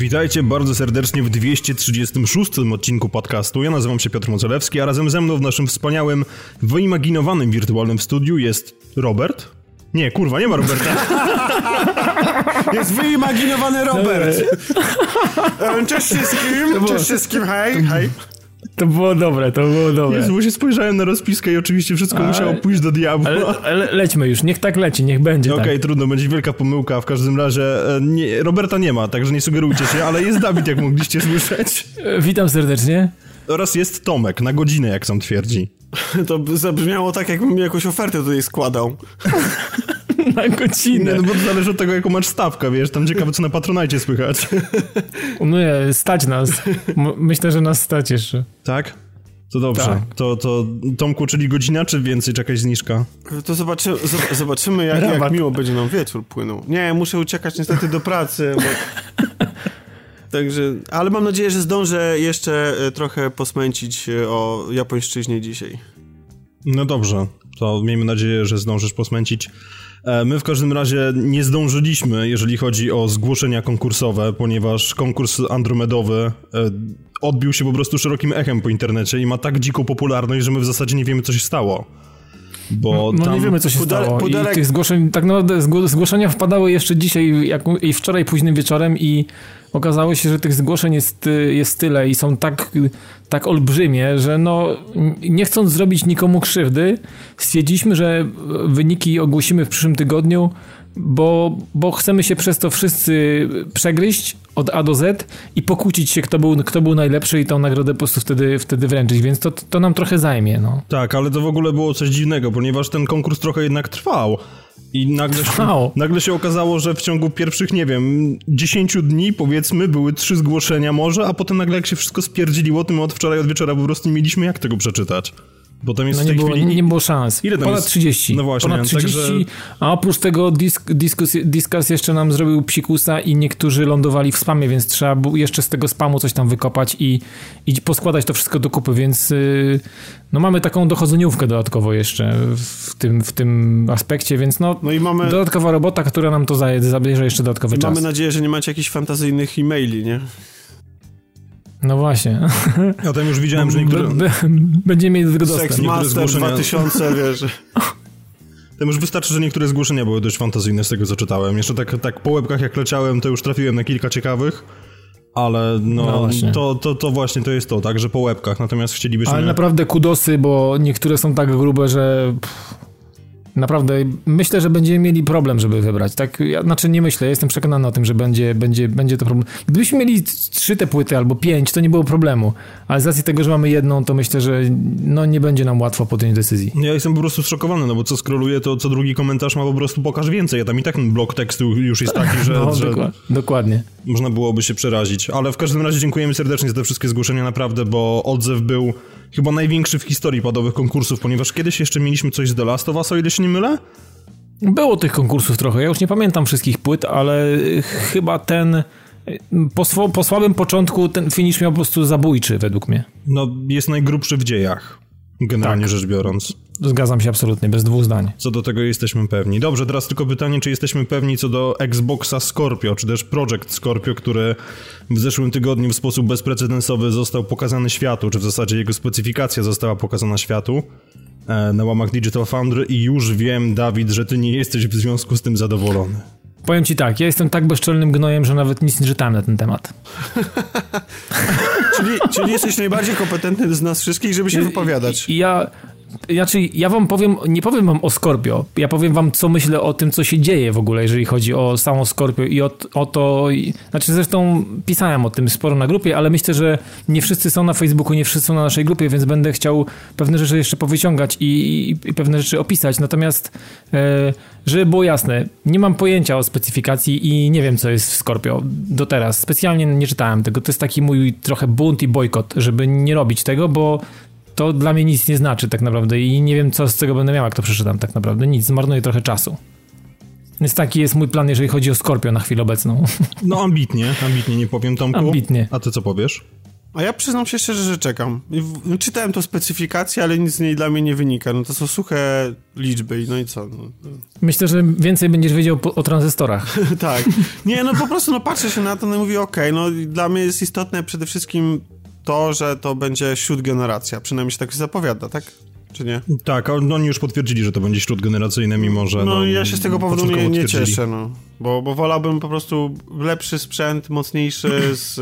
Witajcie bardzo serdecznie w 236 odcinku podcastu. Ja nazywam się Piotr Mocelewski, a razem ze mną w naszym wspaniałym, wyimaginowanym wirtualnym studiu jest Robert. Nie, kurwa, nie ma Roberta. Jest wyimaginowany Robert. E, Cześć wszystkim, cześć wszystkim, hej, hej. To było dobre, to było dobre. Jezu, bo się spojrzałem na rozpiskę i oczywiście wszystko Ale- musiało pójść do diabła. Ale, ale lećmy już, niech tak leci, niech będzie Okej, tak. trudno, będzie wielka pomyłka. W każdym razie e, nie, Roberta nie ma, także nie sugerujcie się, ale jest Dawid, jak mogliście słyszeć. E, Witam serdecznie. Oraz jest Tomek, na godzinę, jak sam twierdzi. To zabrzmiało tak, jakbym mi jakąś ofertę tutaj składał. Na godzinę. Nie, no bo to zależy od tego, jaką masz stawkę, wiesz, tam ciekawe, co na Patronajcie słychać. No nie, stać nas. Myślę, że nas stać jeszcze. Tak? To dobrze. Tak. To, to Tomku, czyli godzina, czy więcej, czy jakaś zniżka? To zobaczy, zob- zobaczymy, jak, jak miło będzie nam wieczór płynął. Nie, muszę uciekać niestety do pracy, bo... Także, ale mam nadzieję, że zdążę jeszcze e, trochę posmęcić e, o japońszczyźnie dzisiaj. No dobrze, to miejmy nadzieję, że zdążysz posmęcić. E, My w każdym razie nie zdążyliśmy, jeżeli chodzi o zgłoszenia konkursowe, ponieważ konkurs andromedowy e, odbił się po prostu szerokim echem po internecie i ma tak dziką popularność, że my w zasadzie nie wiemy, co się stało. Bo No tam... nie wiemy, co się Pudele- stało. pudelek- I tych zgłoszeń, tak naprawdę zgło- zgłoszenia wpadały jeszcze dzisiaj jak, i wczoraj późnym wieczorem i okazało się, że tych zgłoszeń jest, y, jest tyle i są tak, tak olbrzymie, że no nie chcąc zrobić nikomu krzywdy, stwierdziliśmy, że wyniki ogłosimy w przyszłym tygodniu, bo, bo chcemy się przez to wszyscy przegryźć od A do Z i pokłócić się, kto był, kto był najlepszy i tą nagrodę po prostu wtedy, wtedy wręczyć, więc to, to nam trochę zajmie, no. Tak, ale to w ogóle było coś dziwnego, ponieważ ten konkurs trochę jednak trwał. I nagle się, nagle się okazało, że w ciągu pierwszych, nie wiem, 10 dni, powiedzmy, były trzy zgłoszenia może, a potem nagle jak się wszystko spierdziliło, to my od wczoraj, od wieczora po prostu nie mieliśmy jak tego przeczytać. Bo tam jest No nie było, chwili... nie, nie było szans. Ile tam Ponad jest? 30. No właśnie, Ponad 30, także- a oprócz tego disk, diskus, Discuss jeszcze nam zrobił psikusa i niektórzy lądowali w spamie, więc trzeba było jeszcze z tego spamu coś tam wykopać i, i poskładać to wszystko do kupy, więc yy, no mamy taką dochodzeniówkę dodatkowo jeszcze w tym, w tym aspekcie, więc no, No i mamy, dodatkowa robota, która nam to zabierze jeszcze dodatkowy i czas. mamy nadzieję, że nie macie jakichś fantazyjnych e-maili, nie? No właśnie. Ja tam już widziałem, że niektóre... B- b- Będziemy mieli do tego dostęp. Sexmaster zgłoszenia- 2000, wiesz. Tam już wystarczy, że niektóre zgłoszenia były dość fantazyjne z tego, co czytałem. Jeszcze tak, tak po łebkach jak leciałem, to już trafiłem na kilka ciekawych. Ale no, No właśnie. to, to, to właśnie to jest to, tak, że po łebkach. Natomiast chcielibyśmy... Ale naprawdę kudosy, bo niektóre są tak grube, że pff, naprawdę myślę, że będziemy mieli problem, żeby wybrać. Tak, ja, znaczy nie myślę, jestem przekonany o tym, że będzie, będzie, będzie to problem. Gdybyśmy mieli trzy te płyty albo pięć, to nie było problemu. Ale z racji tego, że mamy jedną, to myślę, że no, nie będzie nam łatwo podjąć decyzji. Ja jestem po prostu zszokowany, no bo co scrolluję, to co drugi komentarz ma po prostu pokaż więcej. Ja tam i tak ten blok tekstu już jest taki, że, No, że dokła- dokładnie. można byłoby się przerazić. Ale w każdym razie dziękujemy serdecznie za te wszystkie zgłoszenia, naprawdę, bo odzew był chyba największy w historii padowych konkursów, ponieważ kiedyś jeszcze mieliśmy coś z The Last of Us, o ile się nie mylę? Było tych konkursów trochę. Ja już nie pamiętam wszystkich płyt, ale y, chyba ten y, po, swo- po słabym początku ten finish miał po prostu zabójczy według mnie. No, jest najgrubszy w dziejach, generalnie Tak. rzecz biorąc. Zgadzam się absolutnie, bez dwóch zdań. Co do tego jesteśmy pewni. Dobrze, teraz tylko pytanie, czy jesteśmy pewni co do Xboxa Scorpio, czy też Project Scorpio, który w zeszłym tygodniu w sposób bezprecedensowy został pokazany światu, czy w zasadzie jego specyfikacja została pokazana światu na łamach Digital Foundry i już wiem, Dawid, że ty nie jesteś w związku z tym zadowolony. Powiem ci tak, ja jestem tak bezczelnym gnojem, że nawet nic nie czytałem na ten temat. Czyli, czyli jesteś najbardziej kompetentny z nas wszystkich, żeby się wypowiadać. I ja, znaczy, ja wam powiem, nie powiem wam o Scorpio, ja powiem wam, co myślę o tym, co się dzieje w ogóle, jeżeli chodzi o samą Scorpio i o, o to, i, znaczy zresztą pisałem o tym sporo na grupie, ale myślę, że nie wszyscy są na Facebooku, nie wszyscy są na naszej grupie, więc będę chciał pewne rzeczy jeszcze powyciągać i, i, i pewne rzeczy opisać, natomiast e, żeby było jasne, nie mam pojęcia o specyfikacji i nie wiem, co jest w Scorpio do teraz. Specjalnie nie czytałem tego. To jest taki mój trochę bunt i bojkot, żeby nie robić tego, bo to dla mnie nic nie znaczy tak naprawdę i nie wiem, co z tego będę miał, jak to przeczytam tak naprawdę. Nic, zmarnuję trochę czasu. Więc taki jest mój plan, jeżeli chodzi o Scorpio na chwilę obecną. No ambitnie, ambitnie nie powiem Tomku. Ambitnie. A ty co powiesz? A ja przyznam się szczerze, że czekam. No, czytałem to specyfikację, ale nic z niej dla mnie nie wynika. No to są suche liczby, no i co? No. Myślę, że więcej będziesz wiedział po, o tranzystorach. tak. Nie, no po prostu no patrzę się na to no i mówię, okej, okay, no dla mnie jest istotne przede wszystkim to, że to będzie generacja. Przynajmniej się tak zapowiada, tak? Czy nie? Tak, oni już potwierdzili, że to będzie generacyjny, mimo że. No, no ja się z tego powodu nie, nie cieszę, no. Bo, bo wolałbym po prostu lepszy sprzęt, mocniejszy z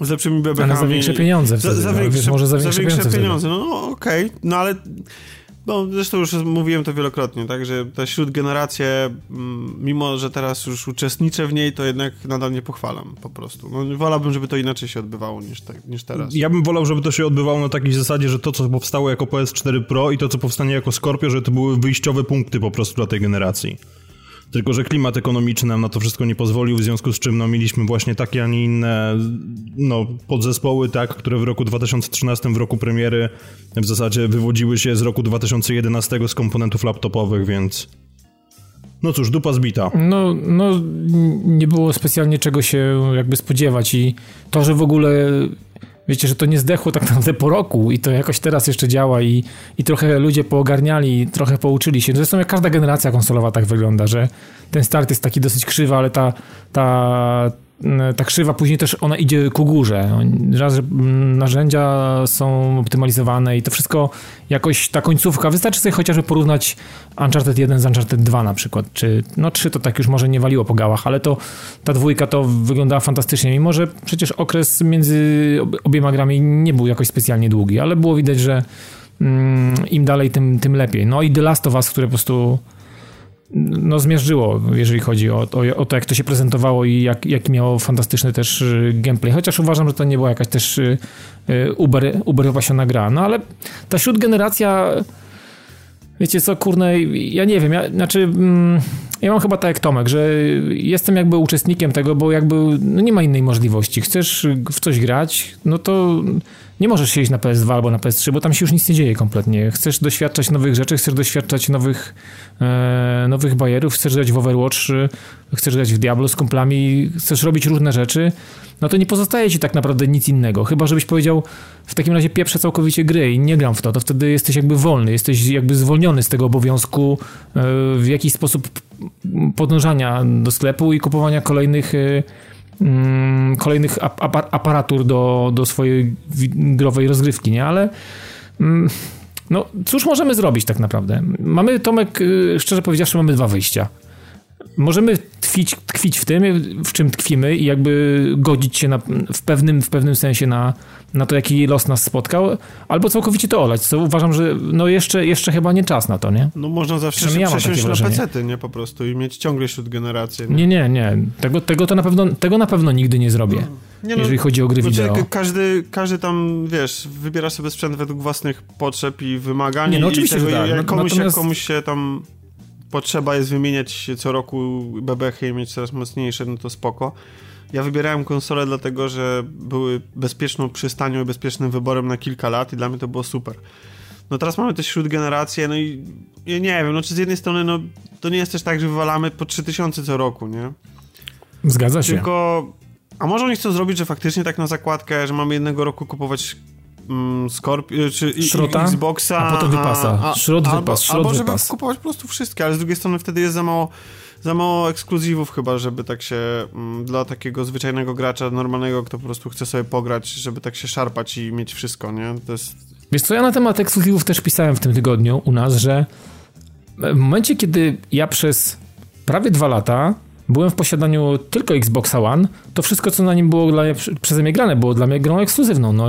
z lepszymi bebechami. Ale za większe pieniądze wtedy, za, za, większe, wiesz, może za większe, za większe pieniądze. pieniądze. No okej, okay. no ale no, zresztą już mówiłem to wielokrotnie, tak, że ta śródgeneracja, mm, mimo że teraz już uczestniczę w niej, to jednak nadal nie pochwalam po prostu. No, wolałbym, żeby to inaczej się odbywało niż, tak, niż teraz. Ja bym wolał, żeby to się odbywało na takiej zasadzie, że to, co powstało jako PS4 Pro i to, co powstanie jako Scorpio, że to były wyjściowe punkty po prostu dla tej generacji. Tylko, że klimat ekonomiczny nam na to wszystko nie pozwolił, w związku z czym no, mieliśmy właśnie takie, a nie inne no, podzespoły, tak, które w roku 2013, w roku premiery w zasadzie wywodziły się z roku 2011 z komponentów laptopowych, więc no cóż, dupa zbita. No, no nie było specjalnie czego się jakby spodziewać i to, że w ogóle wiecie, że to nie zdechło tak naprawdę po roku i to jakoś teraz jeszcze działa i, i trochę ludzie poogarniali, trochę pouczyli się. Zresztą jak każda generacja konsolowa tak wygląda, że ten start jest taki dosyć krzywy, ale ta, ta ta krzywa później też ona idzie ku górze. Narzędzia są optymalizowane i to wszystko jakoś ta końcówka, wystarczy sobie chociażby porównać Uncharted 1 z Uncharted 2 na przykład, czy no 3 to tak już może nie waliło po gałach, ale to ta dwójka to wyglądała fantastycznie, mimo że przecież okres między obiema grami nie był jakoś specjalnie długi, ale było widać, że mm, im dalej tym, tym lepiej. No i The Last of Us, które po prostu no, zmierzyło, jeżeli chodzi o, o, o, to, jak to się prezentowało i jak, jaki miało fantastyczny też y, gameplay. Chociaż uważam, że to nie była jakaś też y, y, uber, uber wypasiona gra. No ale ta śródgeneracja, wiecie co, kurne, ja nie wiem, ja, znaczy... Mm, ja mam chyba tak jak Tomek, że jestem jakby uczestnikiem tego, bo jakby no nie ma innej możliwości. Chcesz w coś grać, no to nie możesz siedzieć na PS2 albo na PS3, bo tam się już nic nie dzieje kompletnie. Chcesz doświadczać nowych rzeczy, chcesz doświadczać nowych, e, nowych bajerów, chcesz grać w Overwatch, chcesz grać w Diablo z kumplami, chcesz robić różne rzeczy, no to nie pozostaje ci tak naprawdę nic innego. Chyba, żebyś powiedział w takim razie pieprzę całkowicie gry i nie gram w to, to wtedy jesteś jakby wolny, jesteś jakby zwolniony z tego obowiązku e, w jakiś sposób podążania do sklepu i kupowania kolejnych e, mm, kolejnych aparatur do, do swojej growej rozgrywki, nie? Ale mm, no, cóż możemy zrobić tak naprawdę? Mamy, Tomek, e, szczerze powiedziawszy, mamy dwa wyjścia możemy tkwić, tkwić w tym, w czym tkwimy i jakby godzić się na, w, pewnym, w pewnym sensie na, na to, jaki los nas spotkał, albo całkowicie to olać, co uważam, że no jeszcze, jeszcze chyba nie czas na to, nie? No można zawsze się ja przesiąść na pecety, nie? Po prostu i mieć ciągle wśród generacji. Nie, nie, nie. Tego, tego, to na pewno, tego na pewno nigdy nie zrobię. No, nie no, jeżeli chodzi o gry wideo. Każdy, każdy tam, wiesz, wybiera sobie sprzęt według własnych potrzeb i wymagań. Nie, no oczywiście, tego, że tak. Jak komuś, Natomiast... jak komuś się tam potrzeba jest wymieniać co roku bebechy i mieć coraz mocniejsze, no to spoko. Ja wybierałem konsole dlatego, że były bezpieczną przystanią i bezpiecznym wyborem na kilka lat i dla mnie to było super. No teraz mamy też śródgenerację, no i ja nie wiem, no czy z jednej strony, no to nie jest też tak, że wywalamy po 3000 co roku, nie? Zgadza się. Tylko, a może oni chcą zrobić, że faktycznie tak na zakładkę, że mamy jednego roku kupować mm, Scorpio, czy Szrota, Xboxa. A potem wypasa. A, a, Szrot wypas, szrot albo żeby kupować po prostu wszystkie, ale z drugiej strony wtedy jest za mało za mało ekskluzywów chyba, żeby tak się mm, dla takiego zwyczajnego gracza normalnego, kto po prostu chce sobie pograć, żeby tak się szarpać i mieć wszystko, nie? To jest... Wiesz co, ja na temat ekskluzywów też pisałem w tym tygodniu u nas, że w momencie, kiedy ja przez prawie dwa lata byłem w posiadaniu tylko Xboxa One, to wszystko, co na nim było dla mnie, przeze mnie grane, było dla mnie grą ekskluzywną. No,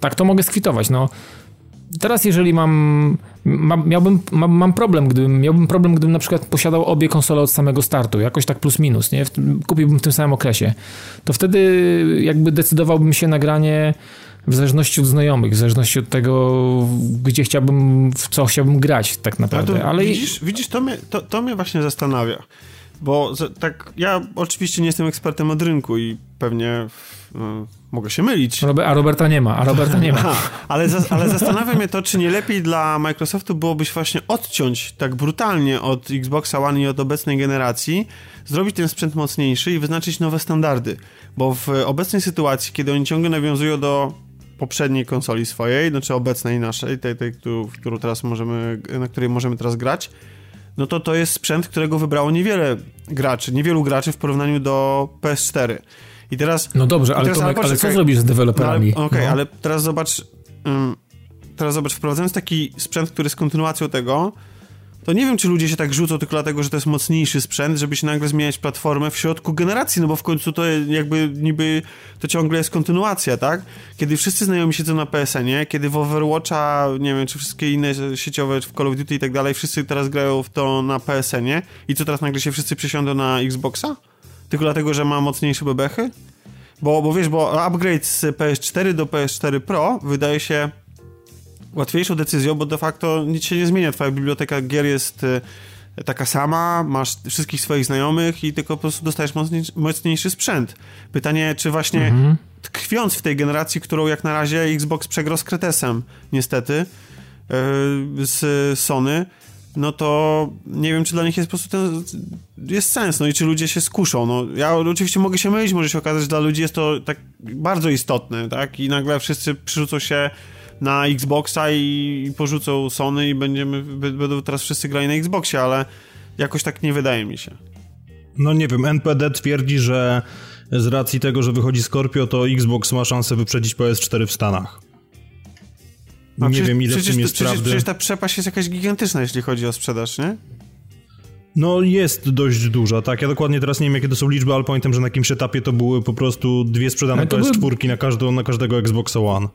tak to mogę skwitować. No, teraz jeżeli mam, mam miałbym, mam, mam, problem, gdybym, miałbym problem, gdybym na przykład posiadał obie konsole od samego startu, jakoś tak plus minus, nie? Kupiłbym w tym samym okresie. To wtedy jakby decydowałbym się na granie w zależności od znajomych, w zależności od tego, gdzie chciałbym, w co chciałbym grać tak naprawdę. Ale widzisz, widzisz to, mnie, to, to mnie właśnie zastanawia. Bo tak, ja oczywiście nie jestem ekspertem od rynku i pewnie no, mogę się mylić. a Roberta nie ma, a Roberta nie ma. Ale, za, ale zastanawia mnie to, czy nie lepiej dla Microsoftu byłoby się właśnie odciąć tak brutalnie od Xboxa One i od obecnej generacji, zrobić ten sprzęt mocniejszy i wyznaczyć nowe standardy. Bo w obecnej sytuacji, kiedy oni ciągle nawiązują do poprzedniej konsoli swojej, znaczy obecnej naszej, tej, tej którą teraz możemy, na której możemy teraz grać, no to to jest sprzęt, którego wybrało niewiele graczy, niewielu graczy w porównaniu do PS4. I teraz... No dobrze, ale, teraz, Tomek, ale, ale co zrobisz z deweloperami? No, Okej, okay, no. ale teraz zobacz... Um, teraz zobacz, wprowadzając taki sprzęt, który jest kontynuacją tego, to nie wiem, czy ludzie się tak rzucą tylko dlatego, że to jest mocniejszy sprzęt, żeby się nagle zmieniać platformę w środku generacji, no bo w końcu to jakby niby to ciągle jest kontynuacja, tak? Kiedy wszyscy znajomi siedzą na PSN-ie, kiedy w Overwatcha, nie wiem, czy wszystkie inne sieciowe, w Call of Duty i tak dalej, wszyscy teraz grają w to na PSN-ie i co teraz nagle się wszyscy przesiądą na Xboxa? Tylko dlatego, że ma mocniejsze bebechy? Bo, bo wiesz, bo upgrade z PS4 do PS4 Pro wydaje się łatwiejszą decyzją, bo de facto nic się nie zmienia. Twoja biblioteka gier jest e, taka sama, masz wszystkich swoich znajomych i tylko po prostu dostajesz mocniejszy, mocniejszy sprzęt. Pytanie, czy właśnie mhm. tkwiąc w tej generacji, którą jak na razie Xbox przegrał z Kretesem, niestety, yy, z Sony, no to nie wiem, czy dla nich jest po prostu ten, jest sens, no i czy ludzie się skuszą. No, ja oczywiście mogę się mylić, może się okazać, że dla ludzi jest to tak bardzo istotne, tak? I nagle wszyscy przyrzucą się na Xboxa i, porzucą Sony i będziemy, będą teraz wszyscy grali na Xboxie, ale jakoś tak nie wydaje mi się. No nie wiem, NPD twierdzi, że z racji tego, że wychodzi Scorpio, to Xbox ma szansę wyprzedzić PS4 w Stanach. No nie przecież, wiem, ile przecież, w tym jest przecież, prawdy. Przecież ta przepaść jest jakaś gigantyczna, jeśli chodzi o sprzedaż, nie? No jest dość duża, tak. Ja dokładnie teraz nie wiem, jakie to są liczby, ale pamiętam, że na jakimś etapie to były po prostu dwie sprzedane PS4 były... na, każdą, na każdego Xbox One.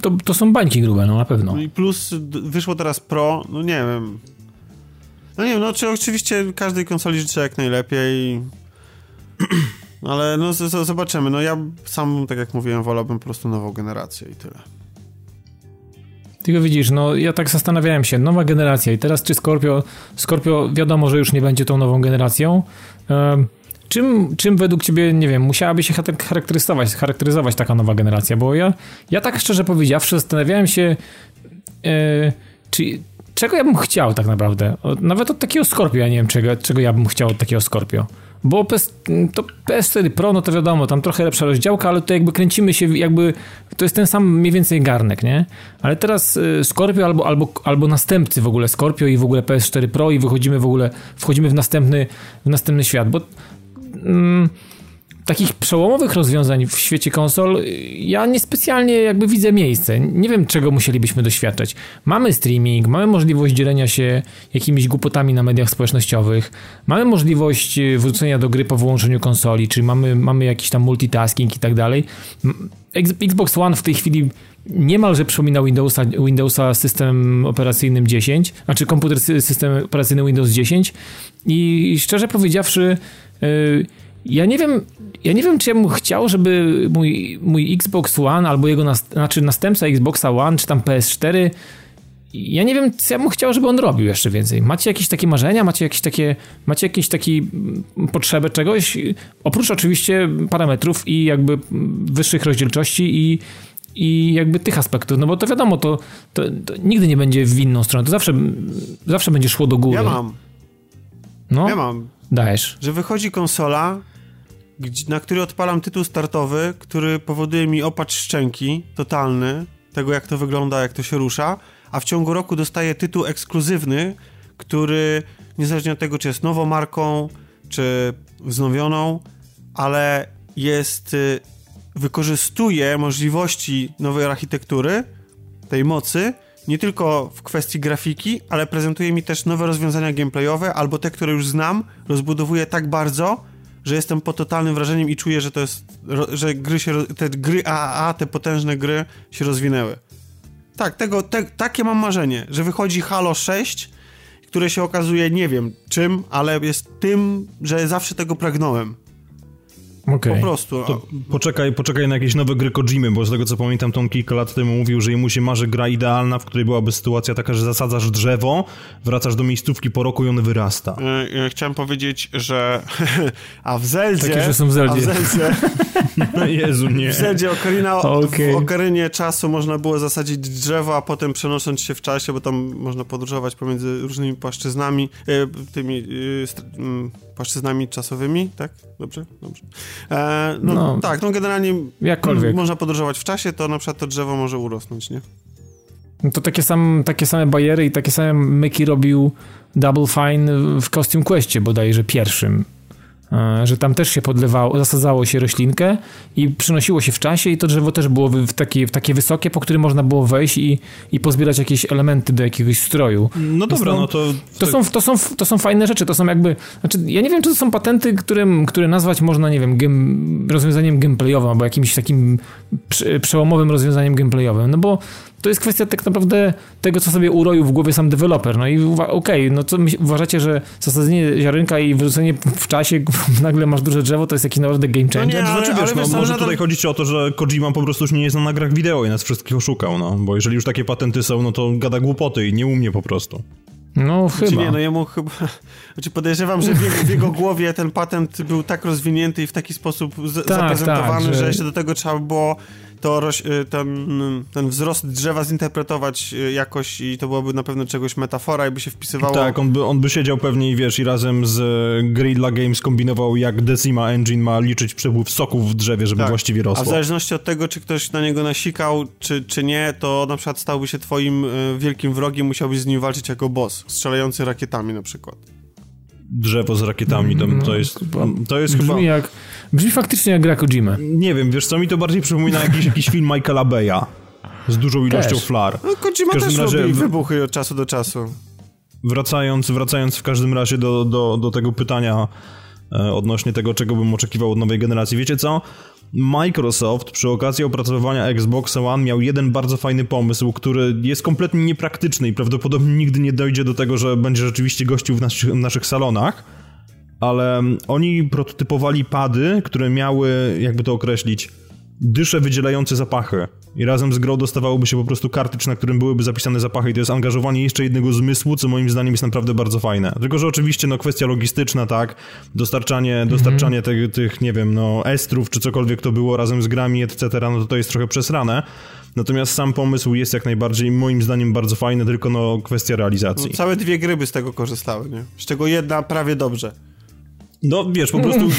To, to są bańki grube, no na pewno. No i plus wyszło teraz Pro, no nie wiem. No nie wiem, no czy oczywiście każdej konsoli życzę jak najlepiej, ale no z, z, zobaczymy. No ja sam, tak jak mówiłem, wolałbym po prostu nową generację i tyle. Tylko widzisz, no ja tak zastanawiałem się, nowa generacja i teraz czy Scorpio, Scorpio wiadomo, że już nie będzie tą nową generacją. Czym, czym według ciebie, nie wiem, musiałaby się charakteryzować, charakteryzować taka nowa generacja? Bo ja, ja tak szczerze powiedziawszy zastanawiałem się, e, czy, czego ja bym chciał tak naprawdę. Nawet od takiego Scorpio, ja nie wiem, czego, czego ja bym chciał od takiego Scorpio. Bo PS, to PS4 Pro, no to wiadomo, tam trochę lepsza rozdziałka, ale to jakby kręcimy się, jakby to jest ten sam mniej więcej garnek, nie? Ale teraz y, Scorpio albo, albo, albo następcy w ogóle Scorpio i w ogóle PS4 Pro i wychodzimy w ogóle, wchodzimy w następny, w następny świat, bo... Mm, takich przełomowych rozwiązań w świecie konsol ja niespecjalnie jakby widzę miejsce. Nie wiem, czego musielibyśmy doświadczać. Mamy streaming, mamy możliwość dzielenia się jakimiś głupotami na mediach społecznościowych, mamy możliwość e, wrócenia do gry po wyłączeniu konsoli, czy mamy, mamy jakiś tam multitasking i tak dalej. Xbox One w tej chwili niemalże przypomina Windowsa, Windowsa system operacyjnym 10, znaczy komputer system operacyjny Windows 10 i szczerze powiedziawszy yy, ja nie wiem, ja nie wiem, czy ja bym chciał, żeby mój, mój Xbox One albo jego nas, znaczy następca Xboxa One, czy tam PS4, ja nie wiem, co ja bym chciał, żeby on robił jeszcze więcej. Macie jakieś takie marzenia, macie jakieś takie, macie jakieś takie potrzebę czegoś, oprócz oczywiście parametrów i jakby wyższych rozdzielczości i i jakby tych aspektów, no bo to wiadomo, to, to, to, nigdy nie będzie w inną stronę, to zawsze, zawsze będzie szło do góry. Ja mam. No? Ja mam. Dajesz. Że wychodzi konsola, na który odpalam tytuł startowy, który powoduje mi opacz szczęki totalny, tego jak to wygląda, jak to się rusza, a w ciągu roku dostaję tytuł ekskluzywny, który niezależnie od tego, czy jest nową marką, czy wznowioną, ale jest, y, wykorzystuje możliwości nowej architektury, tej mocy, nie tylko w kwestii grafiki, ale prezentuje mi też nowe rozwiązania gameplayowe, albo te, które już znam, rozbudowuje tak bardzo, że jestem pod totalnym wrażeniem i czuję, że to jest, że gry się, te gry AAA, te potężne gry się rozwinęły. Tak, tego, te, takie mam marzenie, że wychodzi Halo 6, które się okazuje, nie wiem czym, ale jest tym, że zawsze tego pragnąłem. Okay. Po prostu. To poczekaj, poczekaj na jakieś nowe gry Kojimy, bo z tego co pamiętam, to on kilka lat temu mówił, że mu się marzy gra idealna, w której byłaby sytuacja taka, że zasadzasz drzewo, wracasz do miejscówki po roku i ono wyrasta. Yy, chciałem powiedzieć, że a w Zeldzie... Takie, że są w Zeldzie. A w Zeldzie... no Jezu, nie. W Zeldzie Okarina, okay. w Okarynie czasu można było zasadzić drzewo, a potem przenosząc się w czasie, bo tam można podróżować pomiędzy różnymi płaszczyznami, yy, tymi yy, płaszczyznami czasowymi, tak? Dobrze? Dobrze. E, no, no, tak, no generalnie jakkolwiek. można podróżować w czasie, to na przykład to drzewo może urosnąć, nie? No to takie, sam, takie same bariery i takie same myki robił Double Fine w Costume Questie bodajże pierwszym. E, że tam też się podlewało, zasadzało się roślinkę i przynosiło się w czasie i to drzewo też było w takie, w takie wysokie, po którym można było wejść i, i pozbierać jakieś elementy do jakiegoś stroju. No dobra, no to... To, są, to, są, to są fajne rzeczy, to są jakby... Znaczy, ja nie wiem, czy to są patenty, którym, które nazwać można, nie wiem, rozwiązaniem gameplayowym albo jakimś takim przełomowym rozwiązaniem gameplayowym, no bo to jest kwestia tak naprawdę tego, co sobie uroił w głowie sam deweloper. No i okej, okay, no co uważacie, że zasadzenie ziarnka i wyrzucenie w czasie, nagle masz duże drzewo, to jest jakiś naprawdę game changer? No nie, ale, znaczy, wiesz, ale no, może nadal... tutaj chodzić o to, że Kojima po prostu już nie jest na nagrach wideo i nas wszystkich oszukał, no. Bo jeżeli już takie patenty są, no to gada głupoty i nie umie po prostu. No znaczy chyba. Nie, no jemu chyba... Znaczy podejrzewam, że w jego, w jego, głowie ten patent był tak rozwinięty i w taki sposób z, tak, zaprezentowany, tak, że... że jeszcze do tego trzeba było to y, ten, ten wzrost drzewa zinterpretować y, jakoś i to byłoby na pewno czegoś metafora i by się wpisywało... Tak, on by, on by siedział pewnie i wiesz, i razem z y, Grilla Games kombinował jak Decima Engine ma liczyć przepływ soków w drzewie, żeby tak. właściwie rosło. A w zależności od tego, czy ktoś na niego nasikał, czy, czy nie, to na przykład stałby się twoim wielkim wrogiem, musiałbyś z nim walczyć jako boss, strzelający rakietami na przykład drzewo z rakietami, to, to jest, to jest brzmi chyba... Jak, brzmi faktycznie jak gra Kojima. Nie wiem, wiesz co, mi to bardziej przypomina jakiś, jakiś film Michaela Beya z dużą ilością też. flar. No, Kojima też razie, robi wybuchy od czasu do czasu. Wracając, wracając w każdym razie do, do, do tego pytania e, odnośnie tego, czego bym oczekiwał od nowej generacji. Wiecie co? Microsoft przy okazji opracowywania Xbox One miał jeden bardzo fajny pomysł, który jest kompletnie niepraktyczny i prawdopodobnie nigdy nie dojdzie do tego, że będzie rzeczywiście gościł w naszych, naszych salonach, ale oni prototypowali pady, które miały, jakby to określić, dysze wydzielające zapachy. I razem z grą dostawałoby się po prostu kartycz, na którym byłyby zapisane zapachy i to jest angażowanie jeszcze jednego zmysłu, co moim zdaniem jest naprawdę bardzo fajne. Tylko, że oczywiście no kwestia logistyczna, tak, dostarczanie, mhm. dostarczanie tych, tych, nie wiem, no estrów czy cokolwiek to było razem z grami, etc., no to to jest trochę przesrane. Natomiast sam pomysł jest jak najbardziej, moim zdaniem, bardzo fajny, tylko no kwestia realizacji. No, całe dwie gry by z tego korzystały, nie? Z czego jedna prawie dobrze. No, wiesz, po prostu...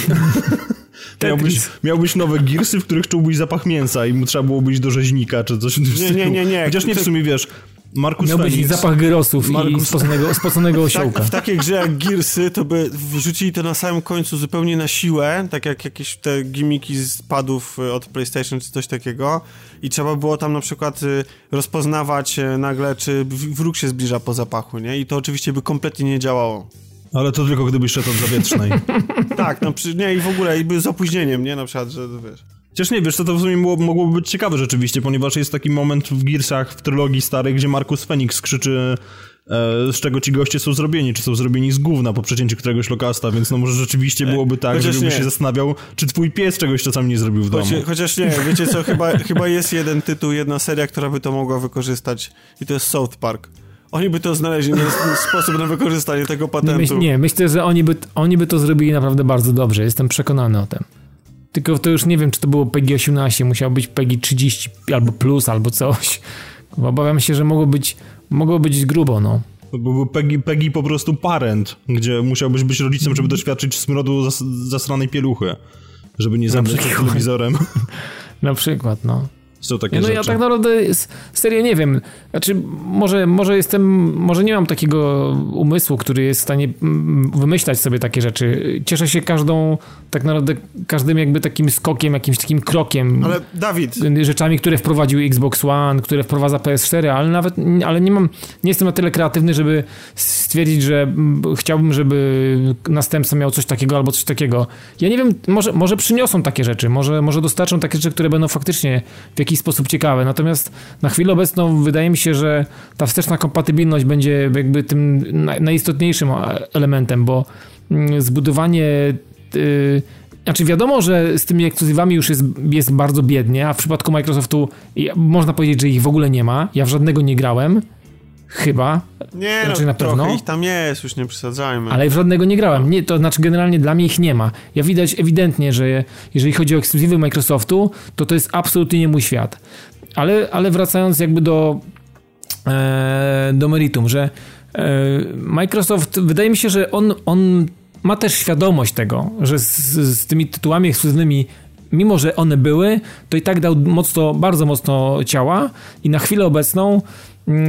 Miałbyś, miałbyś nowe girsy, w których czułbyś zapach mięsa i mu trzeba było być do rzeźnika czy coś. Nie, nie, nie, nie. Chociaż nie w sumie wiesz. Markus Miał być zapach gyrosów Markus... i spoconego, spoconego osiołka. Tak, w takiej grze jak Gearsy, to by wrzucili to na samym końcu zupełnie na siłę, tak jak jakieś te gimmiki z padów od PlayStation czy coś takiego i trzeba było tam na przykład y, rozpoznawać y, nagle, czy wróg się zbliża po zapachu, nie? I to oczywiście by kompletnie nie działało. Ale to tylko gdybyś szedł od zawietrznej. tak, no przy, nie i w ogóle i z opóźnieniem, nie? Na przykład, że wiesz... Chociaż nie, wiesz, to, to w sumie było, mogłoby być ciekawe rzeczywiście, ponieważ jest taki moment w Gearsach, w trylogii starej, gdzie Markus Fenix krzyczy e, z czego ci goście są zrobieni, czy są zrobieni z gówna po przecięciu któregoś lokasta, więc no może rzeczywiście e, byłoby tak, chociaż żebym się zastanawiał, czy twój pies czegoś czasami nie zrobił w domu. Chociaż, chociaż nie, wiecie co, chyba, chyba jest jeden tytuł, jedna seria, która by to mogła wykorzystać i to jest South Park. Oni by to znaleźli na sposób na wykorzystanie tego patentu. Myśl, nie, myślę, że oni by, oni by to zrobili naprawdę bardzo dobrze. Jestem przekonany o tym. Tylko to już nie wiem, czy to było PEGI 18, musiało być PEGI 30 albo plus, albo coś. Obawiam się, że mogło być, mogło być grubo, no. To byłby PEGI, PEGI po prostu parent, gdzie musiałbyś być rodzicem, żeby doświadczyć smrodu zas, zasranej pieluchy. Żeby nie zamknąć przed telewizorem. Na przykład, no. Są takie no rzeczy. ja tak naprawdę serio nie wiem. Znaczy, może, może jestem, może nie mam takiego umysłu, który jest w stanie mm, wymyślać sobie takie rzeczy. Cieszę się każdą, tak naprawdę każdym jakby takim skokiem, jakimś takim krokiem. Ale Dawid. Rzeczami, które wprowadził Xbox One, które wprowadza PS4, ale nawet, ale nie mam, nie jestem na tyle kreatywny, żeby stwierdzić, że mm, chciałbym, żeby następca miał coś takiego albo coś takiego. Ja nie wiem, może, może przyniosą takie rzeczy, może, może dostarczą takie rzeczy, które będą faktycznie w jakiś sposób ciekawe. Natomiast na chwilę obecną wydaje mi się, że ta wsteczna kompatybilność będzie jakby tym najistotniejszym elementem, bo mm, zbudowanie y, znaczy wiadomo, że z tymi ekskluzywami już jest, jest bardzo biednie, a w przypadku Microsoftu można powiedzieć, że ich w ogóle nie ma. Ja w żadnego nie grałem. Chyba. Nie, znaczy, no, na pewno. ich tam jest, już nie przesadzajmy. Ale w żadnego nie grałem. Nie, to znaczy generalnie dla mnie ich nie ma. Ja widać ewidentnie, że jeżeli chodzi o ekskluzywy Microsoftu, to to jest absolutnie nie mój świat. Ale, ale wracając jakby do, e, do meritum, że e, Microsoft, wydaje mi się, że on, on ma też świadomość tego, że z, z tymi tytułami ekskluzywnymi mimo że one były, to i tak dał mocno, bardzo mocno ciała i na chwilę obecną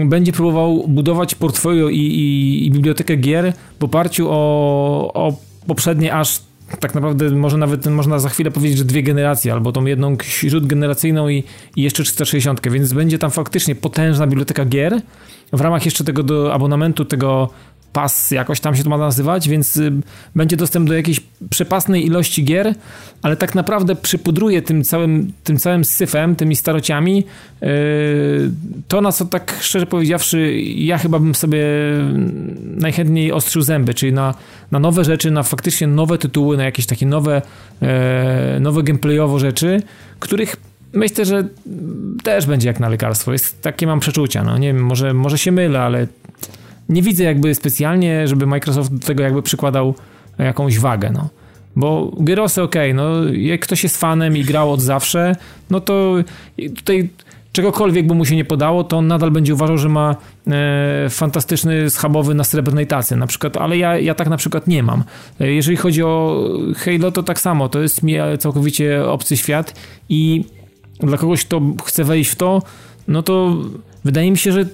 będzie próbował budować portfolio i, i, i bibliotekę gier w oparciu o, o poprzednie aż tak naprawdę może nawet można za chwilę powiedzieć, że dwie generacje, albo tą jedną generacyjną i, i jeszcze 360, więc będzie tam faktycznie potężna biblioteka gier w ramach jeszcze tego do abonamentu tego pas, jakoś tam się to ma nazywać, więc y, będzie dostęp do jakiejś przepasnej ilości gier, ale tak naprawdę przypudruje tym całym, tym całym syfem, tymi starociami, yy, to na co tak szczerze powiedziawszy, ja chyba bym sobie najchętniej ostrzył zęby, czyli na, na nowe rzeczy, na faktycznie nowe tytuły, na jakieś takie nowe, yy, nowe gameplayowo rzeczy, których myślę, że też będzie jak na lekarstwo. Jest, takie mam przeczucia. No nie wiem, może, może się mylę, ale nie widzę jakby specjalnie, żeby Microsoft do tego jakby przykładał jakąś wagę, no. Bo Gyrosy ok, no jak ktoś jest fanem i grał od zawsze, no to tutaj czegokolwiek by mu się nie podało, to on nadal będzie uważał, że ma e, fantastyczny schabowy na srebrnej tacy na przykład, ale ja, ja tak na przykład nie mam. E, jeżeli chodzi o Halo, to tak samo, to jest mi całkowicie obcy świat i dla kogoś, kto chce wejść w to, no to wydaje mi się, że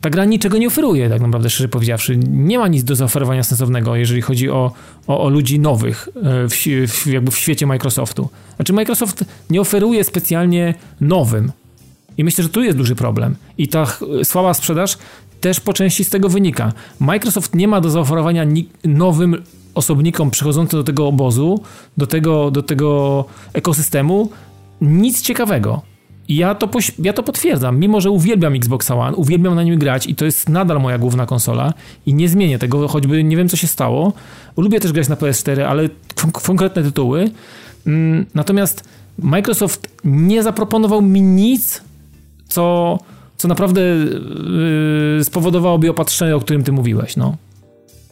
ta gra niczego nie oferuje, tak naprawdę, szczerze powiedziawszy. Nie ma nic do zaoferowania sensownego, jeżeli chodzi o, o, o ludzi nowych e, w, w, jakby w świecie Microsoftu. Znaczy, Microsoft nie oferuje specjalnie nowym. I myślę, że tu jest duży problem. I ta słaba sprzedaż też po części z tego wynika. Microsoft nie ma do zaoferowania nowym osobnikom przychodzącym do tego obozu, do tego, do tego ekosystemu nic ciekawego. I ja to, ja to potwierdzam, mimo że uwielbiam Xbox One, uwielbiam na nim grać i to jest nadal moja główna konsola i nie zmienię tego, choćby nie wiem co się stało. Lubię też grać na PS4, ale konkretne tytuły. Mm, natomiast Microsoft nie zaproponował mi nic, co, co naprawdę yy, spowodowałoby opatrzenie, o którym ty mówiłeś. No.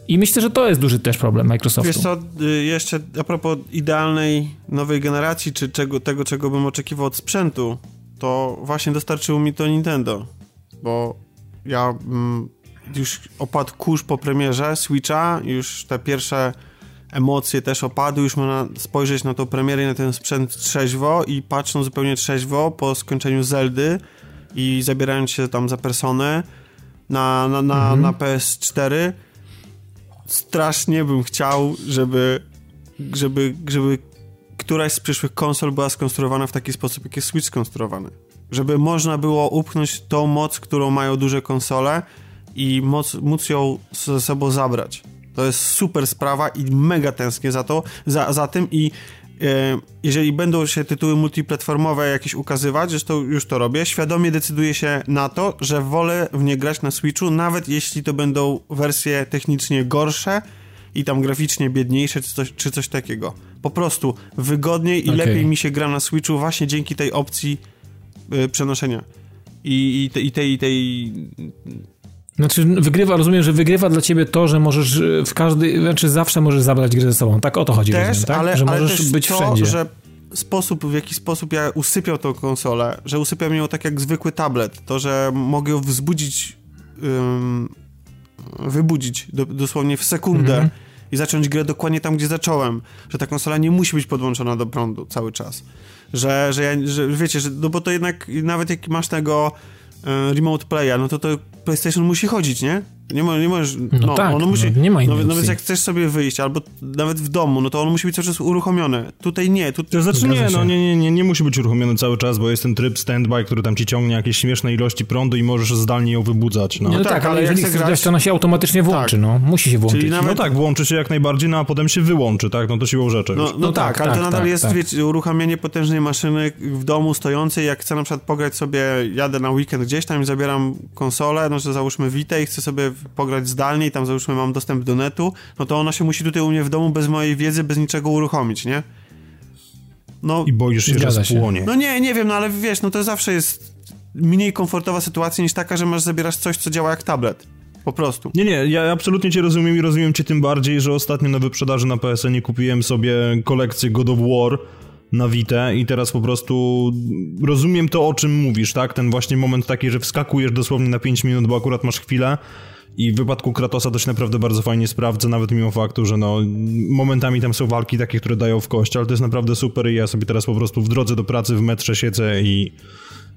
I myślę, że to jest duży też problem Microsoftu. Wiesz co, y, jeszcze a propos idealnej nowej generacji, czy czego, tego, czego bym oczekiwał od sprzętu, to właśnie dostarczyło mi to Nintendo, bo ja mm, już opadł kurz po premierze Switcha, już te pierwsze emocje też opadły, już można spojrzeć na tą premierę i na ten sprzęt trzeźwo i patrząc zupełnie trzeźwo po skończeniu Zeldy i zabierając się tam za personę na, na, na, mhm. na PS4 strasznie bym chciał, żeby żeby, żeby któraś z przyszłych konsol była skonstruowana w taki sposób, jak jest Switch skonstruowany. Żeby można było upchnąć tą moc, którą mają duże konsole i moc, móc ją ze sobą zabrać. To jest super sprawa i mega tęsknię za to, za, za tym i e, jeżeli będą się tytuły multiplatformowe jakieś ukazywać, zresztą już to robię, świadomie decyduję się na to, że wolę w nie grać na Switchu, nawet jeśli to będą wersje technicznie gorsze i tam graficznie biedniejsze, czy coś, czy coś takiego. Po prostu wygodniej i okay. lepiej mi się gra na Switchu właśnie dzięki tej opcji y, przenoszenia. I, i, te, i tej, tej znaczy wygrywa, rozumiem, że wygrywa dla ciebie to, że możesz y, w każdy, znaczy zawsze możesz zabrać grę ze sobą. Tak o to chodzi, też, rozumiem, tak? Ale, że ale możesz też być to, wszędzie. że sposób, w jaki sposób ja usypiał tą konsolę, że usypiam ją tak jak zwykły tablet, to, że mogę ją wzbudzić, wybudzić do, dosłownie w sekundę mm -hmm i zacząć grę dokładnie tam, gdzie zacząłem. Że ta konsola nie musi być podłączona do prądu cały czas. Że, że, ja, że wiecie, że, no bo to jednak nawet jak masz tego e, remote playa, no to to PlayStation musi chodzić, nie? Nie, mo, nie możesz. No, no tak, ono musi, no, nie ma innej no, no więc jak chcesz sobie wyjść, albo nawet w domu, no to ono musi być cały czas uruchomione. Tutaj nie. Tu... To znaczy nie, no nie, nie, nie, nie musi być uruchomiony cały czas, bo jest ten tryb standby, który tam ci ciągnie jakieś śmieszne ilości prądu i możesz zdalnie ją wybudzać. No, no, no tak, tak, ale jeżeli chcesz grać, to ona się automatycznie włączy, tak. no. Musi się włączyć. Nawet... No tak, włączy się jak najbardziej, no a potem się wyłączy, tak? No to siłą rzeczy. No, no, no tak, tak, ale to tak, nadal tak, jest, wiecie, uruchamianie potężnej maszyny w domu stojącej, jak chcę na przykład pograć sobie, jadę na weekend gdzieś tam i zabieram konsolę, no że załóżmy Vita i chcę sobie pograć zdalnie i tam załóżmy mam dostęp do netu, no to ona się musi tutaj u mnie w domu bez mojej wiedzy, bez niczego uruchomić, nie? No, I boisz się, że spłonie. No nie, nie wiem, no ale wiesz, no to zawsze jest mniej komfortowa sytuacja niż taka, że masz zabierasz coś, co działa jak tablet. Po prostu. Nie, nie, ja absolutnie cię rozumiem i rozumiem cię tym bardziej, że ostatnio na wyprzedaży na PSN kupiłem sobie kolekcję God of War na Vita i teraz po prostu rozumiem to, o czym mówisz, tak? Ten właśnie moment taki, że wskakujesz dosłownie na 5 minut, bo akurat masz chwilę i w wypadku Kratosa to się naprawdę bardzo fajnie sprawdza, nawet mimo faktu, że no momentami tam są walki takie, które dają w kość, ale to jest naprawdę super i ja sobie teraz po prostu w drodze do pracy w metrze siedzę i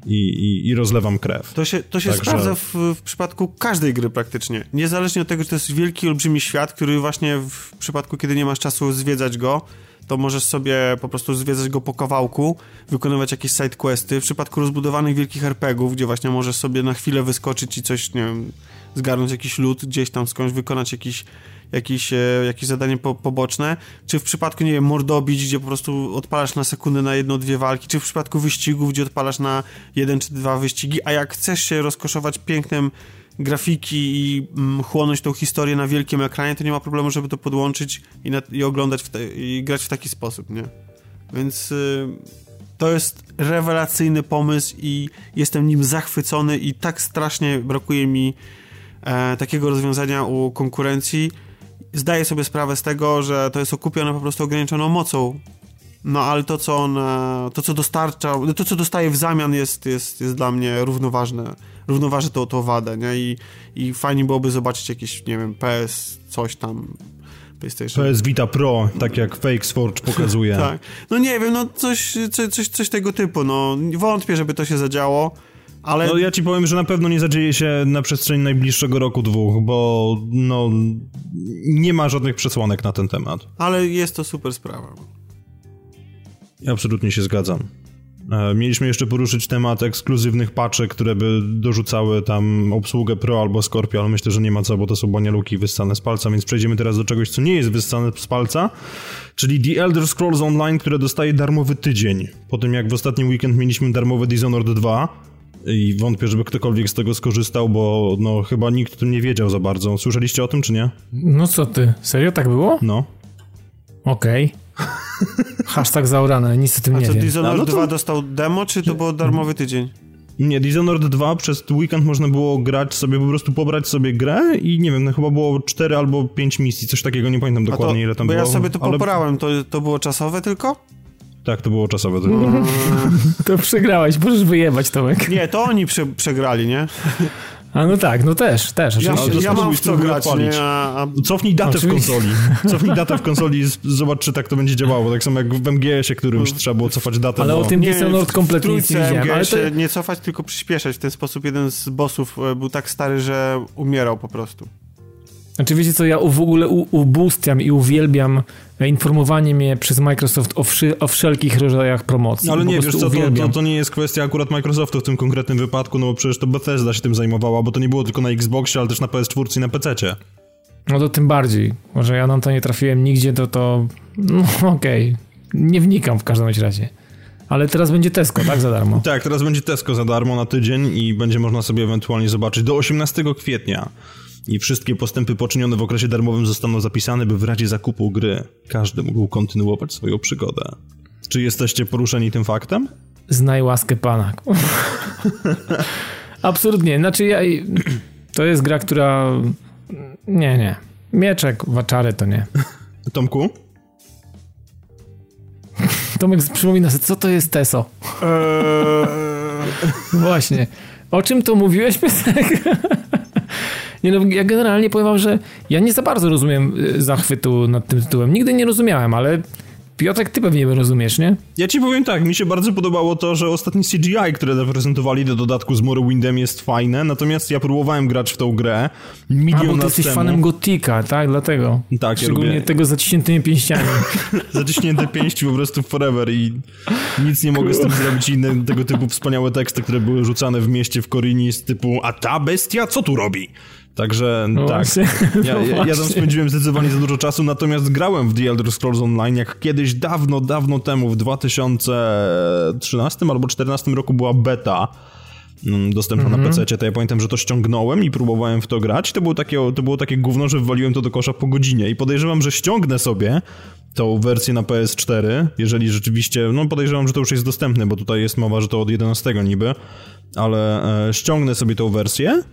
i, i, rozlewam krew. To się, to się Także... sprawdza w, w, przypadku każdej gry praktycznie. Niezależnie od tego, czy to jest wielki, olbrzymi świat, który właśnie w przypadku, kiedy nie masz czasu zwiedzać go, to możesz sobie po prostu zwiedzać go po kawałku, wykonywać jakieś side questy. W przypadku rozbudowanych wielkich RPGów, gdzie właśnie możesz sobie na chwilę wyskoczyć i coś, nie wiem, zgarnąć jakiś lód gdzieś tam skądś, wykonać jakiś jakieś, e, jakieś zadanie po, poboczne, czy w przypadku, nie wiem, mordobić, gdzie po prostu odpalasz na sekundę na jedną, dwie walki, czy w przypadku wyścigów, gdzie odpalasz na jeden czy dwa wyścigi, a jak chcesz się rozkoszować pięknem grafiki i mm, chłonąć tą historię na wielkim ekranie, to nie ma problemu, żeby to podłączyć i, na, i oglądać te, i grać w taki sposób, nie? Więc y, to jest rewelacyjny pomysł i jestem nim zachwycony i tak strasznie brakuje mi e, takiego rozwiązania u konkurencji. Zdaję sobie sprawę z tego, że to jest okupione po prostu ograniczoną mocą. No ale to, co on, e, to co dostarcza, to co dostaje w zamian jest, jest, jest dla mnie równoważne. Równoważy to, to wadę, nie? I, I fajnie byłoby zobaczyć jakieś, nie wiem, PS, coś tam, PlayStation. PS Vita Pro, tak jak Fakesforge pokazuje. tak. No nie wiem, no coś, coś, coś tego typu, no wątpię, żeby to się zadziało. Ale... No ja ci powiem, że na pewno nie zadzieje się na przestrzeni najbliższego roku, dwóch, bo no nie ma żadnych przesłanek na ten temat. Ale jest to super sprawa. Absolutnie się zgadzam. E, mieliśmy jeszcze poruszyć temat ekskluzywnych paczek, które by dorzucały tam obsługę Pro albo Scorpio, ale myślę, że nie ma co, bo to są banialuki wyssane z palca, więc przejdziemy teraz do czegoś, co nie jest wyssane z palca, czyli The Elder Scrolls Online, które dostaje darmowy tydzień. Po tym jak w ostatni weekend mieliśmy darmowe Dishonored 2, i wątpię, żeby ktokolwiek z tego skorzystał, bo no chyba nikt o tym nie wiedział za bardzo. Słyszeliście o tym, czy nie? No co ty, serio tak było? No. Okej. Okay. Hashtag zaorane, nic o tym A nie co, wiem. Dishonored no to... 2 dostał demo, czy to było darmowy tydzień? Nie, Dishonored 2 przez weekend można było grać sobie, po prostu pobrać sobie grę i nie wiem, no chyba było 4 albo 5 misji, coś takiego, nie pamiętam dokładnie to, ile tam bo było. Bo ja sobie to ale... pobrałem, to, to było czasowe tylko? Tak, to było czasowe tylko. Mm. to przegrałeś, możesz wyjebać Tomek. Nie, to oni prze, przegrali, nie? A no tak, no też, też. Ja, ja mam w co grać, nie? A... Cofnij datę Oczywiście. w konsoli. Cofnij datę w konsoli i zobacz, czy tak to będzie działało. Tak samo jak w MGS-ie którymś trzeba było cofać datę. Ale bo... o tym Dishonored kompletnie nic nie wiedziałem. Ale to... nie cofać, tylko przyspieszać. W ten sposób jeden z bossów e, był tak stary, że umierał po prostu. Znaczy wiecie co, ja w ogóle ubóstwiam i uwielbiam informowanie mnie przez Microsoft o, wszy, o wszelkich rodzajach promocji. No ale nie, wiesz co, to, to, to, nie jest kwestia akurat Microsoftu w tym konkretnym wypadku, no bo przecież to Bethesda się tym zajmowała, bo to nie było tylko na Xboxie, ale też na PS4 i na PC-cie. No to tym bardziej. Może ja na to nie trafiłem nigdzie, to to... No okej. Okay. Nie wnikam w każdym razie. Ale teraz będzie Tesco, tak? Za darmo. tak, teraz będzie Tesco za darmo na tydzień i będzie można sobie ewentualnie zobaczyć do 18 kwietnia i wszystkie postępy poczynione w okresie darmowym zostaną zapisane, by w razie zakupu gry każdy mógł kontynuować swoją przygodę. Czy jesteście poruszeni tym faktem? Znaj łaskę pana. Absolutnie. Znaczy ja... To jest gra, która... Nie, nie. Mieczek, waczary to nie. Tomku? Tomek przypomina sobie, co to jest Teso? Eee... Właśnie. O czym to mówiłeś, Piotrek? Nie no, ja generalnie powiem wam, że ja nie za bardzo rozumiem y, zachwytu nad tym tytułem. Nigdy nie rozumiałem, ale Piotrek, ty pewnie rozumiesz, nie? Ja ci powiem tak, mi się bardzo podobało to, że ostatni CGI, które zaprezentowali do dodatku z Morrowindem jest fajne, natomiast ja próbowałem grać w tą grę milion A, bo ty jesteś temu. fanem Gotika, tak? Dlatego. Tak, Szczególnie ja tego zaciśniętymi pięściami. Zaciśnięte pięści po prostu forever i nic nie mogę z tym zrobić. Inne tego typu wspaniałe teksty, które były rzucane w mieście w Korini z typu a ta bestia co tu robi? Także no tak, ja, ja, ja, tam spędziłem zdecydowanie za dużo czasu, natomiast grałem w The Elder Scrolls Online, jak kiedyś dawno, dawno temu, w 2013 albo 2014 roku była beta mm, dostępna mm -hmm. na mhm. PC, to ja pamiętam, że to ściągnąłem i próbowałem w to grać. To było takie, to było takie gówno, że wywaliłem to do kosza po godzinie i podejrzewam, że ściągnę sobie tą wersję na PS4, jeżeli rzeczywiście, no podejrzewam, że to już jest dostępne, bo tutaj jest mowa, że to od 11 niby, ale e, ściągnę sobie tą wersję,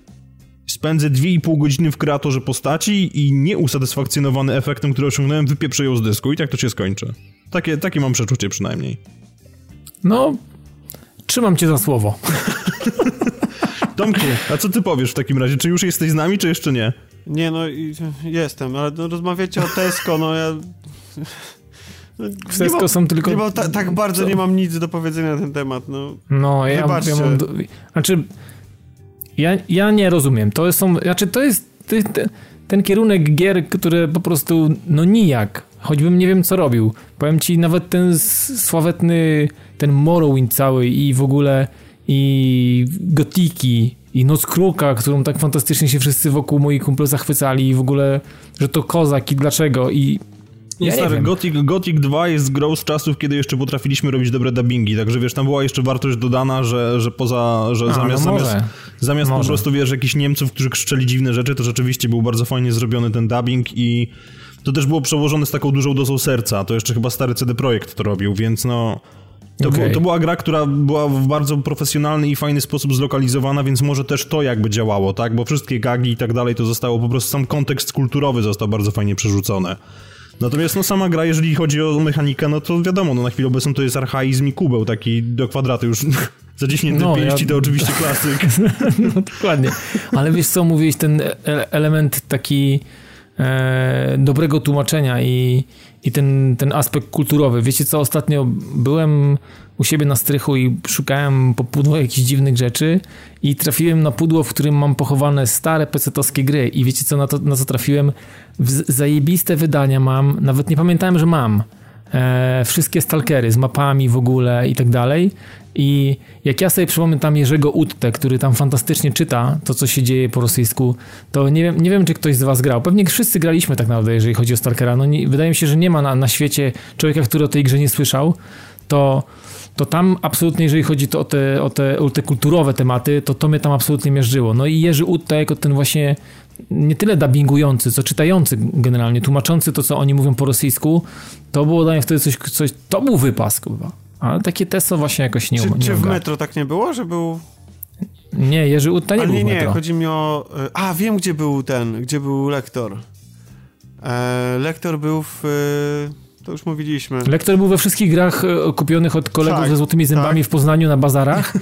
spędzę 2,5 godziny w kreatorze postaci i nieusatysfakcjonowany efektem, który osiągnąłem, wypieprzę ją z dysku i tak to się skończy. Takie, takie mam przeczucie przynajmniej. No, trzymam cię za słowo. Tomku, a co ty powiesz w takim razie? Czy już jesteś z nami, czy jeszcze nie? Nie, no jestem, ale no, rozmawiacie o Tesco, no ja... W Tesco mam, są tylko... Nie mam, ta, tak bardzo co? nie mam nic do powiedzenia na ten temat, no. No, ja, ja mam... Do... Znaczy, ja, ja nie rozumiem. To są... Znaczy, to jest... ten kierunek gier, które po prostu, no nijak. Choćbym nie wiem, co robił. Powiem ci, nawet ten sławetny, ten Morrowind cały i w ogóle i Gotiki i Noc Kruka, którą tak fantastycznie się wszyscy wokół moi kumple zachwycali i w ogóle, że to kozak i dlaczego i ja stary, Gothic, Gothic 2 jest grą z czasów, kiedy jeszcze potrafiliśmy robić dobre dubbingi, także wiesz, tam była jeszcze wartość dodana, że, że poza, że A, zamiast, no zamiast, zamiast po prostu, wiesz, jakichś Niemców, którzy krzyczeli dziwne rzeczy, to rzeczywiście był bardzo fajnie zrobiony ten dubbing i to też było przełożone z taką dużą dozą serca, to jeszcze chyba stary CD Projekt to robił, więc no... To, okay. to, była gra, która była w bardzo profesjonalny i fajny sposób zlokalizowana, więc może też to jakby działało, tak? Bo wszystkie gagi i tak dalej to zostało po prostu sam kontekst kulturowy został bardzo fajnie przerzucony. Natomiast no sama gra, jeżeli chodzi o mechanikę, no to wiadomo, no na chwilę obecną to jest archaizm i kubeł taki do kwadratu już zaciśnięty no, pięści ja... to oczywiście klasyk. no dokładnie. Ale wiesz co, mówiłeś ten e, element taki e, dobrego tłumaczenia i, i ten, ten aspekt kulturowy. Wiecie co, ostatnio byłem u siebie na strychu i szukałem po pudło jakichś dziwnych rzeczy i trafiłem na pudło, w którym mam pochowane stare pecetowskie gry i wiecie co, na, to, na co trafiłem? W zajebiste wydania mam, nawet nie pamiętałem, że mam. E, wszystkie stalkery z mapami w ogóle i tak dalej. I jak ja sobie przypominam Jerzego Uttę, który tam fantastycznie czyta to, co się dzieje po rosyjsku, to nie wiem, nie wiem czy ktoś z was grał. Pewnie wszyscy graliśmy tak naprawdę, jeżeli chodzi o Stalkera. No nie, wydaje mi się, że nie ma na, na świecie człowieka, który o tej grze nie słyszał. To to tam absolutnie, jeżeli chodzi to o, te, o, te, o te kulturowe tematy, to to mnie tam absolutnie mierzyło. No i Jerzy Utta jako ten właśnie nie tyle dubbingujący, co czytający generalnie, tłumaczący to, co oni mówią po rosyjsku, to było dla mnie wtedy coś, coś to był wypas chyba. Ale takie testo właśnie jakoś nie Czy, nie czy w metro tak nie było, że był... Nie, Jerzy Utta nie Ale był nie, nie, chodzi mi o... E, a, wiem, gdzie był ten, gdzie był lektor. E, lektor był w e, to już mówiliśmy. Lektor był we wszystkich grach e, kupionych od kolegów tak, ze złotymi zębami tak. w Poznaniu na bazarach.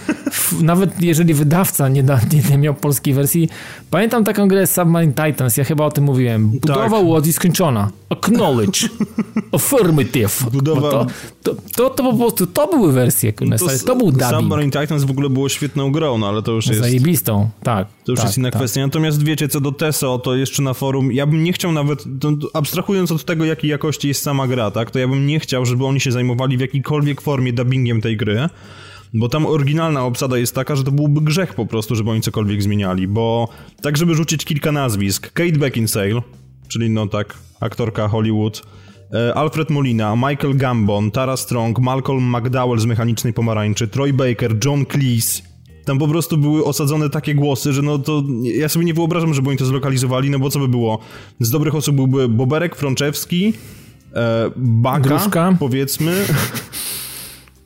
Nawet jeżeli wydawca nie, da, nie, nie, miał polskiej wersji. Pamiętam taką grę Submarine Titans, ja chyba o tym mówiłem. Budowa tak. łodzi skończona. Acknowledge. Affirmative. Budowa... No to, to, to, to, po prostu, to były wersje, to, to był dubbing. Submarine Titans w ogóle było świetną grą, no ale to już jest... Zajebistą, tak. To już tak, jest inna tak. kwestia. Natomiast wiecie, co do TESO, to jeszcze na forum, ja bym nie chciał nawet, abstrahując od tego, jakiej jakości jest sama gra, tak, to ja bym nie chciał, żeby oni się zajmowali w jakiejkolwiek formie dubbingiem tej gry, bo tam oryginalna obsada jest taka, że to byłby grzech po prostu, żeby oni cokolwiek zmieniali, bo tak, żeby rzucić kilka nazwisk, Kate Beckinsale, czyli no tak, aktorka Hollywood, e, Alfred Molina, Michael Gambon, Tara Strong, Malcolm McDowell z Mechanicznej Pomarańczy, Troy Baker, John Cleese, tam po prostu były osadzone takie głosy, że no to ja sobie nie wyobrażam, żeby oni to zlokalizowali, no bo co by było? Z dobrych osób byłby Boberek, Frączewski, e, Baka, Gruszka. powiedzmy.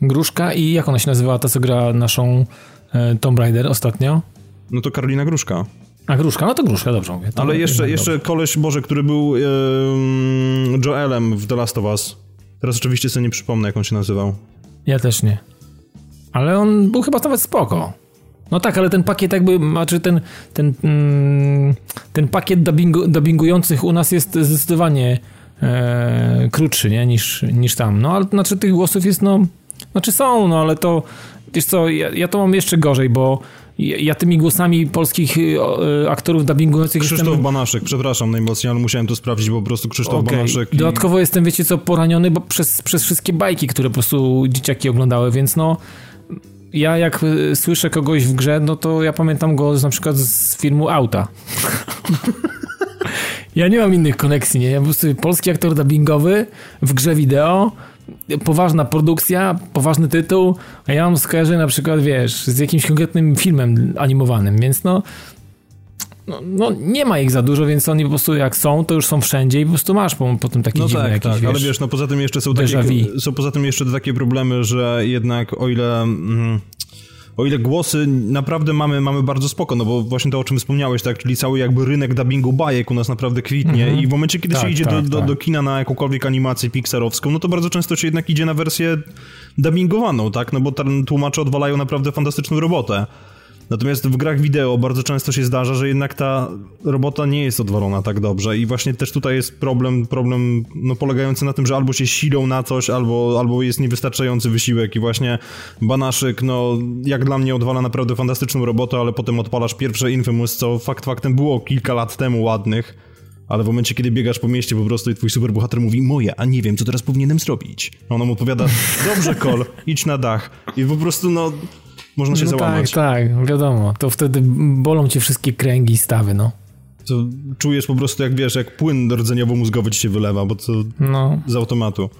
Gruszka i jak ona się nazywała, ta co gra naszą e, Tomb Raider ostatnio? No to Karolina Gruszka. A Gruszka? No to Gruszka, dobrze mówię. Ale jeszcze, jeszcze koleś, Boże, który był e, Joelem w The Last of Us. Teraz oczywiście sobie nie przypomnę, jak on się nazywał. Ja też nie. Ale on był chyba nawet spoko. No tak, ale ten pakiet jakby, znaczy ten, ten, mm, ten pakiet dubbingu, dubbingujących u nas jest zdecydowanie e, krótszy, nie, niż, niż tam. No ale znaczy tych głosów jest, no, znaczy są, no ale to, wiesz co, ja, ja to mam jeszcze gorzej, bo ja, tymi głosami polskich e, aktorów dubbingujących Krzysztof jestem... Banaszek, przepraszam najmocniej, ale musiałem to sprawdzić, bo po prostu Krzysztof okay. Banaszek. I... Dodatkowo jestem, wiecie co, poraniony, bo przez, przez wszystkie bajki, które po prostu dzieciaki oglądały, więc no ja jak y, słyszę kogoś w grze, no to ja pamiętam go na przykład z filmu Auta. ja nie mam innych koneksji, nie? Ja po prostu polski aktor dubbingowy w grze wideo poważna produkcja, poważny tytuł, a ja mam skojarzenie na przykład, wiesz, z jakimś konkretnym filmem animowanym, więc no, no, no, nie ma ich za dużo, więc oni po prostu jak są, to już są wszędzie i po prostu masz po, potem taki no dziwny tak, jakiś, tak, wiesz, ale wiesz, no poza tym jeszcze są takie, są poza tym jeszcze takie problemy, że jednak o ile... Mm, o ile głosy naprawdę mamy, mamy bardzo spoko, no bo właśnie to, o czym wspomniałeś, tak, czyli cały jakby rynek dubbingu bajek u nas naprawdę kwitnie mm -hmm. i w momencie, kiedy tak, się idzie tak, do, do, tak. do, kina na jakąkolwiek animację pixarowską, no to bardzo często się jednak idzie na wersję dubbingowaną, tak, no bo tłumacze odwalają naprawdę fantastyczną robotę. Natomiast w grach wideo bardzo często się zdarza, że jednak ta robota nie jest odwalona tak dobrze i właśnie też tutaj jest problem, problem no, polegający na tym, że albo się silą na coś, albo, albo jest niewystarczający wysiłek i właśnie Banaszyk, no jak dla mnie odwala naprawdę fantastyczną robotę, ale potem odpalasz pierwsze Infamous, co fakt faktem było kilka lat temu ładnych, ale w momencie, kiedy biegasz po mieście po prostu i twój superbohater mówi moje, a nie wiem, co teraz powinienem zrobić. A ona mu odpowiada, dobrze, Kol, idź na dach. I po prostu, no, można się no załamać. Tak, tak, wiadomo. To wtedy bolą cię wszystkie kręgi i stawy, no. To czujesz po prostu, jak wiesz, jak płyn rdzeniowo-mózgowy ci się wylewa, bo to no, z automatu.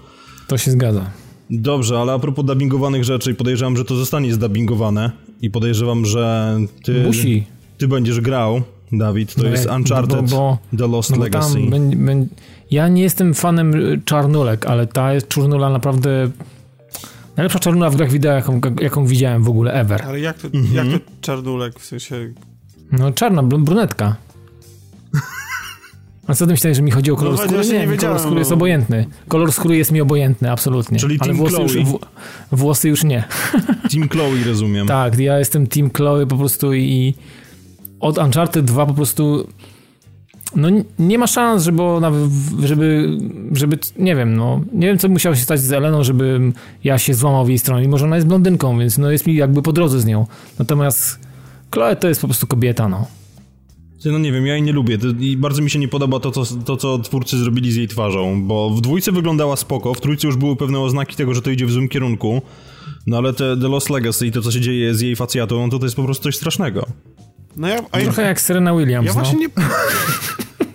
To się zgadza. Dobrze, ale a propos dubbingowanych rzeczy, podejrzewam, że to zostanie zdubbingowane i podejrzewam, że ty, Musi. ty będziesz grał, Dawid, to no jest Uncharted, bo, bo, The Lost no Legacy. ja nie jestem fanem czarnulek, ale ta jest czarnula naprawdę Najlepsza czarnula w grach wideo, jaką, jaką widziałem w ogóle ever. Ale jak to, mhm. jak to czarnulek, w sensie... No czarna, brunetka. A co ty myślałeś, że mi chodzi o kolor no, skóry? Nie, nie kolor skóry no. jest obojętny. Kolor skóry jest mi obojętny, absolutnie. Czyli Ale włosy Chloe. już, w, włosy już nie. Team Chloe, rozumiem. tak, ja jestem Team Chloe po prostu i od Uncharted 2 po prostu no nie ma szans, żeby ona, żeby, żeby, nie wiem, no, nie wiem, co musiało się stać z Eleną, żeby ja się złamał w jej stronie, mimo że ona jest blondynką, więc no jest mi jakby po drodze z nią. Natomiast Chloe to jest po prostu kobieta, no. No nie wiem, ja jej nie lubię i bardzo mi się nie podoba to co, to, co twórcy zrobili z jej twarzą, bo w dwójce wyglądała spoko, w trójce już były pewne oznaki tego, że to idzie w złym kierunku, no ale te The Lost Legacy i to, co się dzieje z jej facjatą, to to jest po prostu coś strasznego. No ja, Trochę jak Serena Williams, Ja no. właśnie nie...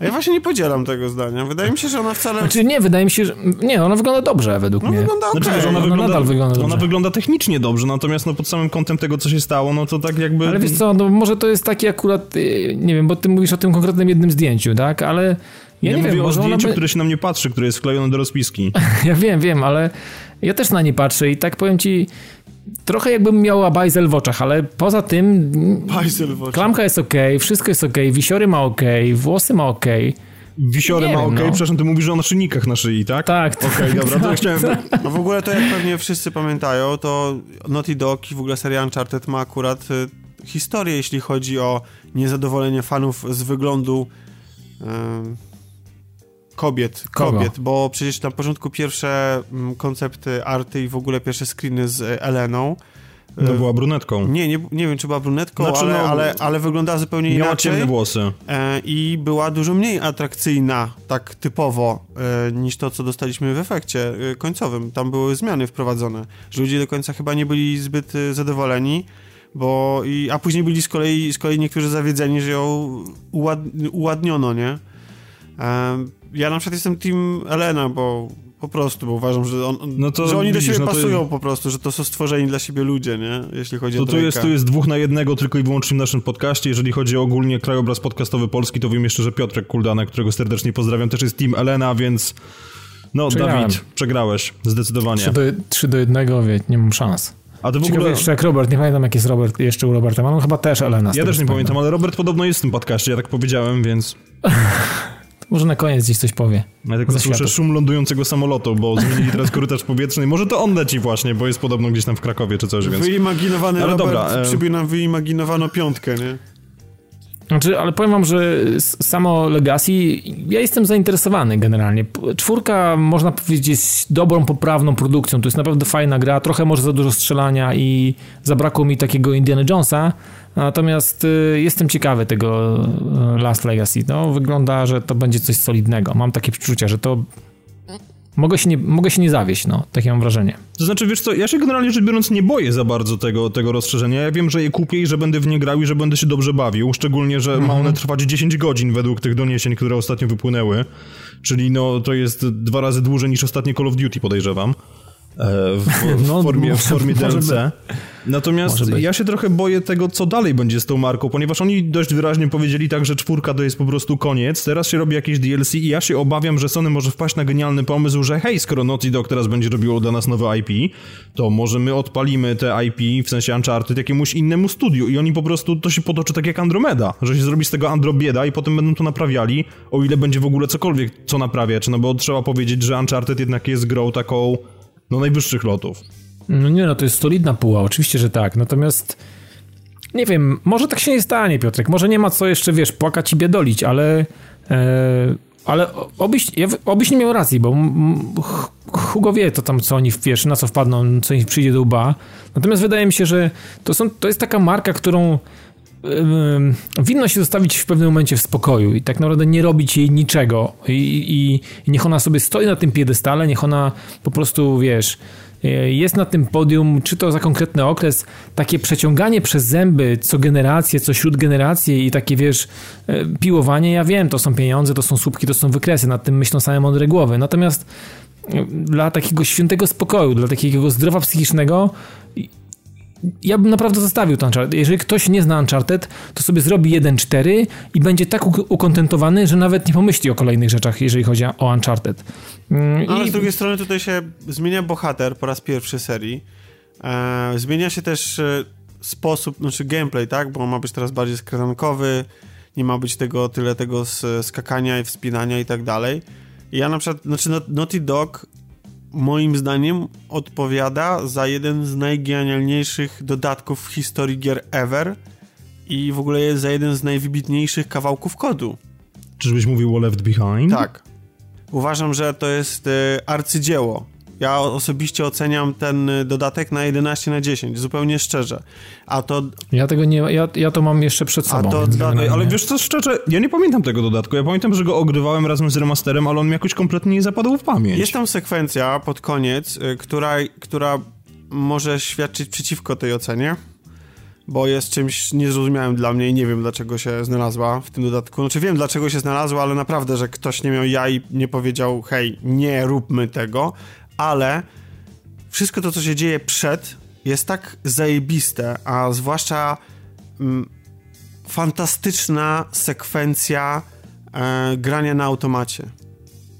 Ja właśnie nie podzielam tego zdania. Wydaje mi się, że ona wcale... Znaczy nie, wydaje mi się, że... Nie, ona wygląda dobrze według no, mnie. Wygląda okay. znaczy, że ona, ona wygląda, nadal wygląda dobrze. Ona wygląda technicznie dobrze, natomiast no pod samym kątem tego, co się stało, no to tak jakby... Ale wiesz co, no może to jest taki akurat, y, nie wiem, bo ty mówisz o tym konkretnym jednym zdjęciu, tak? Ale... Ja, ja nie mówię wiem, o zdjęciu, by... które się na mnie patrzy, które jest wklejone do rozpiski. ja wiem, wiem, ale ja też na nie patrzę i tak powiem ci, trochę jakbym miała bajzel w oczach, ale poza tym bajzel w oczach. klamka jest ok, wszystko jest ok, wisiory ma ok, włosy ma ok. Wisiory ma ok, no. przepraszam, ty mówisz, że o naszyjnikach na szyi, tak? Tak. Okej, okay, dobra, to ja chciałem... No w ogóle to jak pewnie wszyscy pamiętają, to Naughty Dog i w ogóle seria Uncharted ma akurat y, historię, jeśli chodzi o niezadowolenie fanów z wyglądu y, kobiet, Kogo? kobiet, bo przecież na początku pierwsze mm, koncepty arty i w ogóle pierwsze screeny z Eleną no była brunetką. Nie, nie, nie wiem, czy była brunetką, znaczy, ale, no, ale, ale wyglądała zupełnie miała inaczej. Miała ciemne włosy. E, I była dużo mniej atrakcyjna, tak typowo, e, niż to, co dostaliśmy w efekcie e, końcowym. Tam były zmiany wprowadzone, że ludzie do końca chyba nie byli zbyt zadowoleni, bo i, a później byli z kolei, z kolei niektórzy zawiedzeni, że ją uład, uładniono, nie? Ja na przykład jestem team Elena, bo po prostu, bo uważam, że, on, no to, że oni widzisz, do siebie no pasują jest... po prostu, że to są stworzeni dla siebie ludzie, nie? Jeśli chodzi to o tu jest, tu jest dwóch na jednego tylko i wyłącznie w naszym podcaście. Jeżeli chodzi o ogólnie krajobraz podcastowy Polski, to wiem jeszcze, że Piotrek Kuldana, którego serdecznie pozdrawiam, też jest Team Elena, więc no Przegrałem. Dawid, przegrałeś, zdecydowanie. 3 do, 3 do 1, wie, nie mam szans. A to w ogóle... jeszcze jak Robert, nie pamiętam jak jest Robert jeszcze u Roberta, mam chyba też Elena. Ja też nie pamiętam, ale Robert podobno jest w tym podcaście, ja tak powiedziałem, więc... Może na koniec gdzieś coś powie. Ja tylko słyszę szum lądującego samolotu, bo zmienili teraz korytarz powietrzny. Może to on leci właśnie, bo jest podobno gdzieś tam w Krakowie czy coś, więc... Wyimaginowany ale Robert dobra, przybił nam wyimaginowano piątkę, nie? Znaczy, ale powiem wam, że samo Legacy, ja jestem zainteresowany generalnie. Czwórka, można powiedzieć, jest dobrą, poprawną produkcją. To jest naprawdę fajna gra, trochę może za dużo strzelania i zabrakło mi takiego Indiana Jonesa, natomiast y, jestem ciekawy tego y, Last Legacy. No, wygląda, że to będzie coś solidnego. Mam takie przeczucia, że to mogę się nie, mogę się nie zawieść, no, takie mam wrażenie. To znaczy, wiesz co, ja się generalnie rzecz biorąc nie boję za bardzo tego, tego rozszerzenia. Ja wiem, że je kupię i że będę w nie grał i że będę się dobrze bawił, szczególnie, że mhm. ma one trwać 10 godzin według tych doniesień, które ostatnio wypłynęły, czyli no to jest dwa razy dłużej niż ostatnie Call of Duty, podejrzewam. W, w no, formie, w formie DLC. Natomiast ja się trochę boję tego, co dalej będzie z tą marką, ponieważ oni dość wyraźnie powiedzieli tak, że czwórka to jest po prostu koniec, teraz się robi jakieś DLC i ja się obawiam, że Sony może wpaść na genialny pomysł, że hej, skoro Naughty Dog teraz będzie robiło dla nas nowe IP, to może my odpalimy te IP, w sensie Uncharted, jakiemuś innemu studiu. I oni po prostu, to się potoczy tak jak Andromeda, że się zrobi z tego Androbieda i potem będą to naprawiali, o ile będzie w ogóle cokolwiek co naprawiać, no bo trzeba powiedzieć, że Uncharted jednak jest grą taką, no najwyższych lotów. No nie, no to jest solidna puła, oczywiście, że tak. Natomiast nie wiem, może tak się nie stanie, Piotrek. Może nie ma co jeszcze, wiesz, płakać i biedolić, ale. E, ale obyś, ja, obyś nie miał racji, bo Hugo wie to tam, co oni, wiesz, na co wpadną, co im przyjdzie do łba. Natomiast wydaje mi się, że to, są, to jest taka marka, którą winno się zostawić w pewnym momencie w spokoju i tak naprawdę nie robić jej niczego. I, i, i niech ona sobie stoi na tym piedestale, niech ona po prostu, wiesz, E, jest na tym podium, czy to za konkretny okres, takie przeciąganie przez zęby co generację, co śród generacji i takie, wiesz, e, piłowanie, ja wiem, to są pieniądze, to są słupki, to są wykresy, nad tym myślą same mądre głowy. Natomiast e, dla takiego świętego spokoju, dla takiego zdrowa psychicznego ja bym naprawdę zostawił ten Uncharted. Jeżeli ktoś nie zna Uncharted, to sobie zrobi 1.4 i będzie tak ukontentowany, że nawet nie pomyśli o kolejnych rzeczach, jeżeli chodzi o Uncharted. Mm, Ale I... z drugiej strony tutaj się zmienia bohater po raz pierwszy serii. E, zmienia się też e, sposób, znaczy gameplay, tak? Bo ma być teraz bardziej skradankowy, nie ma być tego tyle tego skakania i wspinania i tak dalej. Ja na przykład, znaczy Naughty Dog moim zdaniem odpowiada za jeden z najgenialniejszych dodatków w historii gier ever i w ogóle jest za jeden z najwybitniejszych kawałków kodu. Czyżbyś mówił o Left Behind? Tak. Uważam, że to jest y, arcydzieło ja osobiście oceniam ten y, dodatek na 11 na 10, zupełnie szczerze. A to... Ja tego nie... Ja, ja to mam jeszcze przed sobą. To, da, ale wiesz co, szczerze, ja nie pamiętam tego dodatku. Ja pamiętam, że go ogrywałem razem z remasterem, ale on mi jakoś kompletnie nie zapadł w pamięć. Jest tam sekwencja pod koniec, y, która, która może świadczyć przeciwko tej ocenie bo jest czymś niezrozumiałym dla mnie i nie wiem dlaczego się znalazła w tym dodatku. Znaczy wiem dlaczego się znalazła, ale naprawdę, że ktoś nie miał ja i nie powiedział hej, nie róbmy tego, ale wszystko to, co się dzieje przed, jest tak zajebiste, a zwłaszcza mm, fantastyczna sekwencja e, grania na automacie.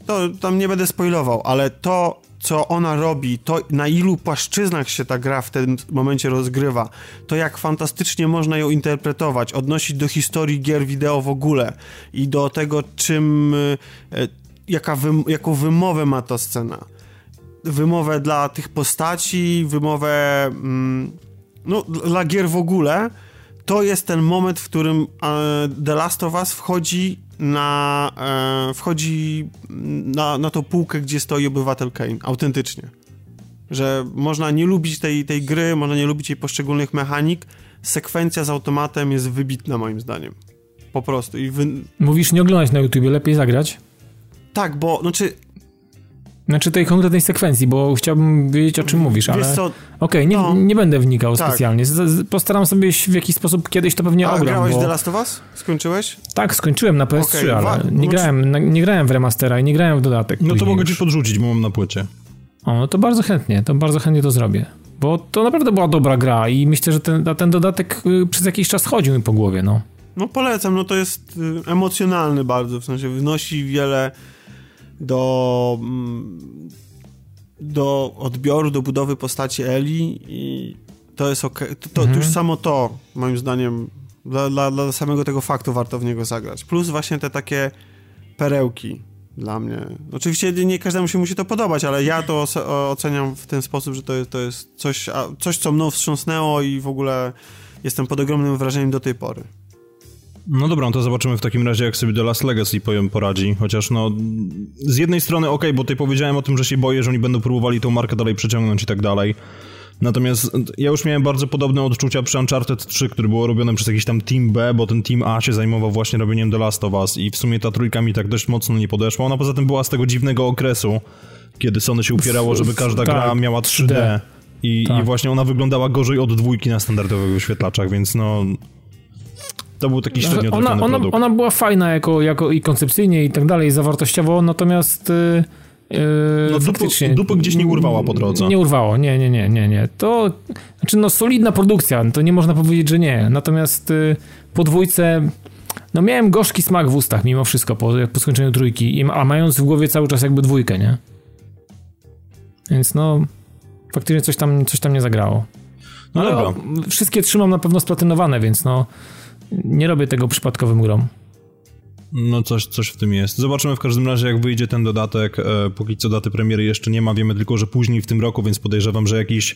To tam nie będę spoilował, ale to, co ona robi, to na ilu płaszczyznach się ta gra w tym momencie rozgrywa, to jak fantastycznie można ją interpretować, odnosić do historii gier wideo w ogóle i do tego, czym, e, jaka wym, jaką wymowę ma ta scena wymowę dla tych postaci, wymowę mm, no, dla gier w ogóle, to jest ten moment, w którym e, The Last of Us wchodzi na e, wchodzi na, na tą półkę, gdzie stoi obywatel Kane, autentycznie. Że można nie lubić tej, tej gry, można nie lubić jej poszczególnych mechanik, sekwencja z automatem jest wybitna moim zdaniem. Po prostu. I wy... Mówisz nie oglądać na YouTubie, lepiej zagrać? Tak, bo znaczy znaczy tej konkretnej sekwencji, bo chciałbym wiedzieć o czym mówisz, ale... Okej, okay, nie, no. nie będę wnikał tak. specjalnie. Postaram sobie w jakiś sposób kiedyś to pewnie A, ogram. grałeś bo... The Last of Us? Skończyłeś? Tak, skończyłem na PS3, okay, ale nie, grałem, nie grałem w remastera i nie grałem w dodatek. No to mogę ci podrzucić, bo mam na płycie. O, no to bardzo chętnie, to bardzo chętnie to zrobię. Bo to naprawdę była dobra gra i myślę, że ten, ten dodatek y, przez jakiś czas chodził mi po głowie, no. No polecam, no to jest y, emocjonalny bardzo, w sensie wnosi wiele do, mm, do odbioru, do budowy postaci Eli i to jest ok. To, to, mhm. już samo to, moim zdaniem, dla, dla, dla samego tego faktu warto w niego zagrać. Plus właśnie te takie perełki dla mnie. Oczywiście nie każdemu się musi to podobać, ale ja to oceniam w ten sposób, że to jest, to jest coś, coś, co mną wstrząsnęło i w ogóle jestem pod ogromnym wrażeniem do tej pory. No dobra, no to zobaczymy w takim razie, jak sobie The Last Legacy poradzi. Chociaż no, z jednej strony ok, bo tutaj powiedziałem o tym, że się boję, że oni będą próbowali tą markę dalej przeciągnąć i tak dalej. Natomiast ja już miałem bardzo podobne odczucia przy Uncharted 3, który było robione przez jakiś tam Team B, bo ten Team A się zajmował właśnie robieniem The Last of Us i w sumie ta trójka mi tak dość mocno nie podeszła. Ona poza tym była z tego dziwnego okresu, kiedy Sony się upierało, żeby każda tak, gra miała 3D. I, tak. I właśnie ona wyglądała gorzej od dwójki na standardowych wyświetlaczach, więc no to był taki średnio ona, ona, produkt. Ona była fajna jako, jako i koncepcyjnie i tak dalej, zawartościowo, natomiast Yy, no faktycznie. Dupy, dupy gdzieś nie urwała po drodze. Nie urwało, nie, nie, nie, nie, nie. To, znaczy no solidna produkcja, to nie można powiedzieć, że nie. Natomiast yy, po dwójce, no miałem gorzki smak w ustach mimo wszystko po, po skończeniu trójki, a mając w głowie cały czas jakby dwójkę, nie? Więc no, faktycznie coś tam, coś tam nie zagrało. No, ale o, wszystkie trzymam na pewno splatynowane, więc no, nie robię tego przypadkowym grom. No coś, coś w tym jest. Zobaczymy w każdym razie jak wyjdzie ten dodatek. E, póki co daty premiery jeszcze nie ma, wiemy tylko, że później w tym roku, więc podejrzewam, że jakiś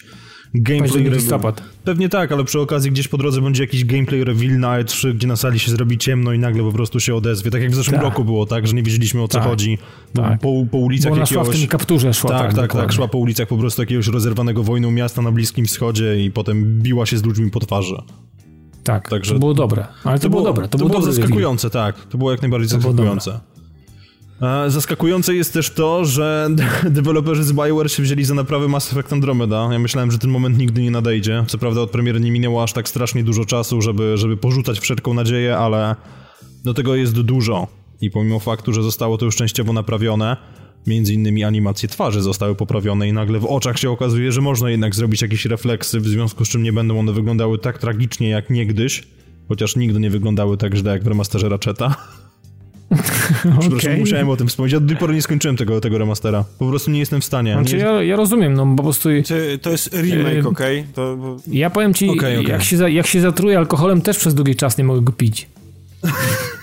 gameplay reveal. Pewnie tak, ale przy okazji gdzieś po drodze będzie jakiś gameplay reveal na E3, gdzie na sali się zrobi ciemno i nagle po prostu się odezwie. Tak jak w zeszłym tak. roku było, tak, że nie wiedzieliśmy o co tak. chodzi. Tak. Po, po ulicach Bo ona jakiegoś... szła w tym kapturze szła. Tak, tak, tak, tak, szła po ulicach po prostu jakiegoś rozerwanego wojną miasta na Bliskim Wschodzie i potem biła się z ludźmi po twarzy. Tak, Także to było dobre. Ale to, to było, dobre. To, to było, zaskakujące, tak. To było jak najbardziej to zaskakujące. Zaskakujące jest też to, że deweloperzy z Bioware się wzięli za naprawę Mass Effect Andromeda. Ja myślałem, że ten moment nigdy nie nadejdzie. Co prawda od premiery nie minęło aż tak strasznie dużo czasu, żeby, żeby porzucać wszelką nadzieję, ale do tego jest dużo. I pomimo faktu, że zostało to już częściowo naprawione, między innymi animacje twarzy zostały poprawione i nagle w oczach się okazuje, że można jednak zrobić jakieś refleksy, w związku z czym nie będą one wyglądały tak tragicznie jak niegdyś, chociaż nigdy nie wyglądały tak źle jak w remasterze Ratcheta. Przepraszam, okay. musiałem o tym wspomnieć. Ja do tej pory nie skończyłem tego, tego remastera. Po prostu nie jestem w stanie. Znaczy, nie... ja, ja rozumiem, no po prostu... to jest remake, okej? Okay? Bo... Ja powiem ci, okay, okay. Jak, się, jak się zatruję alkoholem, też przez długi czas nie mogę go pić.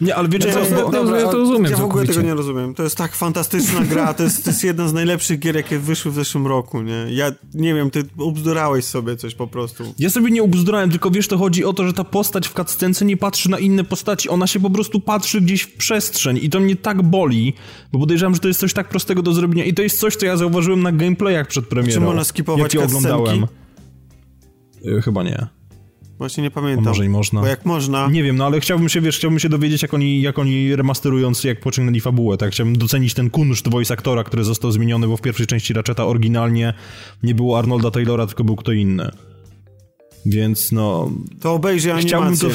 Nie, ale wiecie, co, no, dobra, ja to rozumiem. Ja w ogóle tego nie rozumiem. To jest tak fantastyczna gra, to jest, to jest jedna z najlepszych gier, jakie wyszły w zeszłym roku, nie? Ja nie wiem, ty ubzdurałeś sobie coś po prostu. Ja sobie nie ubzdurałem, tylko wiesz, to chodzi o to, że ta postać w cutscence nie patrzy na inne postaci, ona się po prostu patrzy gdzieś w przestrzeń i to mnie tak boli, bo podejrzewam, że to jest coś tak prostego do zrobienia i to jest coś, co ja zauważyłem na gameplayach przed premierą. Czy można skipować jak oglądałem. E, chyba nie. Właśnie nie pamiętam. może i można. Bo jak można... Nie wiem, no ale chciałbym się, wiesz, chciałbym się dowiedzieć, jak oni, jak oni remasterując, jak pociągnęli fabułę, tak? Chciałbym docenić ten kunszt voice aktora, który został zmieniony, bo w pierwszej części Ratcheta oryginalnie nie było Arnolda Taylora, tylko był kto inny. Więc no... To obejrzyj animację. To...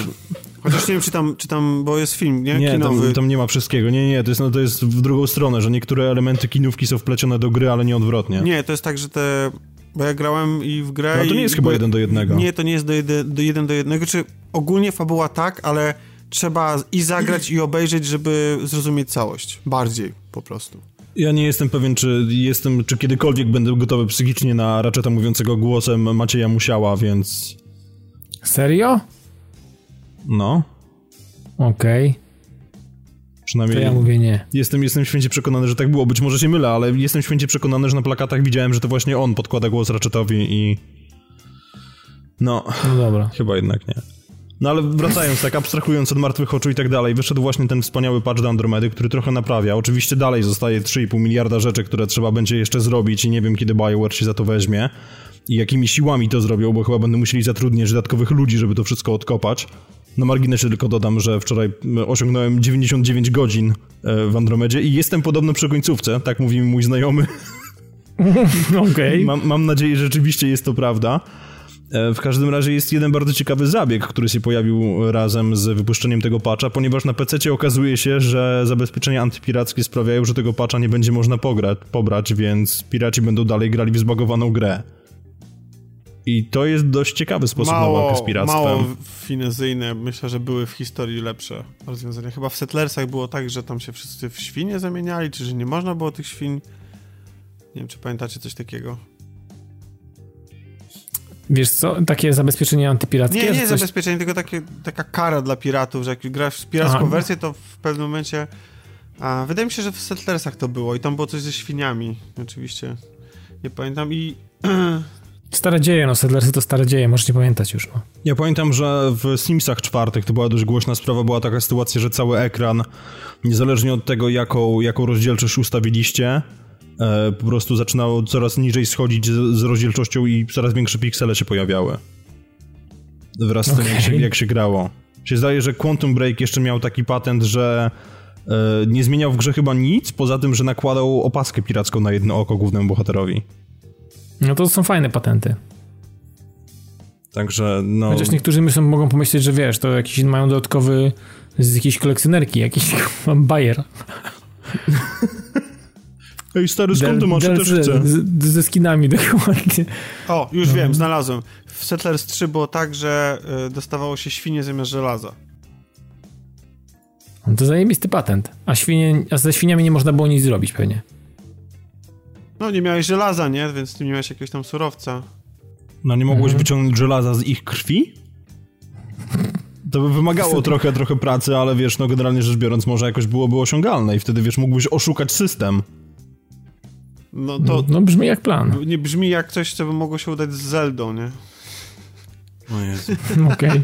Chociaż nie wiem, czy tam, czy tam, bo jest film, nie? Nie, tam, tam, nie ma wszystkiego. Nie, nie, to jest, no, to jest w drugą stronę, że niektóre elementy kinówki są wplecione do gry, ale nie odwrotnie. Nie, to jest tak, że te bo ja grałem i w grę... No to nie jest chyba jeden do jednego. Nie, to nie jest do, jedy, do jeden do jednego, czy ogólnie fabuła tak, ale trzeba i zagrać i obejrzeć, żeby zrozumieć całość. Bardziej po prostu. Ja nie jestem pewien, czy jestem, czy kiedykolwiek będę gotowy psychicznie na Ratcheta mówiącego głosem Macieja Musiała, więc... Serio? No. Okej. Okay. Przynajmniej. To ja mówię nie. Jestem, jestem święcie przekonany, że tak było. Być może się mylę, ale jestem święcie przekonany, że na plakatach widziałem, że to właśnie on podkłada głos Ratchetowi i. No. No dobra. Chyba jednak nie. No ale wracając, tak abstrahując od martwych oczu i tak dalej, wyszedł właśnie ten wspaniały patch do Andromedy, który trochę naprawia. Oczywiście dalej zostaje 3,5 miliarda rzeczy, które trzeba będzie jeszcze zrobić i nie wiem, kiedy BioWare się za to weźmie i jakimi siłami to zrobią, bo chyba będą musieli zatrudnić dodatkowych ludzi, żeby to wszystko odkopać. Na marginesie tylko dodam, że wczoraj osiągnąłem 99 godzin e, w Andromedzie i jestem podobno przy końcówce, tak mówi mi mój znajomy. Okej. Mam, mam nadzieję, że rzeczywiście jest to prawda. E, w każdym razie jest jeden bardzo ciekawy zabieg, który się pojawił razem z wypuszczeniem tego patcha, ponieważ na PC okazuje się, że zabezpieczenia antypirackie sprawiają, że tego patcha nie będzie można pograć, pobrać, więc piraci będą dalej grali w zbagowaną grę. I to jest dość ciekawy sposób mało, na walkę z piractwem. Mało finezyjne. Myślę, że były w historii lepsze rozwiązania. Chyba w Settlersach było tak, że tam się wszyscy w świnie zamieniali, czy że nie można było tych świn. Nie wiem, czy pamiętacie coś takiego. Wiesz co, takie zabezpieczenie antypirackie? Nie, nie coś... zabezpieczenie, tylko takie, taka kara dla piratów, że jak grasz w piracką Aha. wersję, to w pewnym momencie... A, wydaje mi się, że w Settlersach to było i tam było coś ze świniami, oczywiście. Nie pamiętam i Stare dzieje, no Settlersy to stare dzieje, możesz nie pamiętać już. No. Ja pamiętam, że w Simsach czwartych to była dość głośna sprawa, była taka sytuacja, że cały ekran, niezależnie od tego, jaką, jaką rozdzielczość ustawiliście, e, po prostu zaczynało coraz niżej schodzić z, z rozdzielczością i coraz większe piksele się pojawiały. Wraz z okay. tym, jak się, jak się grało. Się zdaje, że Quantum Break jeszcze miał taki patent, że e, nie zmieniał w grze chyba nic, poza tym, że nakładał opaskę piracką na jedno oko głównemu bohaterowi. No to są fajne patenty. Także no... Chociaż niektórzy myślą, mogą pomyśleć, że wiesz, to jakiś mają dodatkowy z jakiejś kolekcjonerki, jakiś bajer. Ej, stary, skąd ty masz? Ja też chcę. Z, ze skinami dokładnie. O, już no. wiem, znalazłem. W Settlers 3 było tak, że y, dostawało się świnie zamiast żelaza. No to zajebisty patent. A, świnie, a ze świniami nie można było nic zrobić pewnie. No, nie miałeś żelaza, nie? Więc ty nie miałeś jakiegoś tam surowca. No, nie mogłeś mhm. wyciągnąć żelaza z ich krwi? To by wymagało trochę, trochę pracy, ale wiesz, no generalnie rzecz biorąc, może jakoś byłoby osiągalne i wtedy, wiesz, mógłbyś oszukać system. No to... No brzmi jak plan. Nie brzmi jak coś, co by mogło się udać z Zeldą, nie? O Jezu. Okej.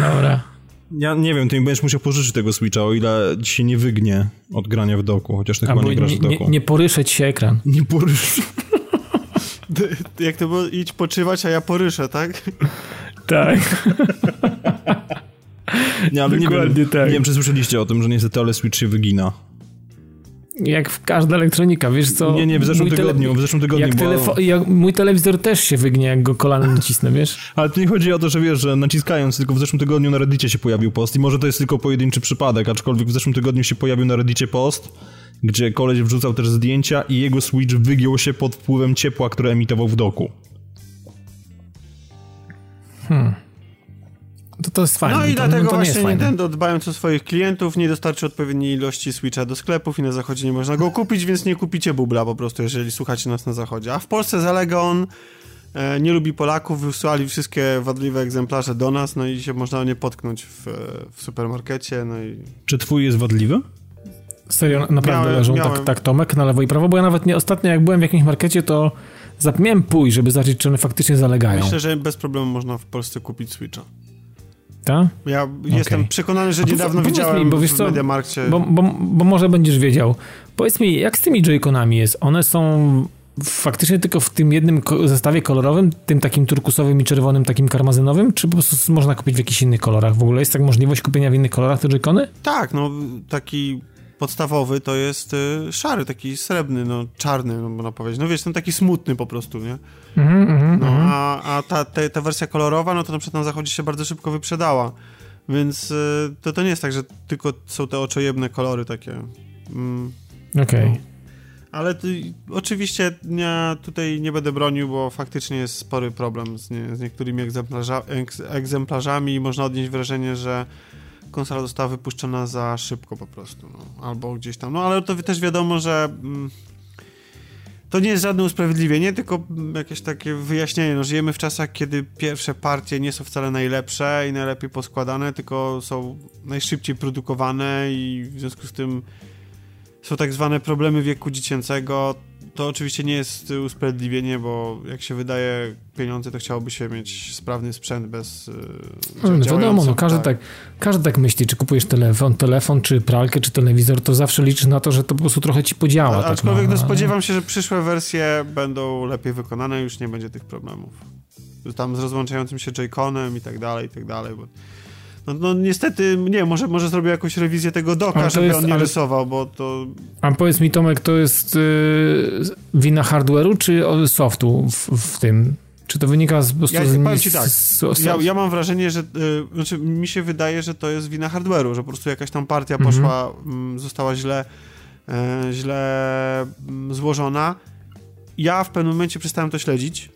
Dobra. Ja nie wiem, ty mi będziesz musiał pożyczyć tego Switcha, o ile ci się nie wygnie od grania w doku, chociaż ty chyba nie grasz w doku. Nie, nie poryszeć się ekran. Nie porysz. Jak to było, idź poczywać, a ja poryszę, tak? Tak. nie, ale Dokładnie nie wiem, tak. nie wiem, czy słyszeliście o tym, że niestety ale Switch się wygina. Jak w każda elektronika, wiesz co? Nie, nie, w zeszłym tygodniu, w zeszłym tygodniu. Jak, bo... jak mój telewizor też się wygnie, jak go kolanem nacisnę, wiesz? Ale to nie chodzi o to, że wiesz, że naciskając, tylko w zeszłym tygodniu na Reddicie się pojawił post i może to jest tylko pojedynczy przypadek, aczkolwiek w zeszłym tygodniu się pojawił na Reddicie post, gdzie koleś wrzucał też zdjęcia i jego Switch wygiął się pod wpływem ciepła, które emitował w doku. Hmm. To, to jest fajne. No i to, dlatego to właśnie Nintendo dbając o swoich klientów nie dostarczy odpowiedniej ilości Switcha do sklepów i na zachodzie nie można go kupić, więc nie kupicie bubla po prostu, jeżeli słuchacie nas na zachodzie. A w Polsce zalega on e, nie lubi Polaków, wysłali wszystkie wadliwe egzemplarze do nas, no i się można nie potknąć w, w supermarkecie, no i... Czy twój jest wadliwy? Serio, naprawdę miałem, leżą tak, miałem. Tak, tak Tomek na lewo i prawo, bo ja nawet nie ostatnio jak byłem w jakimś markecie, to zapomniałem pójść, żeby zobaczyć, czy one faktycznie zalegają. Myślę, że bez problemu można w Polsce kupić Switcha. Tak? Ja okay. jestem przekonany, że niedawno widziałem mi, bo wiesz co, w Mediamarkcie. Bo, bo, bo może będziesz wiedział. Powiedz mi, jak z tymi Joy-Conami jest? One są faktycznie tylko w tym jednym zestawie kolorowym, tym takim turkusowym i czerwonym, takim karmazynowym, czy po prostu można kupić w jakichś innych kolorach? W ogóle jest tak możliwość kupienia w innych kolorach te Joy-Cony? Tak, no taki podstawowy to jest y, szary, taki srebrny, no czarny, no, można powiedzieć. No wiesz, ten taki smutny po prostu, nie? Mm -hmm, no, a, a ta, te, ta wersja kolorowa, no to na przykład na zachodzie się bardzo szybko wyprzedała. Więc y, to, to nie jest tak, że tylko są te oczojebne kolory takie. Mm, Okej. Okay. No. Ale ty, oczywiście ja tutaj nie będę bronił, bo faktycznie jest spory problem z, nie, z niektórymi egzemplarza, egzemplarzami i można odnieść wrażenie, że konsola została wypuszczona za szybko po prostu, no. albo gdzieś tam. No ale to też wiadomo, że mm, to nie jest żadne usprawiedliwienie, tylko jakieś takie wyjaśnienie. No, żyjemy w czasach, kiedy pierwsze partie nie są wcale najlepsze i najlepiej poskładane, tylko są najszybciej produkowane i w związku z tym są tak zwane problemy wieku dziecięcego to oczywiście nie jest usprawiedliwienie, bo jak się wydaje pieniądze, to chciałoby się mieć sprawny sprzęt bez yy, no, wiadomo, no, każdy, tak. tak, każdy tak myśli, czy kupujesz telefon, telefon, czy pralkę, czy telewizor, to zawsze liczysz na to, że to po prostu trochę ci podziała. A, tak, aczkolwiek no, no, spodziewam się, że przyszłe wersje będą lepiej wykonane, już nie będzie tych problemów. Tam z rozłączającym się J-Conem i tak dalej, i tak dalej, bo no, no, niestety, nie, może, może zrobię jakąś rewizję tego doka, żeby jest, on nie ale... rysował, bo to... A powiedz mi Tomek, to jest yy, wina hardware'u czy softu w, w, tym? Czy to wynika z, po prostu ja, z, ci tak, z, ja, ja, mam wrażenie, że yy, znaczy mi się wydaje, że to jest wina hardware'u, że po prostu jakaś tam partia mhm. poszła, mm, została źle, yy, źle mm, złożona. Ja w pewnym momencie przestałem to śledzić,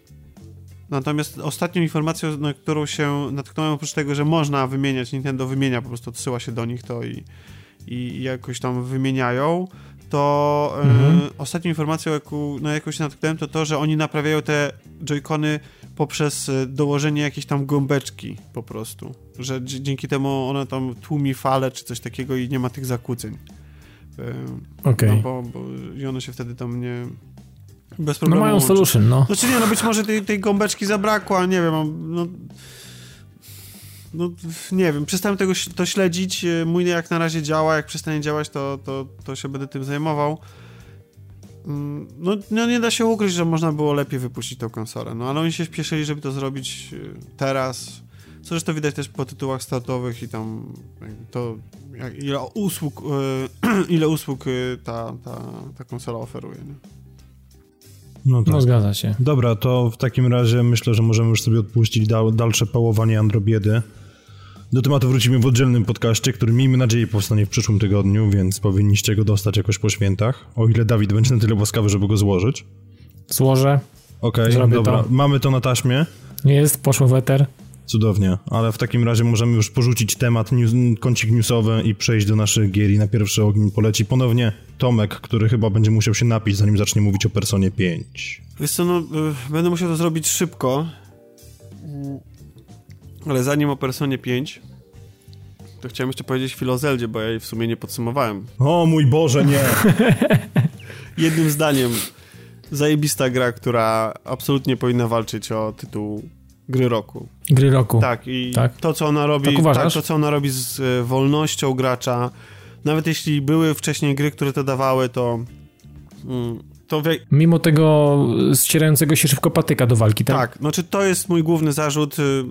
Natomiast ostatnią informacją, na którą się natknąłem, oprócz tego, że można wymieniać, Nintendo wymienia, po prostu odsyła się do nich to i, i jakoś tam wymieniają, to e, mhm. e, ostatnią informacją, jaką, na jaką się natknąłem, to to, że oni naprawiają te joycony poprzez e, dołożenie jakiejś tam gąbeczki po prostu. Że dzięki temu ona tam tłumi fale czy coś takiego i nie ma tych zakłóceń. E, Okej. Okay. No bo, bo, I one się wtedy tam nie bez problemu. No mają solution, no. Znaczy nie, no być może tej, tej gąbeczki zabrakło, a nie wiem, no... No, nie wiem, przestałem tego to śledzić. Mój jak na razie działa, jak przestanie działać, to, to, to się będę tym zajmował. Mm, no, no, nie da się ukryć, że można było lepiej wypuścić tą konsolę. No ale oni się śpieszyli, żeby to zrobić y, teraz. Co zresztą widać też po tytułach startowych i tam to ile usług, y, ile usług ta, ta, ta konsola oferuje. Nie? No, tak. no zgadza się. Dobra, to w takim razie myślę, że możemy już sobie odpuścić dal, dalsze pałowanie Androbiedy. Do tematu wrócimy w oddzielnym podcaście, który miejmy nadzieję powstanie w przyszłym tygodniu, więc powinniście go dostać jakoś po świętach, o ile Dawid będzie na tyle łaskawy, żeby go złożyć. Złożę. Okej, Zrobię dobra. to. Mamy to na taśmie. Jest, poszło w eter. Cudownie, ale w takim razie możemy już porzucić temat, news, kącik newsowy i przejść do naszych gier i na pierwszy ogień poleci ponownie Tomek, który chyba będzie musiał się napić, zanim zacznie mówić o Personie 5. Wiesz co, no, y, będę musiał to zrobić szybko, ale zanim o Personie 5, to chciałem jeszcze powiedzieć chwilę o Zeldzie, bo ja jej w sumie nie podsumowałem. O mój Boże, nie! Jednym zdaniem, zajebista gra, która absolutnie powinna walczyć o tytuł gry roku. Gry roku. Tak, i Tak? to, co ona robi, Tak uważasz? to, co ona robi z e, wolnością gracza, nawet jeśli były wcześniej gry, które to dawały, to mm, to wie, Mimo tego ścierającego się szybko patyka do walki, tak? tak, znaczy to jest mój główny zarzut, y,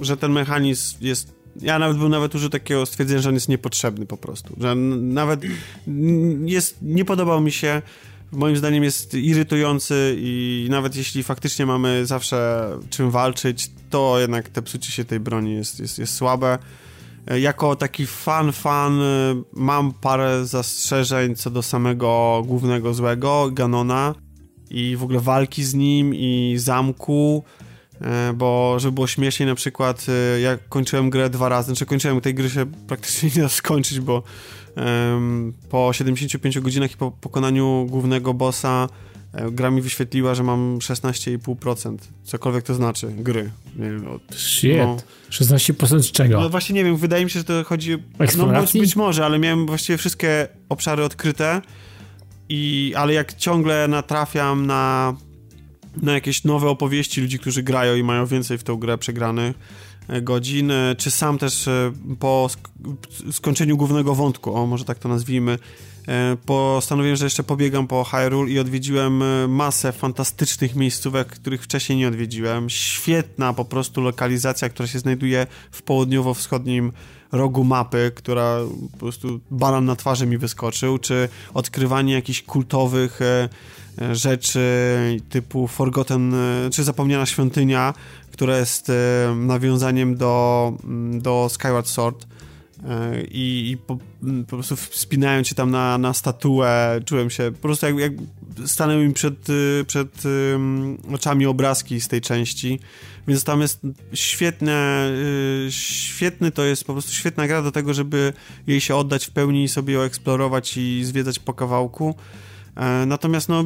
że ten mechanizm jest ja nawet bym nawet użył takiego stwierdzenia, że on jest niepotrzebny po prostu. Że nawet jest, nie podobał mi się, moim zdaniem jest irytujący i nawet jeśli faktycznie mamy zawsze czym walczyć, to jednak te psucie się tej broni jest, jest, jest słabe. E, Jako taki fan, fan y, mam parę zastrzeżeń co do samego głównego złego, Ganona i w ogóle walki z nim i zamku, e, bo żeby było śmieszniej na przykład e, ja kończyłem grę dwa razy, znaczy kończyłem tej gry się praktycznie nie da skończyć, bo po 75 godzinach i po pokonaniu głównego bossa e, gra mi wyświetliła, że mam 16,5%, cokolwiek to znaczy, gry. Nie wiem, od, Shit. no. 16% z czego? no właśnie nie wiem, wydaje mi się, że to chodzi... No być, Eksploracji? być może, ale miałem właściwie wszystkie obszary odkryte i, ale jak ciągle natrafiam na, na jakieś nowe opowieści ludzi, którzy grają i mają więcej w tą grę przegranych godzin, e, czy sam też e, po sk- skończeniu głównego wątku, o może tak to nazwijmy, e, postanowiłem, że jeszcze pobiegam po Hyrule i odwiedziłem masę fantastycznych miejscówek, których wcześniej nie odwiedziłem. Świetna po prostu lokalizacja, która się znajduje w południowo-wschodnim rogu mapy, która po prostu banan na twarzy mi wyskoczył, czy odkrywanie jakichś kultowych rzeczy typu Forgotten, e, czy Zapomniana Świątynia, która jest e, nawiązaniem do, mm, do Skyward Sword E, i, i po, m, po prostu wspinając się tam na, na statuę, czułem się po prostu jak, jak stanęły mi przed, przed oczami obrazki z tej części, więc tam jest świetne, świetny to jest po prostu świetna gra do tego, żeby jej się oddać w pełni i sobie ją eksplorować i zwiedzać po kawałku. E, Natomiast no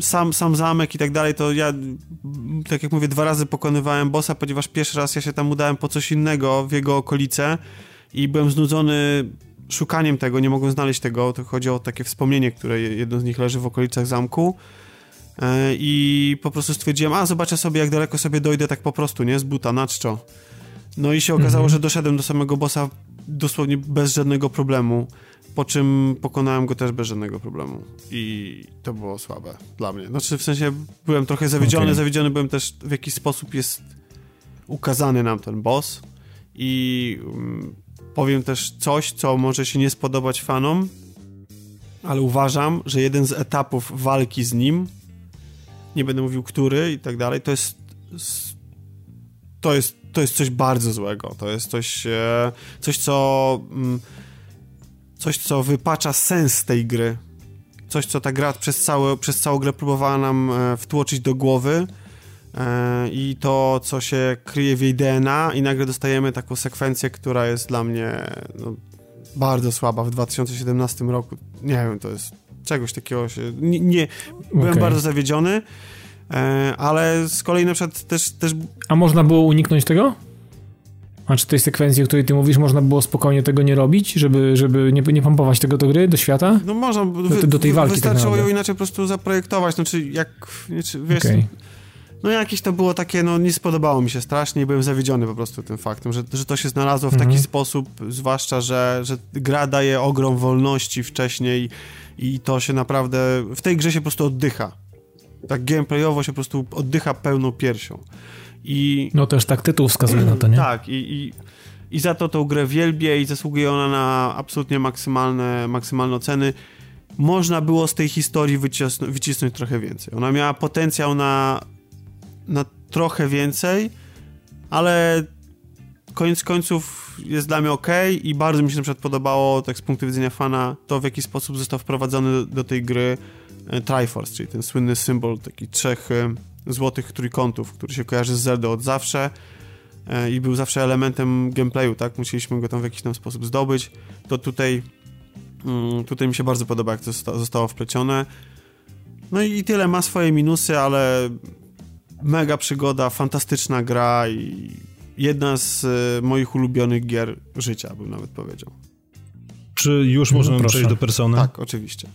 sam, sam zamek i tak dalej, to ja, tak jak mówię, dwa razy pokonywałem bossa, ponieważ pierwszy raz ja się tam udałem po coś innego w jego okolice i byłem znudzony szukaniem tego, nie mogłem znaleźć tego, to chodzi o takie wspomnienie, które jedno z nich leży w okolicach zamku E, i po prostu stwierdziłem, a zobaczę sobie jak daleko sobie dojdę tak po prostu, nie, z buta, na czczo. No i się okazało, Mhm. że doszedłem do samego bossa dosłownie bez żadnego problemu, po czym pokonałem go też bez żadnego problemu i to było słabe dla mnie. Znaczy w sensie byłem trochę zawiedziony, Okej. zawiedziony byłem też w jaki sposób jest ukazany nam ten boss i mm, powiem też coś, co może się nie spodobać fanom, ale uważam, że jeden z etapów walki z nim, nie będę mówił który i tak dalej, to jest to jest, to jest coś bardzo złego. To jest coś, e, coś co mm, coś, co wypacza sens tej gry. Coś, co ta gra przez, całe, przez całą grę próbowała nam e, wtłoczyć do głowy e, i to, co się kryje w jej DNA i nagle dostajemy taką sekwencję, która jest dla mnie no, bardzo słaba w 2017 roku. Nie wiem, to jest czegoś takiego się... Nie, nie byłem Okej. bardzo zawiedziony, e, ale z kolei na przykład też, też A można było uniknąć tego? A czy tej sekwencji, o której ty mówisz, można było spokojnie tego nie robić, żeby, żeby nie, nie pompować tego do gry, do świata? No można, wy, do tej walki tak wystarczyło ją naprawdę. inaczej po prostu zaprojektować, znaczy jak, znaczy, wiesz, Okej. no jakieś to było takie, no nie spodobało mi się strasznie i byłem zawiedziony po prostu tym faktem, że, że to się znalazło w Mhm. taki sposób, zwłaszcza, że, że gra daje ogrom wolności wcześniej i to się naprawdę, w tej grze się po prostu oddycha. Tak gameplayowo się po prostu oddycha pełną piersią. I No też tak tytuł wskazuje na to, nie? tak, i, i, i za to tą grę wielbię i zasługuje ona na absolutnie maksymalne, maksymalne oceny. Można było z tej historii wycisnąć, wycisnąć trochę więcej. Ona miała potencjał na, na trochę więcej, ale koniec końców jest dla mnie ok i bardzo mi się na przykład podobało, tak z punktu widzenia fana, to w jaki sposób został wprowadzony do tej gry e, Triforce, czyli ten słynny symbol takich trzech e, złotych trójkątów, który się kojarzy z Zelda od zawsze e, i był zawsze elementem gameplayu, tak? Musieliśmy go tam w jakiś tam sposób zdobyć. To tutaj, mm, tutaj mi się bardzo podoba, jak to zostało wplecione. No i tyle, ma swoje minusy, ale mega przygoda, fantastyczna gra i jedna z e, moich ulubionych gier życia, bym nawet powiedział. Czy już no możemy przejść do Persony? Tak, oczywiście.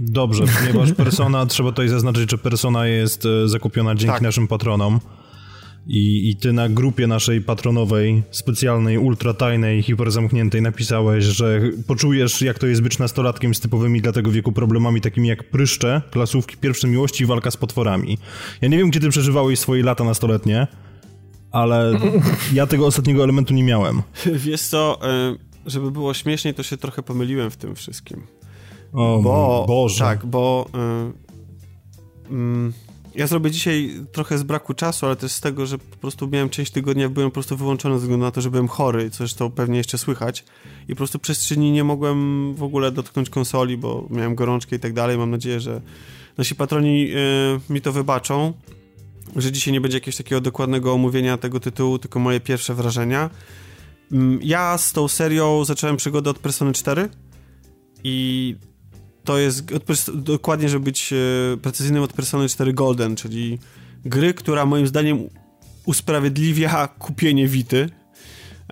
Dobrze, ponieważ Persona, trzeba tutaj zaznaczyć, że Persona jest e, zakupiona dzięki tak. naszym patronom. I, I ty na grupie naszej patronowej, specjalnej, ultratajnej, hiperzamkniętej napisałeś, że poczujesz, jak to jest być nastolatkiem z typowymi dla tego wieku problemami takimi jak pryszcze, klasówki pierwsze miłości i walka z potworami. Ja nie wiem, gdzie ty przeżywałeś swoje lata nastoletnie, ale ja tego ostatniego elementu nie miałem. Wiesz co, e, żeby było śmieszniej, to się trochę pomyliłem w tym wszystkim. O bo, Boże. Tak, bo... Y, y, ja zrobię dzisiaj trochę z braku czasu, ale też z tego, że po prostu miałem część tygodnia, byłem po prostu wyłączony ze względu na to, że byłem chory, co zresztą pewnie jeszcze słychać. I po prostu przez trzy dni nie mogłem w ogóle dotknąć konsoli, bo miałem gorączkę i tak dalej. Mam nadzieję, że nasi patroni y, mi to wybaczą, że dzisiaj nie będzie jakiegoś takiego dokładnego omówienia tego tytułu, tylko moje pierwsze wrażenia. Mm, ja z tą serią zacząłem przygodę od Persony 4 i to jest dokładnie, żeby być e, precyzyjnym od Persony 4 Golden, czyli gry, która moim zdaniem usprawiedliwia kupienie Wity.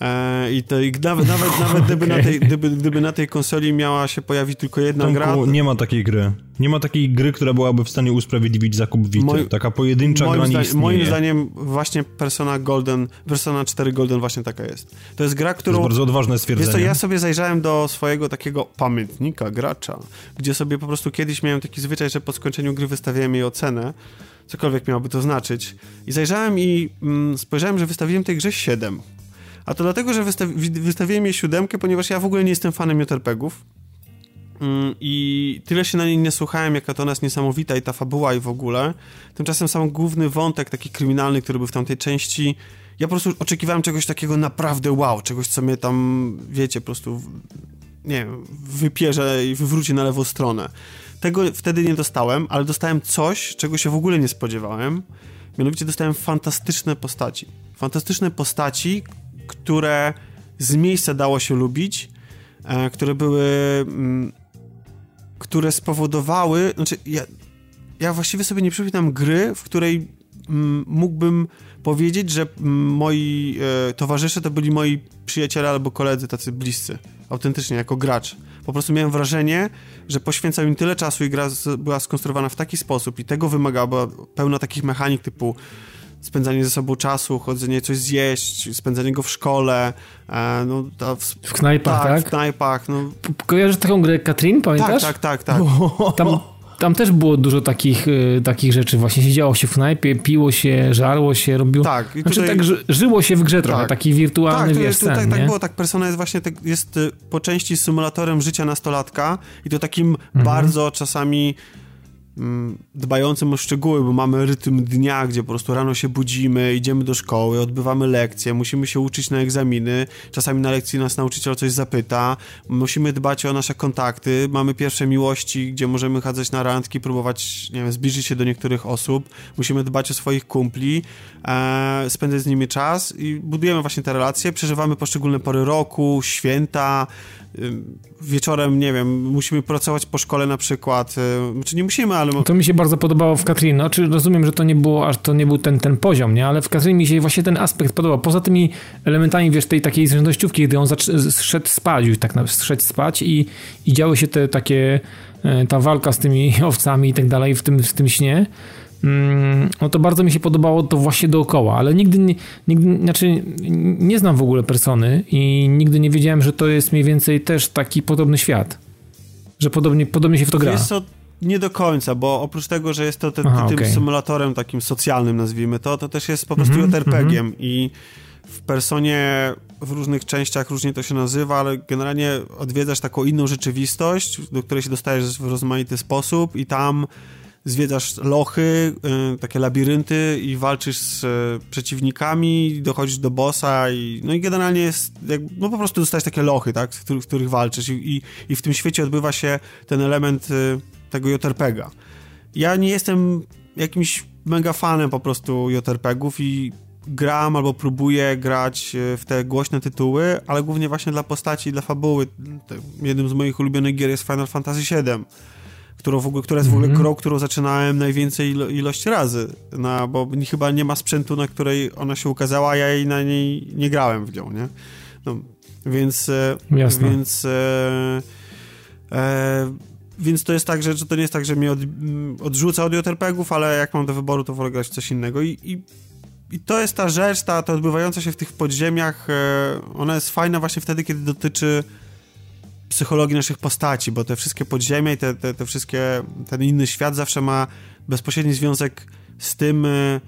E, I to i nawet, nawet, nawet gdyby, na tej, gdyby, gdyby na tej konsoli miała się pojawić tylko jedna Tomku, gra. Nie ma takiej gry. Nie ma takiej gry, która byłaby w stanie usprawiedliwić zakup Vita. Moi, Taka pojedyncza moim gra nie istnieje. Moim zdaniem właśnie Persona Golden, Persona 4 Golden właśnie taka jest. To jest gra, którą... To jest bardzo odważne stwierdzenie. Co, ja sobie zajrzałem do swojego takiego pamiętnika gracza, gdzie sobie po prostu kiedyś miałem taki zwyczaj, że po skończeniu gry wystawiałem jej ocenę, cokolwiek miałoby to znaczyć. I zajrzałem i mm, spojrzałem, że wystawiłem tej grze 7. A to dlatego, że wystawi wystawiłem jej siódemkę, ponieważ ja w ogóle nie jestem fanem JRPG-ów. Mm, I tyle się na niej nie słuchałem, jaka to ona jest niesamowita i ta fabuła i w ogóle. Tymczasem sam główny wątek taki kryminalny, który był w tamtej części, ja po prostu oczekiwałem czegoś takiego naprawdę wow, czegoś, co mnie tam, wiecie, po prostu, nie wiem, wypierze i wywróci na lewą stronę. Tego wtedy nie dostałem, ale dostałem coś, czego się w ogóle nie spodziewałem. Mianowicie dostałem fantastyczne postaci. Fantastyczne postaci, które z miejsca dało się lubić, e, które były. Mm, które spowodowały. Znaczy, ja, ja właściwie sobie nie przypominam gry, w której mm, mógłbym powiedzieć, że mm, moi e, towarzysze to byli moi przyjaciele albo koledzy tacy bliscy. Autentycznie, jako gracz. Po prostu miałem wrażenie, że poświęcał im tyle czasu i gra była skonstruowana w taki sposób i tego wymagała, była pełna takich mechanik typu spędzanie ze sobą czasu, chodzenie coś zjeść, spędzanie go w szkole, e, no, w, w knajpach, tak? tak? w knajpach. No. Kojarzysz taką grę Katrin, pamiętasz? Tak, tak, tak. tak. Tam, tam też było dużo takich, y, takich rzeczy. Właśnie siedziało się w knajpie, piło się, żarło się, robiło... Tak. I znaczy, tutaj... Znaczy tak żyło się w grze trochę, tak. taki wirtualny, tak, wiesz, to, to, tak, tak było, tak. Persona jest właśnie, tak, jest y, po części symulatorem życia nastolatka i to takim mhm. bardzo czasami dbającym o szczegóły, bo mamy rytm dnia, gdzie po prostu rano się budzimy, idziemy do szkoły, odbywamy lekcje, musimy się uczyć na egzaminy, czasami na lekcji nas nauczyciel coś zapyta, musimy dbać o nasze kontakty, mamy pierwsze miłości, gdzie możemy chadzać na randki, próbować, nie wiem, zbliżyć się do niektórych osób, musimy dbać o swoich kumpli, e, spędzać z nimi czas i budujemy właśnie te relacje, przeżywamy poszczególne pory roku, święta, wieczorem, nie wiem, musimy pracować po szkole na przykład, czy znaczy nie musimy, ale... To mi się bardzo podobało w Katrin, no, czy rozumiem, że to nie było, aż to nie był ten, ten poziom, nie, ale w Katrin mi się właśnie ten aspekt podobał, poza tymi elementami, wiesz, tej takiej zrzędnościówki, gdy on szedł spać, już tak szedł spać i, i działy się te takie, e, ta walka z tymi owcami i tak dalej w tym, w tym śnie, Mm, no to bardzo mi się podobało to właśnie dookoła, ale nigdy, nie, nigdy znaczy nie znam w ogóle persony i nigdy nie wiedziałem, że to jest mniej więcej też taki podobny świat. Że podobnie, podobnie się w to gra. To nie do końca, bo oprócz tego, że jest to te, Aha, tym okay. symulatorem takim socjalnym, nazwijmy to, to też jest po prostu mm JRPG-iem mm -hmm. i w personie w różnych częściach różnie to się nazywa, ale generalnie odwiedzasz taką inną rzeczywistość, do której się dostajesz w rozmaity sposób i tam zwiedzasz lochy, y, takie labirynty i walczysz z y, przeciwnikami, dochodzisz do bossa i no i generalnie jest, jak, no po prostu dostajesz takie lochy, tak, w których, w których walczysz I, i, i, w tym świecie odbywa się ten element y, tego JRPGa. Ja nie jestem jakimś mega fanem po prostu JRPGów i gram albo próbuję grać w te głośne tytuły, ale głównie właśnie dla postaci, dla fabuły. Jednym z moich ulubionych gier jest Final Fantasy VII którą w ogóle, która jest w ogóle mhm. grą, którą zaczynałem najwięcej ilo ilość razy, na, bo chyba nie ma sprzętu, na której ona się ukazała, a ja jej na niej nie grałem w nią, nie? No, więc e, Jasne. więc e, e, więc to jest tak, że, że to nie jest tak, że mnie od, odrzuca od JRPG-ów, ale jak mam do wyboru, to wolę grać w coś innego. I, i i to jest ta rzecz, ta, ta odbywająca się w tych podziemiach, e, ona jest fajna właśnie wtedy, kiedy dotyczy psychologii naszych postaci, bo te wszystkie podziemia i te, te, te wszystkie, ten inny świat zawsze ma bezpośredni związek z tym, y,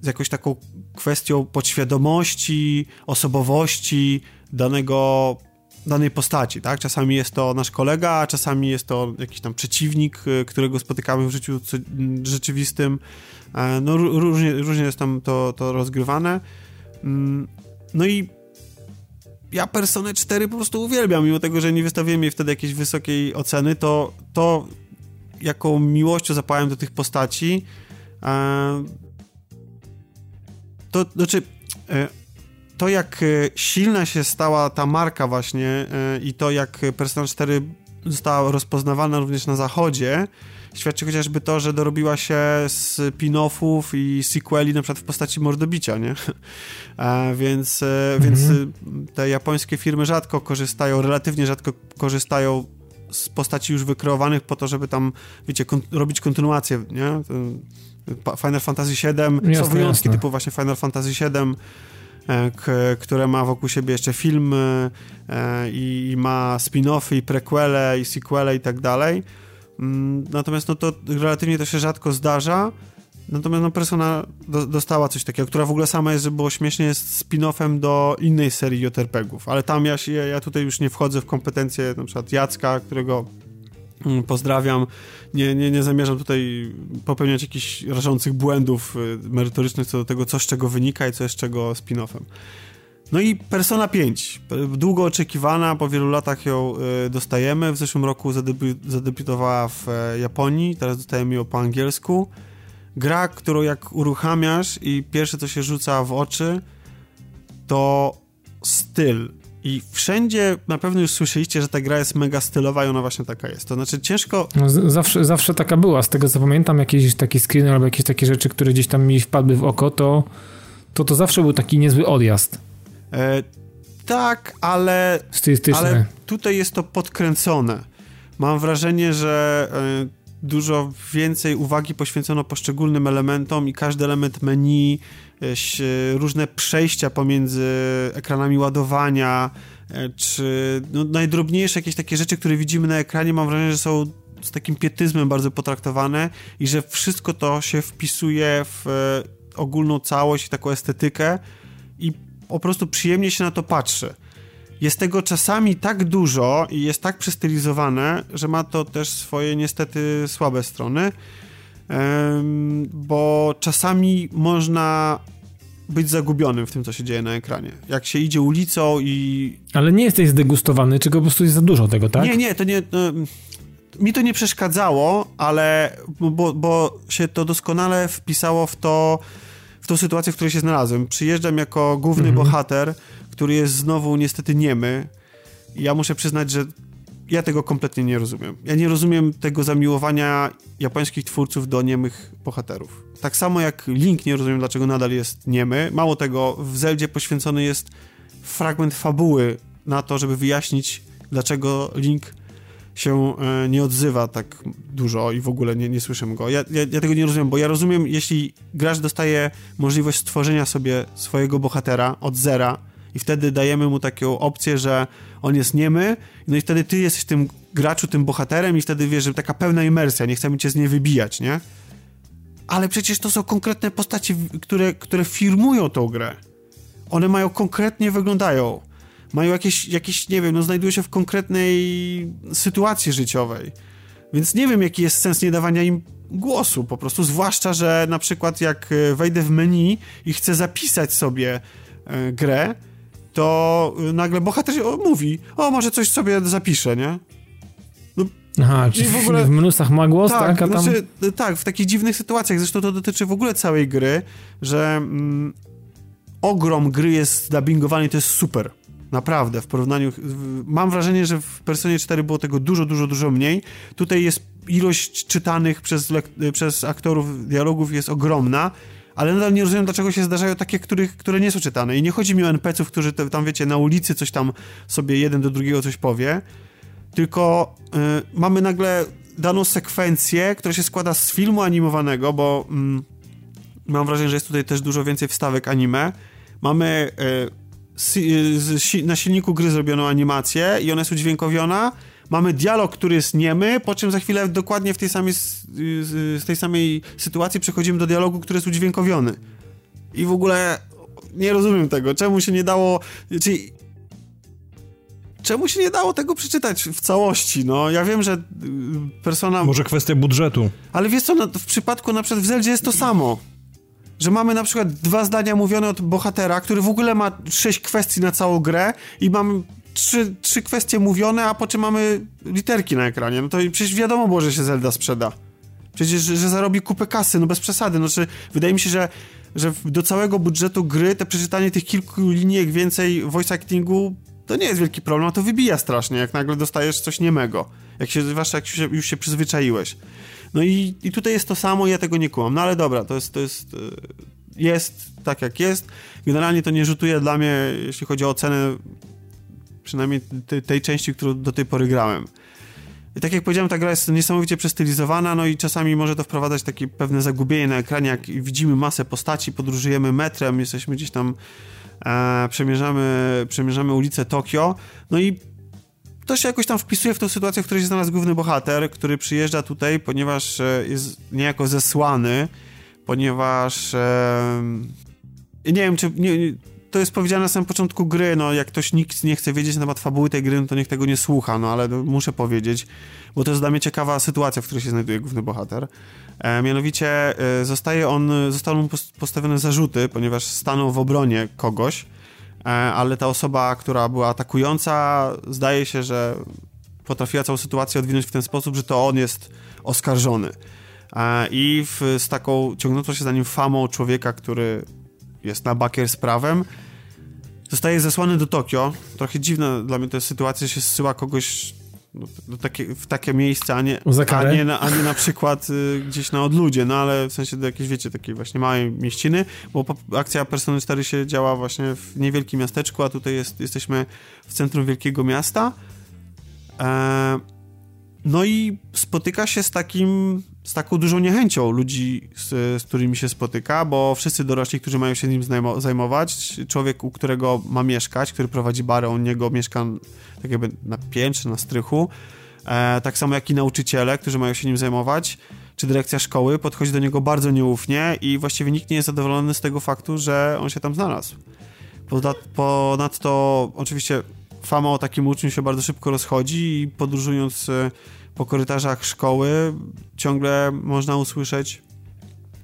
z jakąś taką kwestią podświadomości, osobowości danego, danej postaci, tak? Czasami jest to nasz kolega, czasami jest to jakiś tam przeciwnik, y, którego spotykamy w życiu rzeczywistym. E, no różnie, różnie jest tam to, to rozgrywane. Mm, no i ja Personę 4 po prostu uwielbiam, mimo tego, że nie wystawiłem jej wtedy jakiejś wysokiej oceny, to, to jaką miłością zapałem do tych postaci, e, to znaczy e, to jak e, silna się stała ta marka właśnie e, i to jak Persona 4 została rozpoznawana również na zachodzie, świadczy chociażby to, że dorobiła się spin-offów i sequeli na przykład w postaci mordobicia, nie? A więc, e, mhm. więc te japońskie firmy rzadko korzystają, relatywnie rzadko korzystają z postaci już wykreowanych po to, żeby tam, wiecie, kon robić kontynuację, nie? Final Fantasy VII, są wyjątki typu właśnie Final Fantasy VII, które ma wokół siebie jeszcze filmy e, i ma spin-offy i prequele i sequele i tak dalej. Mm, natomiast no to relatywnie to się rzadko zdarza. Natomiast no Persona do, dostała coś takiego, która w ogóle sama jest, żeby było śmiesznie, jest spin-offem do innej serii JRPG-ów, ale tam ja, się, ja tutaj już nie wchodzę w kompetencje na przykład Jacka, którego pozdrawiam. Nie, nie, nie zamierzam tutaj popełniać jakichś rażących błędów y, merytorycznych co do tego, co z czego wynika i co jest czego spin-offem. No i Persona 5, długo oczekiwana, po wielu latach ją y, dostajemy. W zeszłym roku zadebi zadebiutowała w e, Japonii, teraz dostajemy ją po angielsku. Gra, którą jak uruchamiasz i pierwsze co się rzuca w oczy, to styl. I wszędzie na pewno już słyszeliście, że ta gra jest mega stylowa i ona właśnie taka jest. To znaczy ciężko... No, zawsze, zawsze taka była. Z tego co pamiętam, jakieś takie screeny albo jakieś takie rzeczy, które gdzieś tam mi wpadły w oko, to to, to zawsze był taki niezły odjazd. E, tak, ale, ale tutaj jest to podkręcone. Mam wrażenie, że e, dużo więcej uwagi poświęcono poszczególnym elementom i każdy element menu, różne przejścia pomiędzy ekranami ładowania, e, czy no, najdrobniejsze jakieś takie rzeczy, które widzimy na ekranie, mam wrażenie, że są z takim pietyzmem bardzo potraktowane i że wszystko to się wpisuje w e, ogólną całość i taką estetykę i po prostu przyjemnie się na to patrzy. Jest tego czasami tak dużo i jest tak przestylizowane, że ma to też swoje niestety słabe strony, bo czasami można być zagubionym w tym, co się dzieje na ekranie. Jak się idzie ulicą i... Ale nie jesteś zdegustowany, czy po prostu jest za dużo tego, tak? Nie, nie, to nie... No, mi to nie przeszkadzało, ale... Bo, bo się to doskonale wpisało w to w tą sytuację, w której się znalazłem. Przyjeżdżam jako główny mhm. bohater, który jest znowu niestety niemy. Ja muszę przyznać, że ja tego kompletnie nie rozumiem. Ja nie rozumiem tego zamiłowania japońskich twórców do niemych bohaterów. Tak samo jak Link nie rozumiem, dlaczego nadal jest niemy. Mało tego, w Zeldzie poświęcony jest fragment fabuły na to, żeby wyjaśnić, dlaczego Link się e, nie odzywa tak dużo i w ogóle nie, nie słyszę go. Ja, ja, ja, tego nie rozumiem, bo ja rozumiem, jeśli gracz dostaje możliwość stworzenia sobie swojego bohatera od zera i wtedy dajemy mu taką opcję, że on jest niemy, no i wtedy ty jesteś tym graczu, tym bohaterem i wtedy wiesz, że taka pełna imersja, nie chcemy cię z niej wybijać, nie? Ale przecież to są konkretne postaci, które, które firmują tą grę. One mają konkretnie wyglądają mają jakieś, jakieś, nie wiem, no znajdują się w konkretnej sytuacji życiowej. Więc nie wiem, jaki jest sens nie dawania im głosu po prostu, zwłaszcza, że na przykład jak e, wejdę w menu i chcę zapisać sobie e, grę, to e, nagle bohater mówi, o może coś sobie zapiszę, nie? No, Aha, czy w, ogóle... w minusach ma głos, tak? tak, tam... znaczy, tak, w takich dziwnych sytuacjach, zresztą to dotyczy w ogóle całej gry, że mm, ogrom gry jest dubbingowany to jest super. Naprawdę, w porównaniu. Mam wrażenie, że w Personie 4 było tego dużo, dużo, dużo mniej. Tutaj jest ilość czytanych przez, przez aktorów dialogów jest ogromna, ale nadal nie rozumiem, dlaczego się zdarzają takie, których, które nie są czytane. I nie chodzi mi o NPC-ów, którzy tam, wiecie, na ulicy coś tam sobie jeden do drugiego coś powie, tylko y, mamy nagle daną sekwencję, która się składa z filmu animowanego, bo y, mam wrażenie, że jest tutaj też dużo więcej wstawek anime. Mamy y, na silniku gry zrobioną animację i ona jest udźwiękowiona, mamy dialog, który jest niemy, po czym za chwilę dokładnie w tej samej, z tej samej sytuacji przechodzimy do dialogu, który jest udźwiękowiony. I w ogóle nie rozumiem tego. Czemu się nie dało... Czyli czemu się nie dało tego przeczytać w całości? No, ja wiem, że y, persona... Może kwestia budżetu. Ale wiesz co, no, w przypadku na przykład w Zeldzie jest to samo. Że mamy na przykład dwa zdania mówione od bohatera, który w ogóle ma sześć kwestii na całą grę i mam trzy, trzy kwestie mówione, a po czym mamy literki na ekranie. No to przecież wiadomo było, że się Zelda sprzeda. Przecież, że, zarobi kupę kasy, no bez przesady. No, czy, wydaje mi się, że, że do całego budżetu gry te przeczytanie tych kilku linijek więcej voice actingu to nie jest wielki problem, a to wybija strasznie, jak nagle dostajesz coś niemego. Jak się, zwłaszcza jak się, już się przyzwyczaiłeś. No i, i tutaj jest to samo, ja tego nie kłam. No ale dobra, to jest, to jest, e, jest tak jak jest. Generalnie to nie rzutuje dla mnie, jeśli chodzi o ocenę przynajmniej tej, tej części, którą do tej pory grałem. I tak jak powiedziałem, ta gra jest niesamowicie przestylizowana, no i czasami może to wprowadzać takie pewne zagubienie na ekranie, jak widzimy masę postaci, podróżujemy metrem, jesteśmy gdzieś tam, e, przemierzamy, przemierzamy ulicę Tokio, no i to się jakoś tam wpisuje w tą sytuację, w której się znalazł główny bohater, który przyjeżdża tutaj, ponieważ e, jest niejako zesłany, ponieważ e, nie wiem, czy nie, to jest powiedziane na samym początku gry, no jak ktoś nikt nie chce wiedzieć na temat fabuły tej gry, no to niech tego nie słucha, no ale muszę powiedzieć, bo to jest dla mnie ciekawa sytuacja, w której się znajduje główny bohater. E, mianowicie e, zostaje on, zostaną mu postawione zarzuty, ponieważ stanął w obronie kogoś, e, ale ta osoba, która była atakująca, zdaje się, że potrafiła całą sytuację odwinąć w ten sposób, że to on jest oskarżony. E, I w, z taką ciągnącą się za nim famą człowieka, który jest na bakier z prawem. Zostaje zesłany do Tokio. Trochę dziwna dla mnie jest sytuacja, się zsyła kogoś do takie, w takie miejsce, a nie, a nie, na, a nie na przykład y, gdzieś na odludzie, no ale w sensie do jakiejś, wiecie, takiej właśnie małej mieściny, bo akcja Persony 4 się działa właśnie w niewielkim miasteczku, a tutaj jest, jesteśmy w centrum wielkiego miasta. E, no i spotyka się z takim, z taką dużą niechęcią ludzi, z, z, którymi się spotyka, bo wszyscy dorośli, którzy mają się nim zajmować, człowiek, u którego ma mieszkać, który prowadzi barę, on niego mieszka tak jakby na piętrze, na strychu, e, tak samo jak i nauczyciele, którzy mają się nim zajmować, czy dyrekcja szkoły podchodzi do niego bardzo nieufnie i właściwie nikt nie jest zadowolony z tego faktu, że on się tam znalazł. Ponadto oczywiście fama o takim uczniu się bardzo szybko rozchodzi i podróżując e, po korytarzach szkoły ciągle można usłyszeć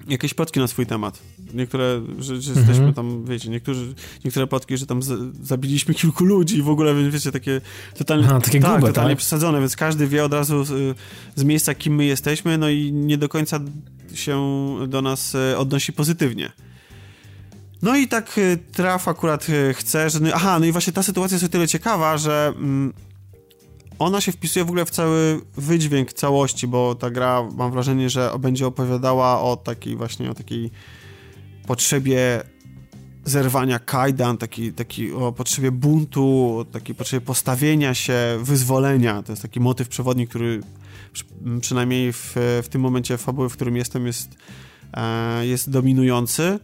jakieś plotki na swój temat. Niektóre, że, że mhm. jesteśmy tam, wiecie, niektórzy, niektóre plotki, że tam z, zabiliśmy kilku ludzi i w ogóle, wiecie, takie totalnie, Aha, takie tak, grube, totalnie tak? przesadzone, więc każdy wie od razu z, z, miejsca, kim my jesteśmy, no i nie do końca się do nas e, odnosi pozytywnie. No i tak y, traf akurat y, chce, że... No, aha, no i właśnie ta sytuacja jest o tyle ciekawa, że mm, ona się wpisuje w ogóle w cały wydźwięk całości, bo ta gra, mam wrażenie, że będzie opowiadała o takiej właśnie, o takiej potrzebie zerwania kajdan, taki, taki o potrzebie buntu, o takiej potrzebie postawienia się, wyzwolenia. To jest taki motyw przewodni, który przy, przynajmniej w, w tym momencie fabuły, w którym jestem, jest, e, jest dominujący.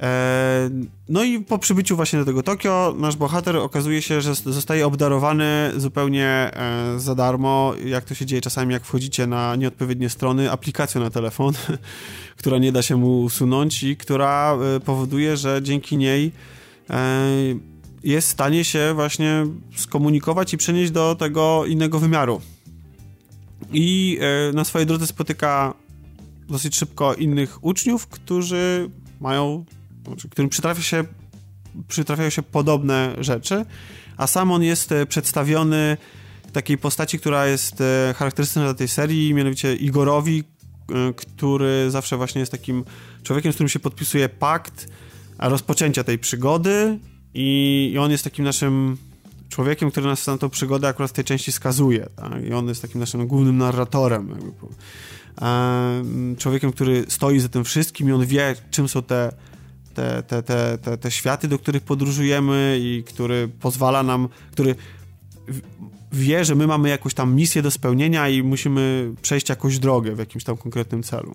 E, no i po przybyciu właśnie do tego Tokio, nasz bohater okazuje się, że zostaje obdarowany zupełnie e, za darmo, jak to się dzieje czasami, jak wchodzicie na nieodpowiednie strony, aplikacją na telefon, która nie da się mu usunąć i która e, powoduje, że dzięki niej jest w stanie się właśnie skomunikować i przenieść do tego innego wymiaru. i na swojej drodze spotyka dosyć szybko innych uczniów, którzy mają, którym przytrafia się, przytrafiają się podobne rzeczy, a sam on jest e, przedstawiony w takiej postaci, która jest e, charakterystyczna dla tej serii, mianowicie Igorowi, który zawsze właśnie jest takim człowiekiem, z którym się podpisuje pakt rozpoczęcia tej przygody i, i on jest takim naszym człowiekiem, który nas na tą przygodę akurat w tej części skazuje. Tak? I on jest takim naszym głównym narratorem. Jakby. Człowiekiem, który stoi za tym wszystkim i on wie, czym są te, te, te, te, te, te światy, do których podróżujemy i który pozwala nam, który wie, że my mamy jakąś tam misję do spełnienia i musimy przejść jakąś drogę w jakimś tam konkretnym celu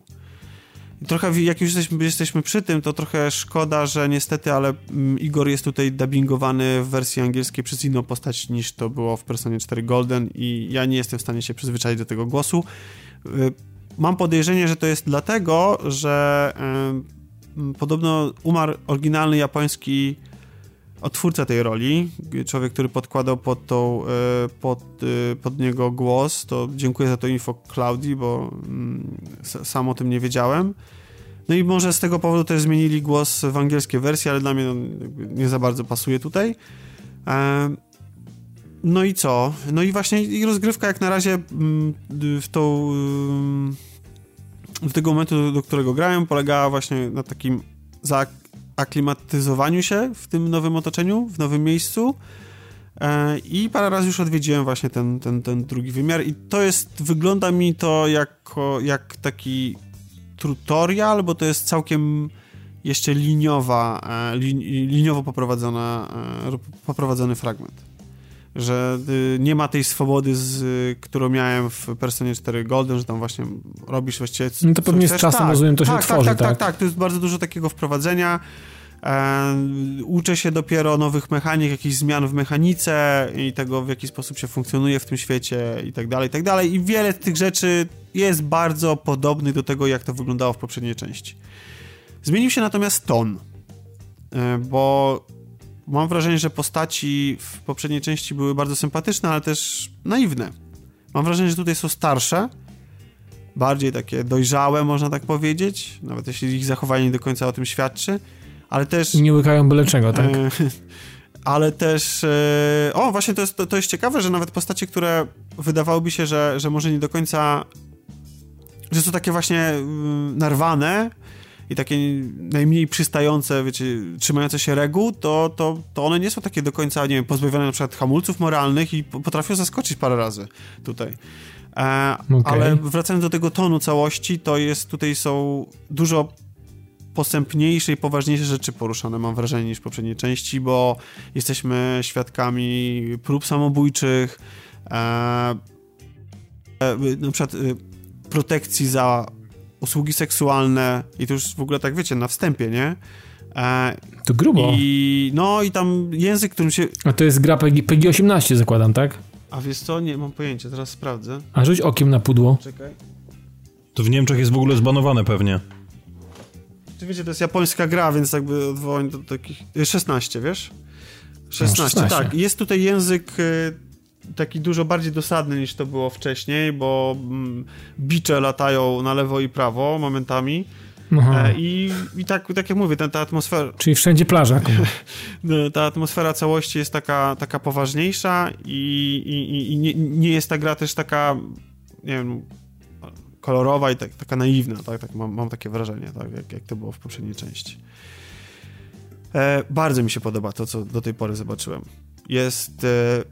trochę jak już jesteśmy, jesteśmy przy tym, to trochę szkoda, że niestety, ale mm, Igor jest tutaj dubbingowany w wersji angielskiej przez inną postać niż to było w Personie 4 Golden i ja nie jestem w stanie się przyzwyczaić do tego głosu. Y, mam podejrzenie, że to jest dlatego, że podobno umarł oryginalny japoński odtwórca tej roli, człowiek, który podkładał pod, tą, y, pod, pod niego głos, to dziękuję za to info Claudii, bo mm, sam o tym nie wiedziałem. No i może z tego powodu też zmienili głos w angielskiej wersji, ale dla mnie nie za bardzo pasuje tutaj. E, no i co? No i właśnie rozgrywka jak na razie mm, w tą do tego momentu, do którego grałem, polegała właśnie na takim zaaklimatyzowaniu się w tym nowym otoczeniu, w nowym miejscu. E, I parę razy już odwiedziłem właśnie ten, ten, ten drugi wymiar i to jest, wygląda mi to jako, jak taki tutorial, bo to jest całkiem jeszcze liniowa, e, liniowo poprowadzona, e, poprowadzony fragment. Że y, nie ma tej swobody, z, którą miałem w Personie 4 Golden, że tam właśnie robisz właściwie No to pewnie z czasem, tak, rozumiem, to się tak, tworzy, tak, tak? Tak, tak, tak. To jest bardzo dużo takiego wprowadzenia. E, uczę się dopiero nowych mechanik, jakichś zmian w mechanice i tego, w jaki sposób się funkcjonuje w tym świecie i tak dalej, i tak dalej. I wiele tych rzeczy jest bardzo podobnych do tego, jak to wyglądało w poprzedniej części. Zmienił się natomiast ton, e, bo mam wrażenie, że postaci w poprzedniej części były bardzo sympatyczne, ale też naiwne. Mam wrażenie, że tutaj są starsze, bardziej takie dojrzałe, można tak powiedzieć, nawet jeśli ich zachowanie nie do końca o tym świadczy ale też... Nie łykają byle czego, tak? E, ale też... E, o, właśnie to jest, to, to jest ciekawe, że nawet postacie, które wydawałoby się, że, że może nie do końca... że są takie właśnie mm, narwane i takie najmniej przystające, wiecie, trzymające się reguł, to, to, to one nie są takie do końca, nie wiem, pozbawione na przykład hamulców moralnych i potrafią zaskoczyć parę razy tutaj. E, okay. Ale wracając do tego tonu całości, to jest, tutaj są dużo postępniejsze i poważniejsze rzeczy poruszane, mam wrażenie, niż w poprzedniej części, bo jesteśmy świadkami prób samobójczych, e, e, na przykład e, protekcji za usługi seksualne i to już w ogóle tak wiecie, na wstępie, nie? E, to grubo. I no i tam język, którym się... A to jest gra PG, PG-18 zakładam, tak? A wiesz co? Nie mam pojęcia, teraz sprawdzę. A rzuć okiem na pudło. Czekaj. To w Niemczech jest w ogóle zbanowane pewnie. Czy wiecie, to jest japońska gra, więc jakby odwołań do takich... 16, wiesz? 16, no, 16. tak. Jest tutaj język y, taki dużo bardziej dosadny niż to było wcześniej, bo mm, bicze latają na lewo i prawo momentami. E, I, I tak, tak jak mówię, ta, ta atmosfera. Czyli wszędzie plaża. No, ta atmosfera całości jest taka, taka poważniejsza i, i, i nie, nie jest ta gra też taka, nie wiem, kolorowa i tak, taka naiwna, tak, tak mam, mam takie wrażenie, tak, jak, jak to było w poprzedniej części. E, bardzo mi się podoba to, co do tej pory zobaczyłem. Jest e,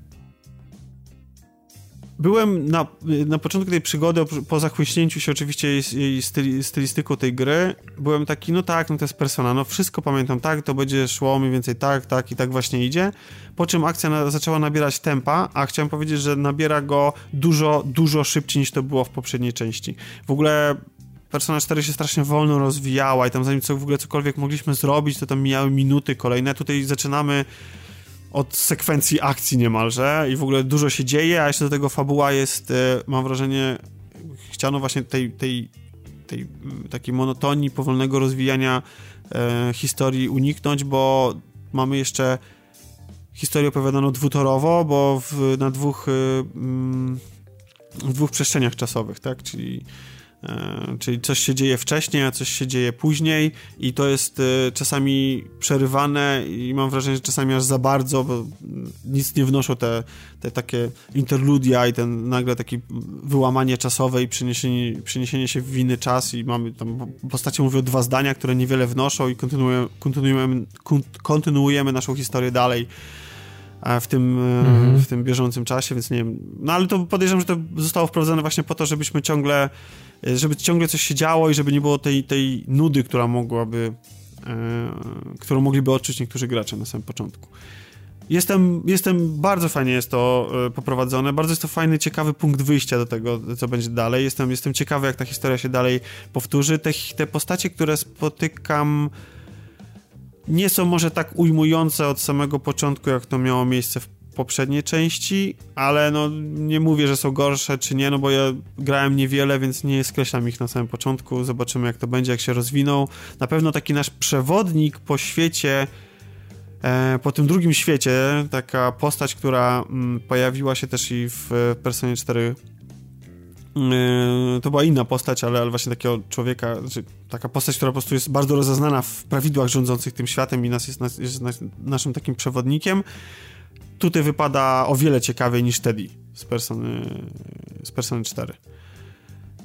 byłem na, na początku tej przygody, po zachłyśnięciu się oczywiście jej, jej styli, stylistyką tej gry, byłem taki, no tak, no to jest persona, no wszystko pamiętam, tak, to będzie szło mniej więcej tak, tak i tak właśnie idzie. Po czym akcja na, zaczęła nabierać tempa, a chciałem powiedzieć, że nabiera go dużo, dużo szybciej niż to było w poprzedniej części. W ogóle Persona 4 się strasznie wolno rozwijała i tam zanim co, w ogóle cokolwiek mogliśmy zrobić, to tam mijały minuty kolejne. Tutaj zaczynamy od sekwencji akcji niemalże i w ogóle dużo się dzieje, a jeszcze do tego fabuła jest, e, mam wrażenie, chciano właśnie tej, tej, tej takiej monotonii, powolnego rozwijania e, historii uniknąć, bo mamy jeszcze historię opowiadaną dwutorowo, bo w, na dwóch y, dwóch przestrzeniach czasowych, tak? Czyli czyli coś się dzieje wcześniej, a coś się dzieje później i to jest e, czasami przerywane i mam wrażenie, że czasami aż za bardzo, bo nic nie wnoszą te, te takie interludia i ten nagle takie wyłamanie czasowe i przeniesienie, przeniesienie się w inny czas i mamy tam, postacie mówią dwa zdania, które niewiele wnoszą i kontynuujemy, kontynuujemy, kontynuujemy naszą historię dalej w tym, mhm. w tym bieżącym czasie, więc nie wiem. No ale to podejrzewam, że to zostało wprowadzone właśnie po to, żebyśmy ciągle, e, żeby ciągle coś się działo i żeby nie było tej, tej nudy, która mogłaby, e, którą mogliby odczuć niektórzy gracze na samym początku. Jestem, jestem, bardzo fajnie jest to e, poprowadzone, bardzo jest to fajny, ciekawy punkt wyjścia do tego, co będzie dalej. Jestem, jestem ciekawy, jak ta historia się dalej powtórzy. Te, te postacie, które spotykam nie są może tak ujmujące od samego początku, jak to miało miejsce w poprzedniej części, ale no nie mówię, że są gorsze czy nie, no bo ja grałem niewiele, więc nie skreślam ich na samym początku. Zobaczymy jak to będzie, jak się rozwiną. Na pewno taki nasz przewodnik po świecie, e, po tym drugim świecie, taka postać, która mm, pojawiła się też i w Personie 4 Yy, to była inna postać, ale, ale właśnie takiego człowieka, znaczy taka postać, która po prostu jest bardzo rozeznana w prawidłach rządzących tym światem i nas jest, nas, jest nas, naszym takim przewodnikiem. Tutaj wypada o wiele ciekawiej niż Teddy z Persony, z Persony 4.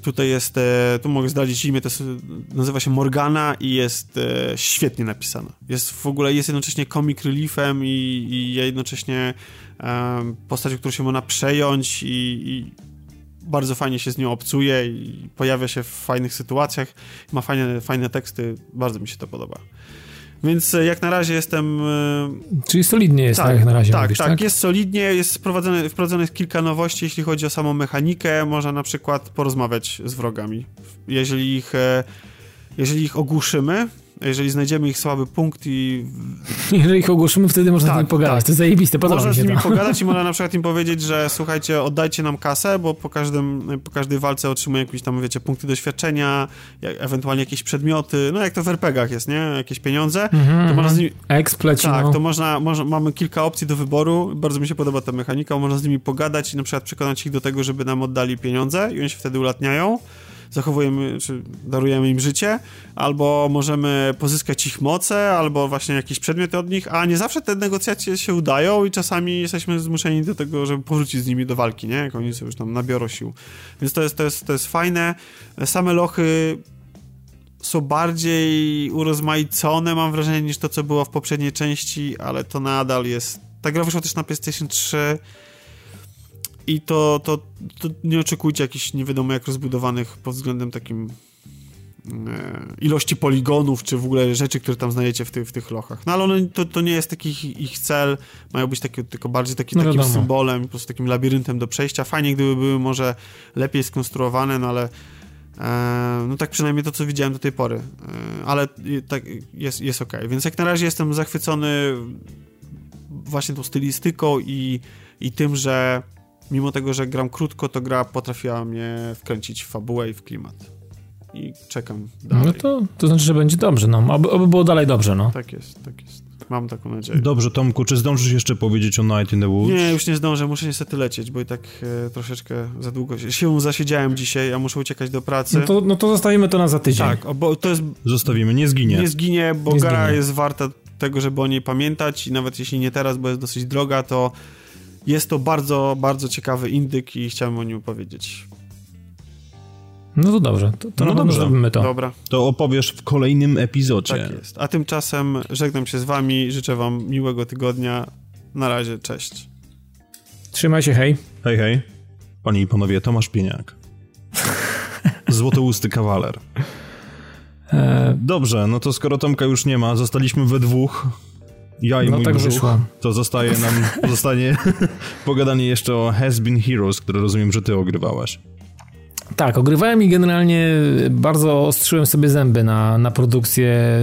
Tutaj jest, e, tu mogę zdradzić imię, to jest, nazywa się Morgana i jest e, świetnie napisana. Jest w ogóle, jest jednocześnie comic reliefem i, i jednocześnie e, postacią, którą się można przejąć i, i bardzo fajnie się z nią obcuje i pojawia się w fajnych sytuacjach, ma fajne, fajne teksty, bardzo mi się to podoba. Więc e, jak na razie jestem. E, Czyli solidnie jest, tak, jak na razie. Tak, mówisz, tak, tak, jest solidnie, jest wprowadzone, wprowadzone kilka nowości, jeśli chodzi o samą mechanikę. Można na przykład porozmawiać z wrogami. Jeżeli ich, e, jeżeli ich ogłuszymy, jeżeli znajdziemy ich słaby punkt i... Jeżeli ich ogłoszymy, wtedy można tak, z nimi pogadać. Tak. To jest zajebiste, podoba Można z nimi to. pogadać i można na przykład im powiedzieć, że słuchajcie, oddajcie nam kasę, bo po, każdym, po każdej walce otrzymują jakieś tam, wiecie, punkty doświadczenia, ewentualnie jakieś przedmioty, no jak to w RPGach jest, nie? Jakieś pieniądze. Mm -hmm, to można z nimi... Expleci, Tak, no. to można, można, mamy kilka opcji do wyboru, bardzo mi się podoba ta mechanika, można z nimi pogadać i na przykład przekonać ich do tego, żeby nam oddali pieniądze i oni się wtedy ulatniają zachowujemy, czy darujemy im życie, albo możemy pozyskać ich moce, albo właśnie jakieś przedmioty od nich, a nie zawsze te negocjacje się udają i czasami jesteśmy zmuszeni do tego, żeby powrócić z nimi do walki, nie? Jak oni już tam nabiorą sił. Więc to jest, to jest, to jest fajne. Same lochy są bardziej urozmaicone, mam wrażenie, niż to, co było w poprzedniej części, ale to nadal jest... Ta gra wyszła też na PlayStation 3 i to, to, to nie oczekujcie jakichś nie wiadomo jak rozbudowanych pod względem takim e, ilości poligonów, czy w ogóle rzeczy, które tam znajdziecie w, tych, w tych lochach. No ale one, to, to nie jest taki ich, ich cel, mają być taki, tylko bardziej taki, no takim symbolem, po prostu takim labiryntem do przejścia. Fajnie, gdyby były może lepiej skonstruowane, no ale e, no tak przynajmniej to, co widziałem do tej pory. E, ale tak jest, jest ok. Więc jak na razie jestem zachwycony właśnie tą stylistyką i, i tym, że mimo tego, że gram krótko, to gra potrafiła mnie wkręcić w fabułę i w klimat. I czekam dalej. No to, to znaczy, że będzie dobrze, no. Oby, oby było dalej dobrze, no. Tak jest, tak jest. Mam taką nadzieję. Dobrze, Tomku, czy zdążysz jeszcze powiedzieć o Night in the Woods? Nie, już nie zdążę, muszę niestety lecieć, bo i tak e, troszeczkę za długo się, siłą zasiedziałem dzisiaj, a muszę uciekać do pracy. No to, no to zostawimy to na za tydzień. Tak, bo to jest... Zostawimy, nie zginie. Nie zginie, bo nie gra zginie. jest warta tego, żeby o niej pamiętać i nawet jeśli nie teraz, bo jest dosyć droga, to jest to bardzo, bardzo ciekawy indyk i chciałem o nim opowiedzieć. No to dobrze, to, to no dobrze. zrobimy to. Dobra. To opowiesz w kolejnym epizodzie. Tak jest. A tymczasem żegnam się z wami, życzę wam miłego tygodnia. Na razie, cześć. Trzymaj się, hej. Hej, hej. Panie i panowie, Tomasz Pieniak. Złotousty kawaler. E, dobrze, no to skoro Tomka już nie ma, zostaliśmy we dwóch ja i no mój tak brzuch, wyszło. to zostaje nam, zostanie pogadanie jeszcze o Has Been Heroes, które rozumiem, że ty ogrywałaś. Tak, ogrywałem i generalnie bardzo ostrzyłem sobie zęby na, na produkcję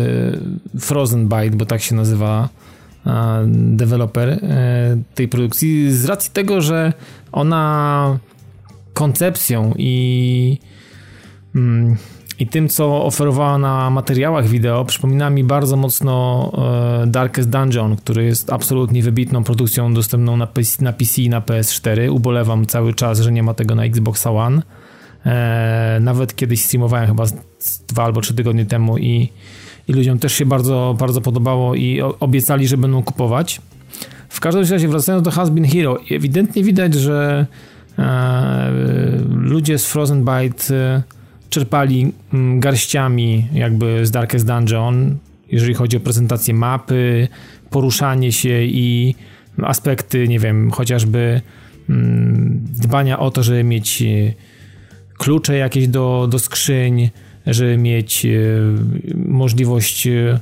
Frozen Byte, bo tak się nazywa deweloper e, tej produkcji, z racji tego, że ona koncepcją i, mm, i tym, co oferowała na materiałach wideo, przypomina mi bardzo mocno e, Darkest Dungeon, który jest absolutnie wybitną produkcją dostępną na PC, na PC i na PS4. Ubolewam cały czas, że nie ma tego na Xbox One. E, nawet kiedyś streamowałem chyba dwa albo trzy tygodnie temu i, i ludziom też się bardzo, bardzo podobało i obiecali, że będą kupować. W każdym razie wracając do Has Been Hero, ewidentnie widać, że e, ludzie z Frozen Byte czerpali mm, garściami jakby z Darkest Dungeon, jeżeli chodzi o prezentację mapy, poruszanie się i aspekty, nie wiem, chociażby mm, dbania o to, żeby mieć e, klucze jakieś do, do skrzyń, żeby mieć e, możliwość e,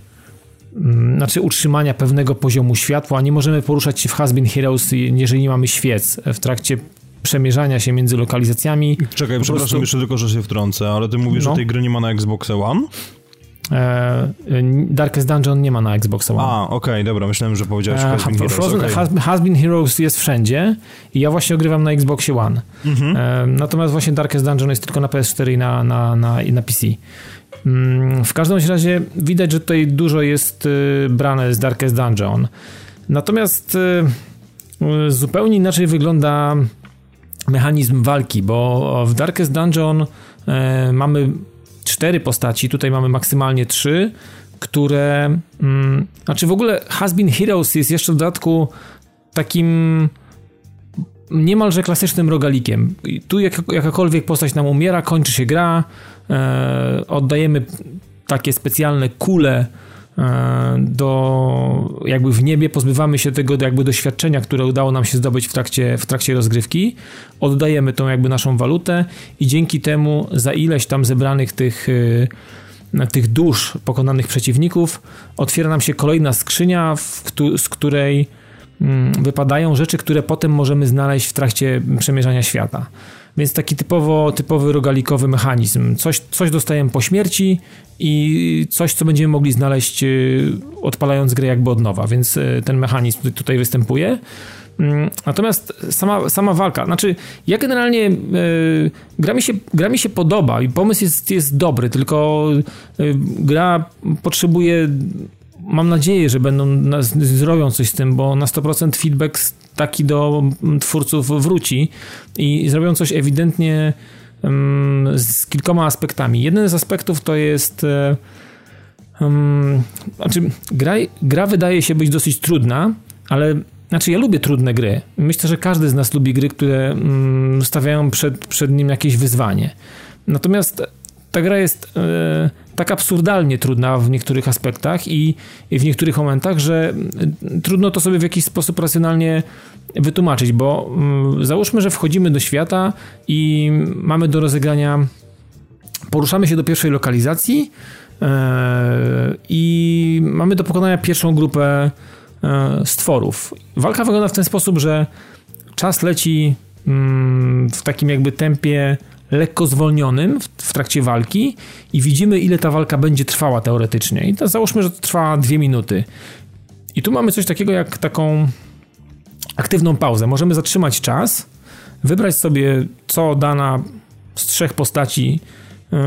mm, znaczy utrzymania pewnego poziomu światła. Nie możemy poruszać się w Has Been Heroes, jeżeli nie mamy świec w trakcie przemierzania się między lokalizacjami. Czekaj, przepraszam prostu... jeszcze tylko, że się wtrącę, ale ty mówisz, no. że tej gry nie ma na Xbox One? E, Darkest Dungeon nie ma na Xbox One. A, okej, okay, dobra, myślałem, że powiedziałeś e, Has Been Heroes. Frozen, okay. Has, Has Been Heroes jest wszędzie i ja właśnie ogrywam na Xboxie One. Mhm. E, natomiast właśnie Darkest Dungeon jest tylko na PS4 i na, na, na, i na PC. Mm, w każdym razie widać, że tutaj dużo jest y, brane z Darkest Dungeon. Natomiast y, y, zupełnie inaczej wygląda mechanizm walki, bo w Darkest Dungeon mamy cztery postaci, tutaj mamy maksymalnie trzy, które. Mm, znaczy w ogóle Has Been Heroes jest jeszcze w dodatku takim niemalże klasycznym rogalikiem. Tu jak, jakakolwiek postać nam umiera, kończy się gra, e, oddajemy takie specjalne kule E, do jakby w niebie, pozbywamy się tego jakby doświadczenia, które udało nam się zdobyć w trakcie, w trakcie rozgrywki, oddajemy tą jakby naszą walutę i dzięki temu za ileś tam zebranych tych e, tych dusz pokonanych przeciwników otwiera nam się kolejna skrzynia, z której mm, wypadają rzeczy, które potem możemy znaleźć w trakcie przemierzania świata. Więc taki typowo, typowy rogalikowy mechanizm. Coś, coś dostajemy po śmierci i coś, co będziemy mogli znaleźć y, odpalając grę jakby od nowa, więc y, ten mechanizm tutaj występuje. Mm, natomiast sama, sama walka, znaczy ja generalnie yy, gra, mi się, gra mi się podoba i pomysł jest, jest dobry, tylko yy, gra potrzebuje mam nadzieję, że będą zrobią coś z tym, bo na 100% feedback taki do twórców wróci i zrobią coś ewidentnie z kilkoma aspektami. Jeden z aspektów to jest um, znaczy gra, gra wydaje się być dosyć trudna, ale znaczy ja lubię trudne gry. Myślę, że każdy z nas lubi gry, które stawiają przed, przed nim jakieś wyzwanie. Natomiast ta gra jest e, tak absurdalnie trudna w niektórych aspektach i, i w niektórych momentach, że mm, trudno to sobie w jakiś sposób racjonalnie wytłumaczyć, bo mm, załóżmy, że wchodzimy do świata i mamy do rozegrania, poruszamy się do pierwszej lokalizacji e, i mamy do pokonania pierwszą grupę e, stworów. Walka wygląda w ten sposób, że czas leci mm, w takim jakby tempie lekko zwolnionym w, w, trakcie walki i widzimy, ile ta walka będzie trwała teoretycznie. I to załóżmy, że to trwa dwie minuty. I tu mamy coś takiego jak taką aktywną pauzę. Możemy zatrzymać czas, wybrać sobie, co dana z trzech postaci yy,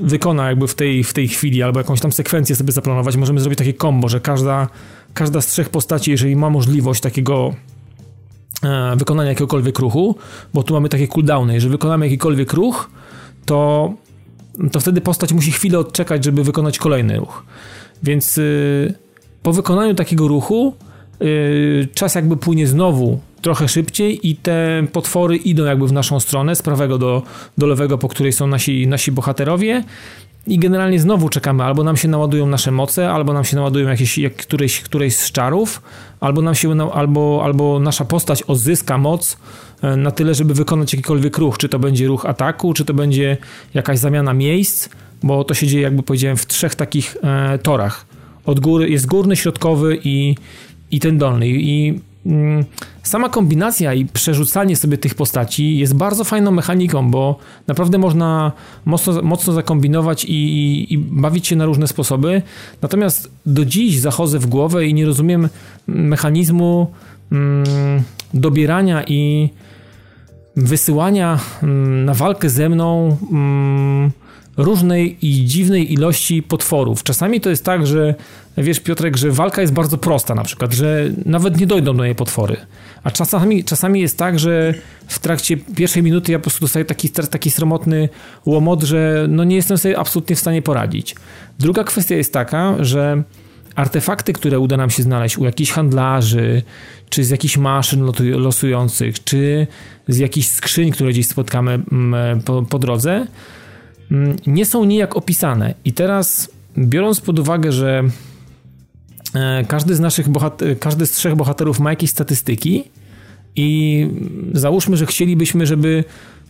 wykona jakby w tej, w tej chwili, albo jakąś tam sekwencję sobie zaplanować. Możemy zrobić takie kombo, że każda, każda z trzech postaci, jeżeli ma możliwość takiego wykonania jakiegokolwiek ruchu, bo tu mamy takie cooldowny. Jeżeli wykonamy jakikolwiek ruch, to, to wtedy postać musi chwilę odczekać, żeby wykonać kolejny ruch. Więc yy, po wykonaniu takiego ruchu yy, czas jakby płynie znowu trochę szybciej i te potwory idą jakby w naszą stronę, z prawego do, do lewego, po której są nasi, nasi bohaterowie i generalnie znowu czekamy, albo nam się naładują nasze moce, albo nam się naładują jakieś, jak, któreś, któreś z czarów, albo, nam się, albo, albo nasza postać odzyska moc e, na tyle, żeby wykonać jakikolwiek ruch, czy to będzie ruch ataku, czy to będzie jakaś zamiana miejsc, bo to się dzieje, jakby powiedziałem, w trzech takich e, torach. Od góry jest górny, środkowy i, i ten dolny. I sama kombinacja i przerzucanie sobie tych postaci jest bardzo fajną mechaniką, bo naprawdę można mocno, mocno zakombinować i, i, i, bawić się na różne sposoby. Natomiast do dziś zachodzę w głowę i nie rozumiem mechanizmu mm, dobierania i wysyłania mm, na walkę ze mną mm, różnej i dziwnej ilości potworów. Czasami to jest tak, że wiesz Piotrek, że walka jest bardzo prosta na przykład, że nawet nie dojdą do niej potwory. A czasami, czasami jest tak, że w trakcie pierwszej minuty ja po prostu dostaję taki, taki sromotny łomot, że no nie jestem sobie absolutnie w stanie poradzić. Druga kwestia jest taka, że artefakty, które uda nam się znaleźć u jakichś handlarzy, czy z jakichś maszyn losujących, czy z jakichś skrzyń, które gdzieś spotkamy mm, po, po drodze, nie są nijak opisane. I teraz, biorąc pod uwagę, że e, każdy z naszych każdy z trzech bohaterów ma jakieś statystyki i załóżmy, że chcielibyśmy, żeby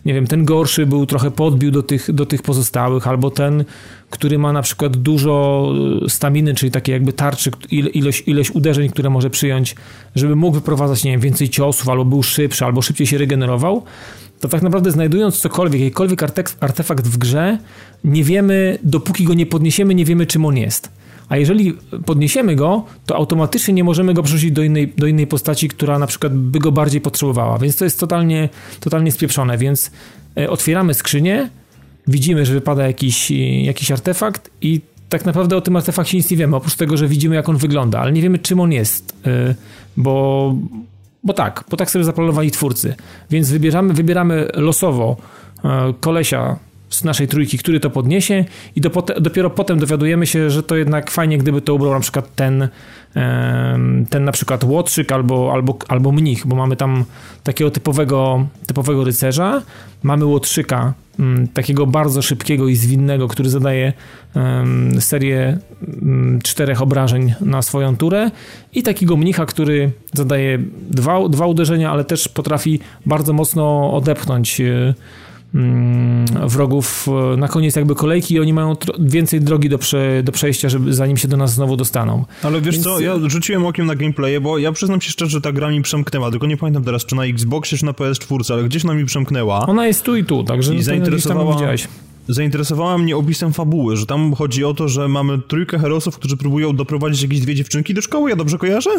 nie wiem, ten gorszy był trochę podbił do tych, do tych pozostałych, albo ten, który ma na przykład dużo e, staminy, czyli takie jakby tarczy, ilość, ilość uderzeń, które może przyjąć, żeby mógł wyprowadzać, nie wiem, więcej ciosów, albo był szybszy, albo szybciej się regenerował, to tak naprawdę znajdując cokolwiek, jakikolwiek artefakt w grze, nie wiemy, dopóki go nie podniesiemy, nie wiemy czym on jest. A jeżeli podniesiemy go, to automatycznie nie możemy go przerzucić do innej, do innej postaci, która na przykład by go bardziej potrzebowała. Więc to jest totalnie, totalnie spieprzone. Więc e, otwieramy skrzynię, widzimy, że wypada jakiś, jakiś artefakt i tak naprawdę o tym artefakcie nic nie wiemy, oprócz tego, że widzimy jak on wygląda, ale nie wiemy czym on jest, e, bo, bo tak, bo tak sobie zaplanowali twórcy. Więc wybieramy, wybieramy losowo e, kolesia z naszej trójki, który to podniesie i do, dopiero potem dowiadujemy się, że to jednak fajnie, gdyby to ubrał na przykład ten, ten na przykład łotrzyk albo, albo, albo mnich, bo mamy tam takiego typowego, typowego rycerza, mamy łotrzyka, mm, takiego bardzo szybkiego i zwinnego, który zadaje serię mm, czterech obrażeń na swoją turę. I takiego mnicha, który zadaje dwa, dwa uderzenia, ale też potrafi bardzo mocno odepchnąć Mm, wrogów e, na koniec jakby kolejki i oni mają więcej drogi do, prze do przejścia, żeby zanim się do nas znowu dostaną. Ale wiesz Więc... co, ja rzuciłem okiem na gameplaye, bo ja przyznam się szczerze, że ta gra mi przemknęła, tylko nie pamiętam teraz, czy na Xboxie, czy na PS4, ale gdzieś na mi przemknęła. Ona jest tu i tu, także I no zainteresowała, zainteresowała mnie opisem fabuły, że tam chodzi o to, że mamy trójkę herosów, którzy próbują doprowadzić jakieś dwie dziewczynki do szkoły, ja dobrze kojarzę?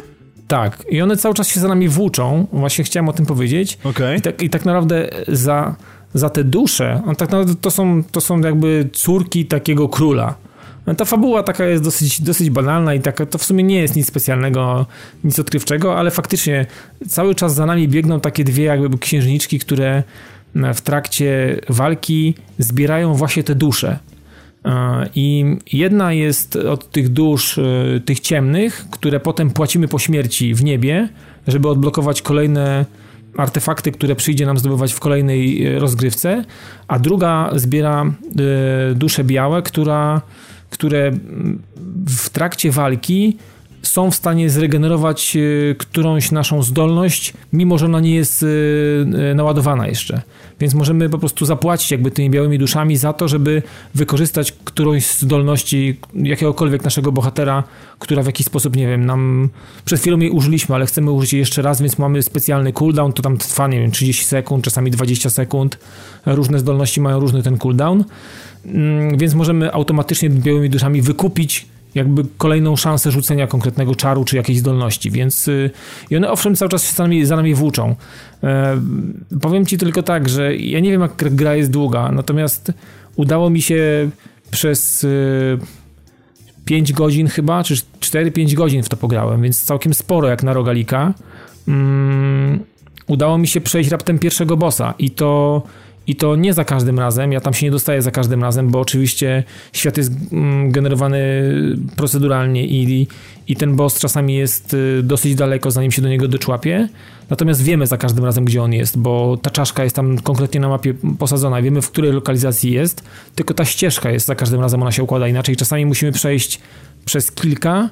Tak, i one cały czas się za nami włóczą, właśnie chciałem o tym powiedzieć. Okay. I, tak, I tak naprawdę za za te dusze, on tak naprawdę to są, to są jakby córki takiego króla. Ta fabuła taka jest dosyć, dosyć banalna i taka, to w sumie nie jest nic specjalnego, nic odkrywczego, ale faktycznie cały czas za nami biegną takie dwie jakby księżniczki, które w trakcie walki zbierają właśnie te dusze. I jedna jest od tych dusz, e, tych ciemnych, które potem płacimy po śmierci w niebie, żeby odblokować kolejne artefakty, które przyjdzie nam zdobywać w kolejnej e, rozgrywce, a druga zbiera e, dusze białe, która, które w trakcie walki są w stanie zregenerować e, którąś naszą zdolność, mimo że ona nie jest naładowana jeszcze. Więc możemy po prostu zapłacić jakby tymi białymi duszami za to, żeby wykorzystać którąś z zdolności jakiegokolwiek naszego bohatera, która w jakiś sposób, nie wiem, nam przed chwilą jej użyliśmy, ale chcemy użyć jej jeszcze raz, więc mamy specjalny cooldown, to tam trwa, nie wiem, 30 sekund, czasami 20 sekund. Różne zdolności mają różny ten cooldown, mm, więc możemy automatycznie białymi duszami wykupić jakby kolejną szansę rzucenia konkretnego czaru czy jakiejś zdolności, więc y, i one owszem cały czas się za nami, za nami włóczą. E, powiem ci tylko tak, że ja nie wiem jak gra jest długa, natomiast udało mi się przez y, 5 godzin chyba, czy 4-5 godzin w to pograłem, więc całkiem sporo jak na rogalika. Mm, udało mi się przejść raptem pierwszego bossa i to i to nie za każdym razem, ja tam się nie dostaję za każdym razem, bo oczywiście świat jest mm, generowany proceduralnie i, i ten boss czasami jest y, dosyć daleko, zanim się do niego doczłapie. Natomiast wiemy za każdym razem, gdzie on jest, bo ta czaszka jest tam konkretnie na mapie posadzona, wiemy w której lokalizacji jest, tylko ta ścieżka jest za każdym razem, ona się układa inaczej. Czasami musimy przejść przez kilka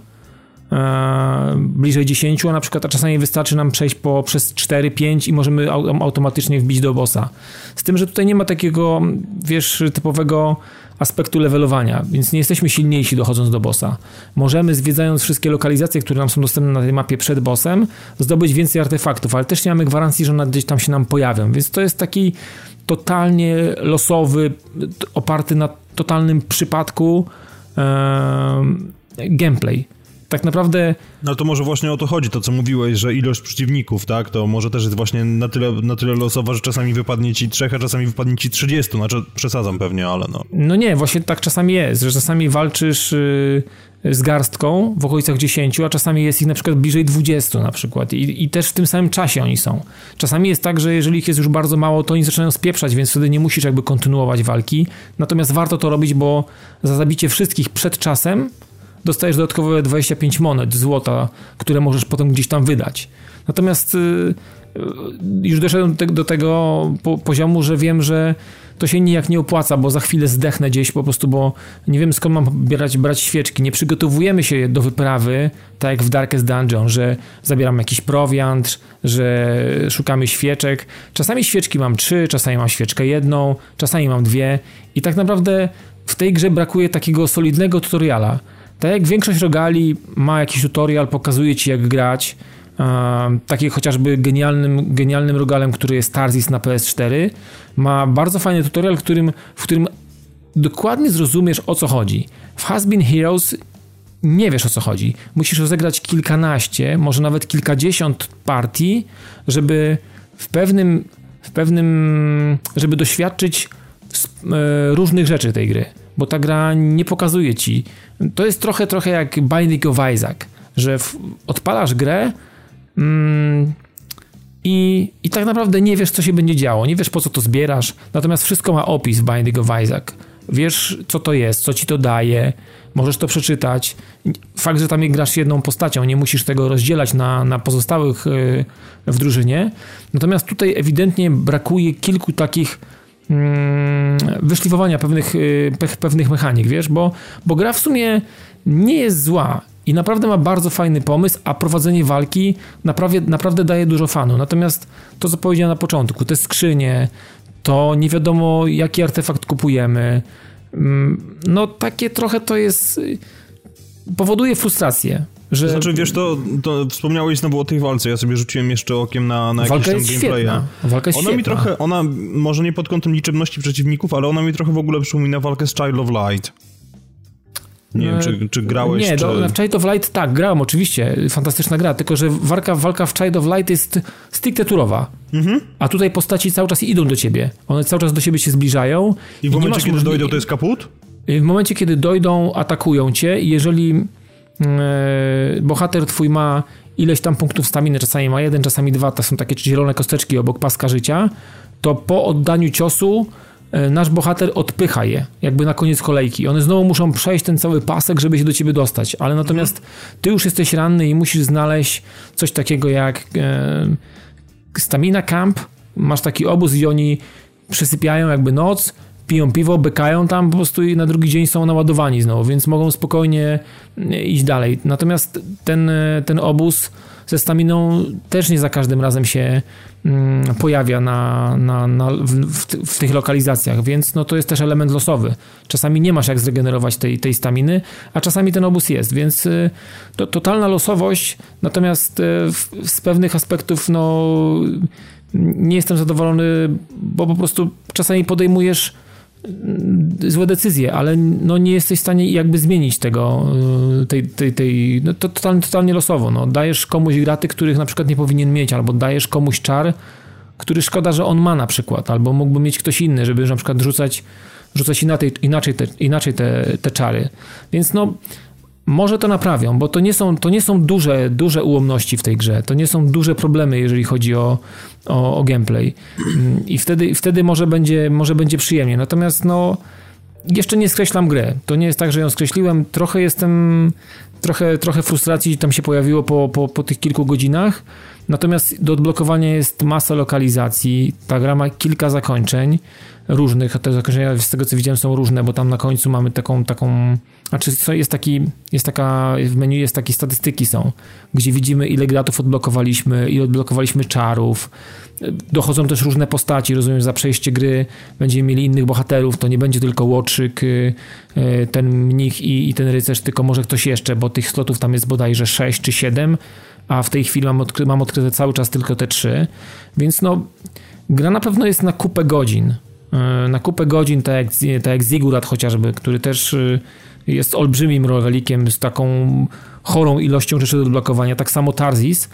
bliżej 10, a na przykład a czasami wystarczy nam przejść po, przez 4-5 i możemy automatycznie wbić do bossa. Z tym, że tutaj nie ma takiego, wiesz, typowego aspektu levelowania, więc nie jesteśmy silniejsi dochodząc do bossa. Możemy zwiedzając wszystkie lokalizacje, które nam są dostępne na tej mapie przed bossem, zdobyć więcej artefaktów, ale też nie mamy gwarancji, że one gdzieś tam się nam pojawią, więc to jest taki totalnie losowy, oparty na totalnym przypadku e, gameplay tak naprawdę... No to może właśnie o to chodzi, to co mówiłeś, że ilość przeciwników, tak, to może też jest właśnie na tyle, na tyle losowa, że czasami wypadnie ci trzech, a czasami wypadnie ci 30, znaczy przesadzam pewnie, ale no. No nie, właśnie tak czasami jest, że czasami walczysz... Yy z garstką w okolicach 10, a czasami jest ich na przykład bliżej 20 na przykład I, i też w tym samym czasie oni są. Czasami jest tak, że jeżeli ich jest już bardzo mało, to oni zaczynają spieprzać, więc wtedy nie musisz jakby kontynuować walki. Natomiast warto to robić, bo za zabicie wszystkich przed czasem dostajesz dodatkowe 25 monet złota, które możesz potem gdzieś tam wydać. Natomiast y, już doszedłem do tego poziomu, że wiem, że to się nijak nie opłaca, bo za chwilę zdechnę gdzieś po prostu, bo nie wiem skąd mam brać, brać świeczki. Nie przygotowujemy się do wyprawy, tak jak w Darkest Dungeon, że zabieram jakiś prowiant, że szukamy świeczek. Czasami świeczki mam trzy, czasami mam świeczkę jedną, czasami mam dwie i tak naprawdę w tej grze brakuje takiego solidnego tutoriala. Tak jak większość rogali ma jakiś tutorial, pokazuje ci jak grać, taki chociażby genialnym, genialnym rogalem, który jest Tarzis na PS4, ma bardzo fajny tutorial, w którym, w którym dokładnie zrozumiesz o co chodzi. W Has Been Heroes nie wiesz o co chodzi. Musisz rozegrać kilkanaście, może nawet kilkadziesiąt partii, żeby w pewnym, w pewnym żeby doświadczyć e, różnych rzeczy tej gry. Bo ta gra nie pokazuje ci. To jest trochę, trochę jak Binding of Isaac, że w, odpalasz grę, Mm, i, I tak naprawdę nie wiesz, co się będzie działo, nie wiesz, po co to zbierasz, natomiast wszystko ma opis w Binding of Isaac. Wiesz, co to jest, co ci to daje, możesz to przeczytać. Fakt, że tam grasz jedną postacią, nie musisz tego rozdzielać na, na pozostałych y, w drużynie. Natomiast tutaj ewidentnie brakuje kilku takich wyszlifowania pewnych, y, pewnych mechanik, wiesz, bo, bo gra w sumie nie jest zła i naprawdę ma bardzo fajny pomysł, a prowadzenie walki naprawdę, naprawdę daje dużo fanu. Natomiast to, co powiedziałem na początku, te skrzynie, to nie wiadomo, jaki artefakt kupujemy. Mm, no, takie trochę to jest. powoduje frustrację. Że... Znaczy, wiesz, to, to wspomniałeś znowu o tej walce. Ja sobie rzuciłem jeszcze okiem na, na Walka jakieś tam gameplaya. Walka jest ona świetna. mi trochę, ona, może nie pod kątem liczebności przeciwników, ale ona mi trochę w ogóle przypomina walkę z Child of Light. Nie wiem, czy, czy grałeś, Nie, czy... Do, w Child of Light tak, grałem oczywiście, fantastyczna gra, tylko że walka, walka w Child of Light jest stricte turowa. Mhm. A tutaj postaci cały czas idą do ciebie. One cały czas do siebie się zbliżają. I w momencie, kiedy dojdą, to jest kaput? W momencie, kiedy dojdą, atakują cię i jeżeli e, bohater twój ma ileś tam punktów staminy, czasami ma jeden, czasami dwa, to są takie zielone kosteczki obok paska życia, to po oddaniu ciosu E, nasz bohater odpycha je, jakby na koniec kolejki. One znowu muszą przejść ten cały pasek, żeby się do ciebie dostać, ale natomiast ty już jesteś ranny i musisz znaleźć coś takiego jak e, stamina camp. Masz taki obóz i oni przysypiają jakby noc, piją piwo, bykają tam po prostu i na drugi dzień są naładowani znowu, więc mogą spokojnie iść dalej. Natomiast ten, ten obóz ze staminą też nie za każdym razem się mm, pojawia na, na, na w, w, tych lokalizacjach, więc no to jest też element losowy. Czasami nie masz jak zregenerować tej, tej staminy, a czasami ten obóz jest, więc y, to, totalna losowość, natomiast y, z pewnych aspektów no nie jestem zadowolony, bo po prostu czasami podejmujesz złe decyzje, ale no nie jesteś w stanie jakby zmienić tego, y, tej, tej, tej no to totalnie, totalnie losowo. No. Dajesz komuś graty, których na przykład nie powinien mieć, albo dajesz komuś czar, który szkoda, że on ma na przykład, albo mógłby mieć ktoś inny, żeby na przykład rzucać, rzucać inaczej, inaczej, te, inaczej te, te czary. Więc no może to naprawią, bo to nie są, to nie są duże, duże ułomności w tej grze. To nie są duże problemy, jeżeli chodzi o, o, o gameplay. I wtedy, wtedy może, będzie, może będzie przyjemnie. Natomiast no, jeszcze nie skreślam grę. To nie jest tak, że ją skreśliłem. Trochę jestem, trochę, trochę frustracji tam się pojawiło po, po, po tych kilku godzinach. Natomiast do odblokowania jest masa lokalizacji. Ta gra ma kilka zakończeń różnych. Te zakończenia z tego co widziałem są różne, bo tam na końcu mamy taką, taką znaczy jest taki, jest taka, w menu jest takie statystyki są, gdzie widzimy ile gratów odblokowaliśmy, ile odblokowaliśmy czarów. Dochodzą też różne postaci, rozumiem, za przejście gry będziemy mieli innych bohaterów, to nie będzie tylko łoczyk, y, y, ten mnich i, i ten rycerz, tylko może ktoś jeszcze, bo tych slotów tam jest bodajże 6 czy 7, a w tej chwili mam, odkry mam odkryte cały czas tylko te 3, więc no gra na pewno jest na kupę godzin, y, na kupę godzin, tak jak, tak jak Zigurat chociażby, który też jest olbrzymim rogalikiem z taką chorą ilością rzeczy do odblokowania, tak samo Tarzis.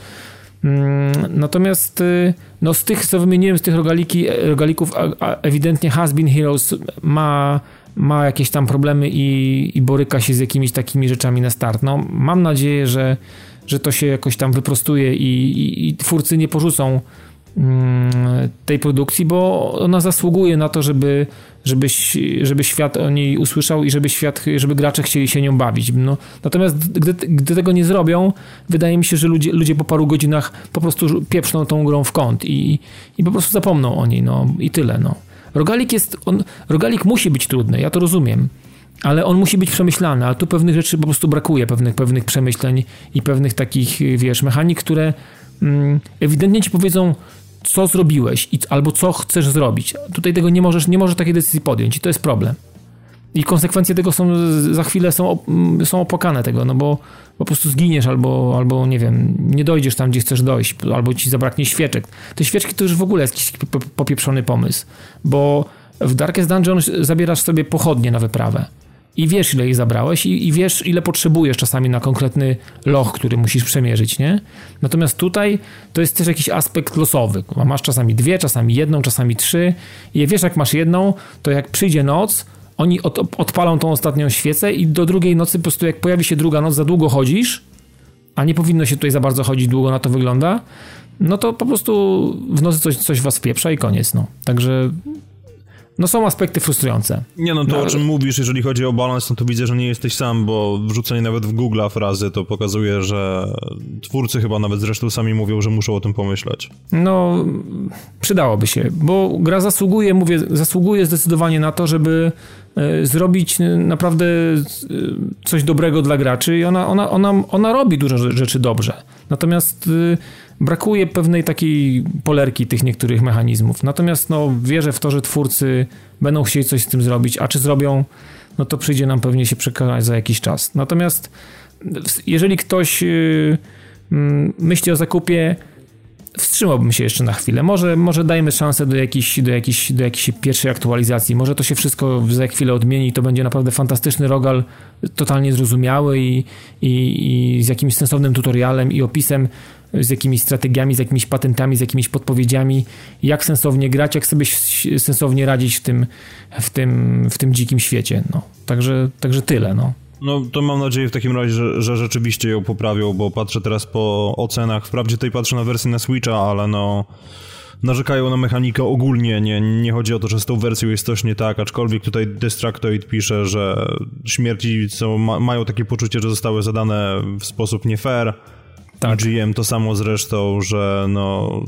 Mm, natomiast y, no z tych, co wymieniłem, z tych rogaliki, rogalików, ewidentnie Has Been Heroes ma, ma jakieś tam problemy i, i boryka się z jakimiś takimi rzeczami na start. No, mam nadzieję, że, że to się jakoś tam wyprostuje i, i, i twórcy nie porzucą tej produkcji, bo ona zasługuje na to, żeby, żeby, żeby świat o niej usłyszał i żeby świat, żeby gracze chcieli się nią bawić. No, natomiast gdy, gdy tego nie zrobią, wydaje mi się, że ludzie, ludzie po paru godzinach po prostu pieprzną tą grą w kąt i, i po prostu zapomną o niej, no i tyle, no. Rogalik jest, on, rogalik musi być trudny, ja to rozumiem, ale on musi być przemyślany, a tu pewnych rzeczy po prostu brakuje, pewnych, pewnych przemyśleń i pewnych takich, wiesz, mechanik, które mm, ewidentnie ci powiedzą, co zrobiłeś i, albo co chcesz zrobić. Tutaj tego nie możesz, nie możesz takiej decyzji podjąć i to jest problem. I konsekwencje tego są za chwilę są, są opłakane tego, no bo po prostu zginiesz albo, albo nie wiem, nie dojdziesz tam, gdzie chcesz dojść, albo ci zabraknie świeczek. Te świeczki to już w ogóle jest jakiś popieprzony pomysł, bo w Darkest Dungeon zabierasz sobie pochodnie na wyprawę i wiesz, ile ich zabrałeś i, i, wiesz, ile potrzebujesz czasami na konkretny loch, który musisz przemierzyć, nie? Natomiast tutaj to jest też jakiś aspekt losowy. Masz czasami dwie, czasami jedną, czasami trzy i wiesz, jak masz jedną, to jak przyjdzie noc, oni od, odpalą tą ostatnią świecę i do drugiej nocy po prostu jak pojawi się druga noc, za długo chodzisz, a nie powinno się tutaj za bardzo chodzić, długo na to wygląda, no to po prostu w nocy coś, coś was pieprza i koniec, no. Także no są aspekty frustrujące. Nie no, to no, o czym mówisz, jeżeli chodzi o balans, no to widzę, że nie jesteś sam, bo wrzucenie nawet w Google frazy to pokazuje, że twórcy chyba nawet zresztą sami mówią, że muszą o tym pomyśleć. No, przydałoby się, bo gra zasługuje, mówię, zasługuje zdecydowanie na to, żeby e, zrobić naprawdę e, coś dobrego dla graczy i ona, ona, ona, ona robi dużo rzeczy dobrze. Natomiast e, brakuje pewnej takiej polerki tych niektórych mechanizmów. Natomiast no, wierzę w to, że twórcy będą chcieli coś z tym zrobić, a czy zrobią, no to przyjdzie nam pewnie się przekonać za jakiś czas. Natomiast jeżeli ktoś yy, myśli o zakupie, wstrzymałbym się jeszcze na chwilę. Może, może dajmy szansę do jakiejś, do, jakiejś, do jakiejś pierwszej aktualizacji. Może to się wszystko za chwilę odmieni i to będzie naprawdę fantastyczny rogal, totalnie zrozumiały i, i, i z jakimś sensownym tutorialem i opisem z jakimiś strategiami, z jakimiś patentami, z jakimiś podpowiedziami, jak sensownie grać, jak sobie sensownie radzić w tym, w tym, w tym dzikim świecie. No. Także, także tyle. No. No to mam nadzieję w takim razie, że, że, rzeczywiście ją poprawią, bo patrzę teraz po ocenach. Wprawdzie tutaj patrzę na wersję na Switcha, ale no narzekają na mechanikę ogólnie, nie, nie chodzi o to, że z tą wersją jest coś nie tak, aczkolwiek tutaj Destructoid pisze, że śmierci są, ma, mają takie poczucie, że zostały zadane w sposób nie fair, tak. GM to samo zresztą, że no,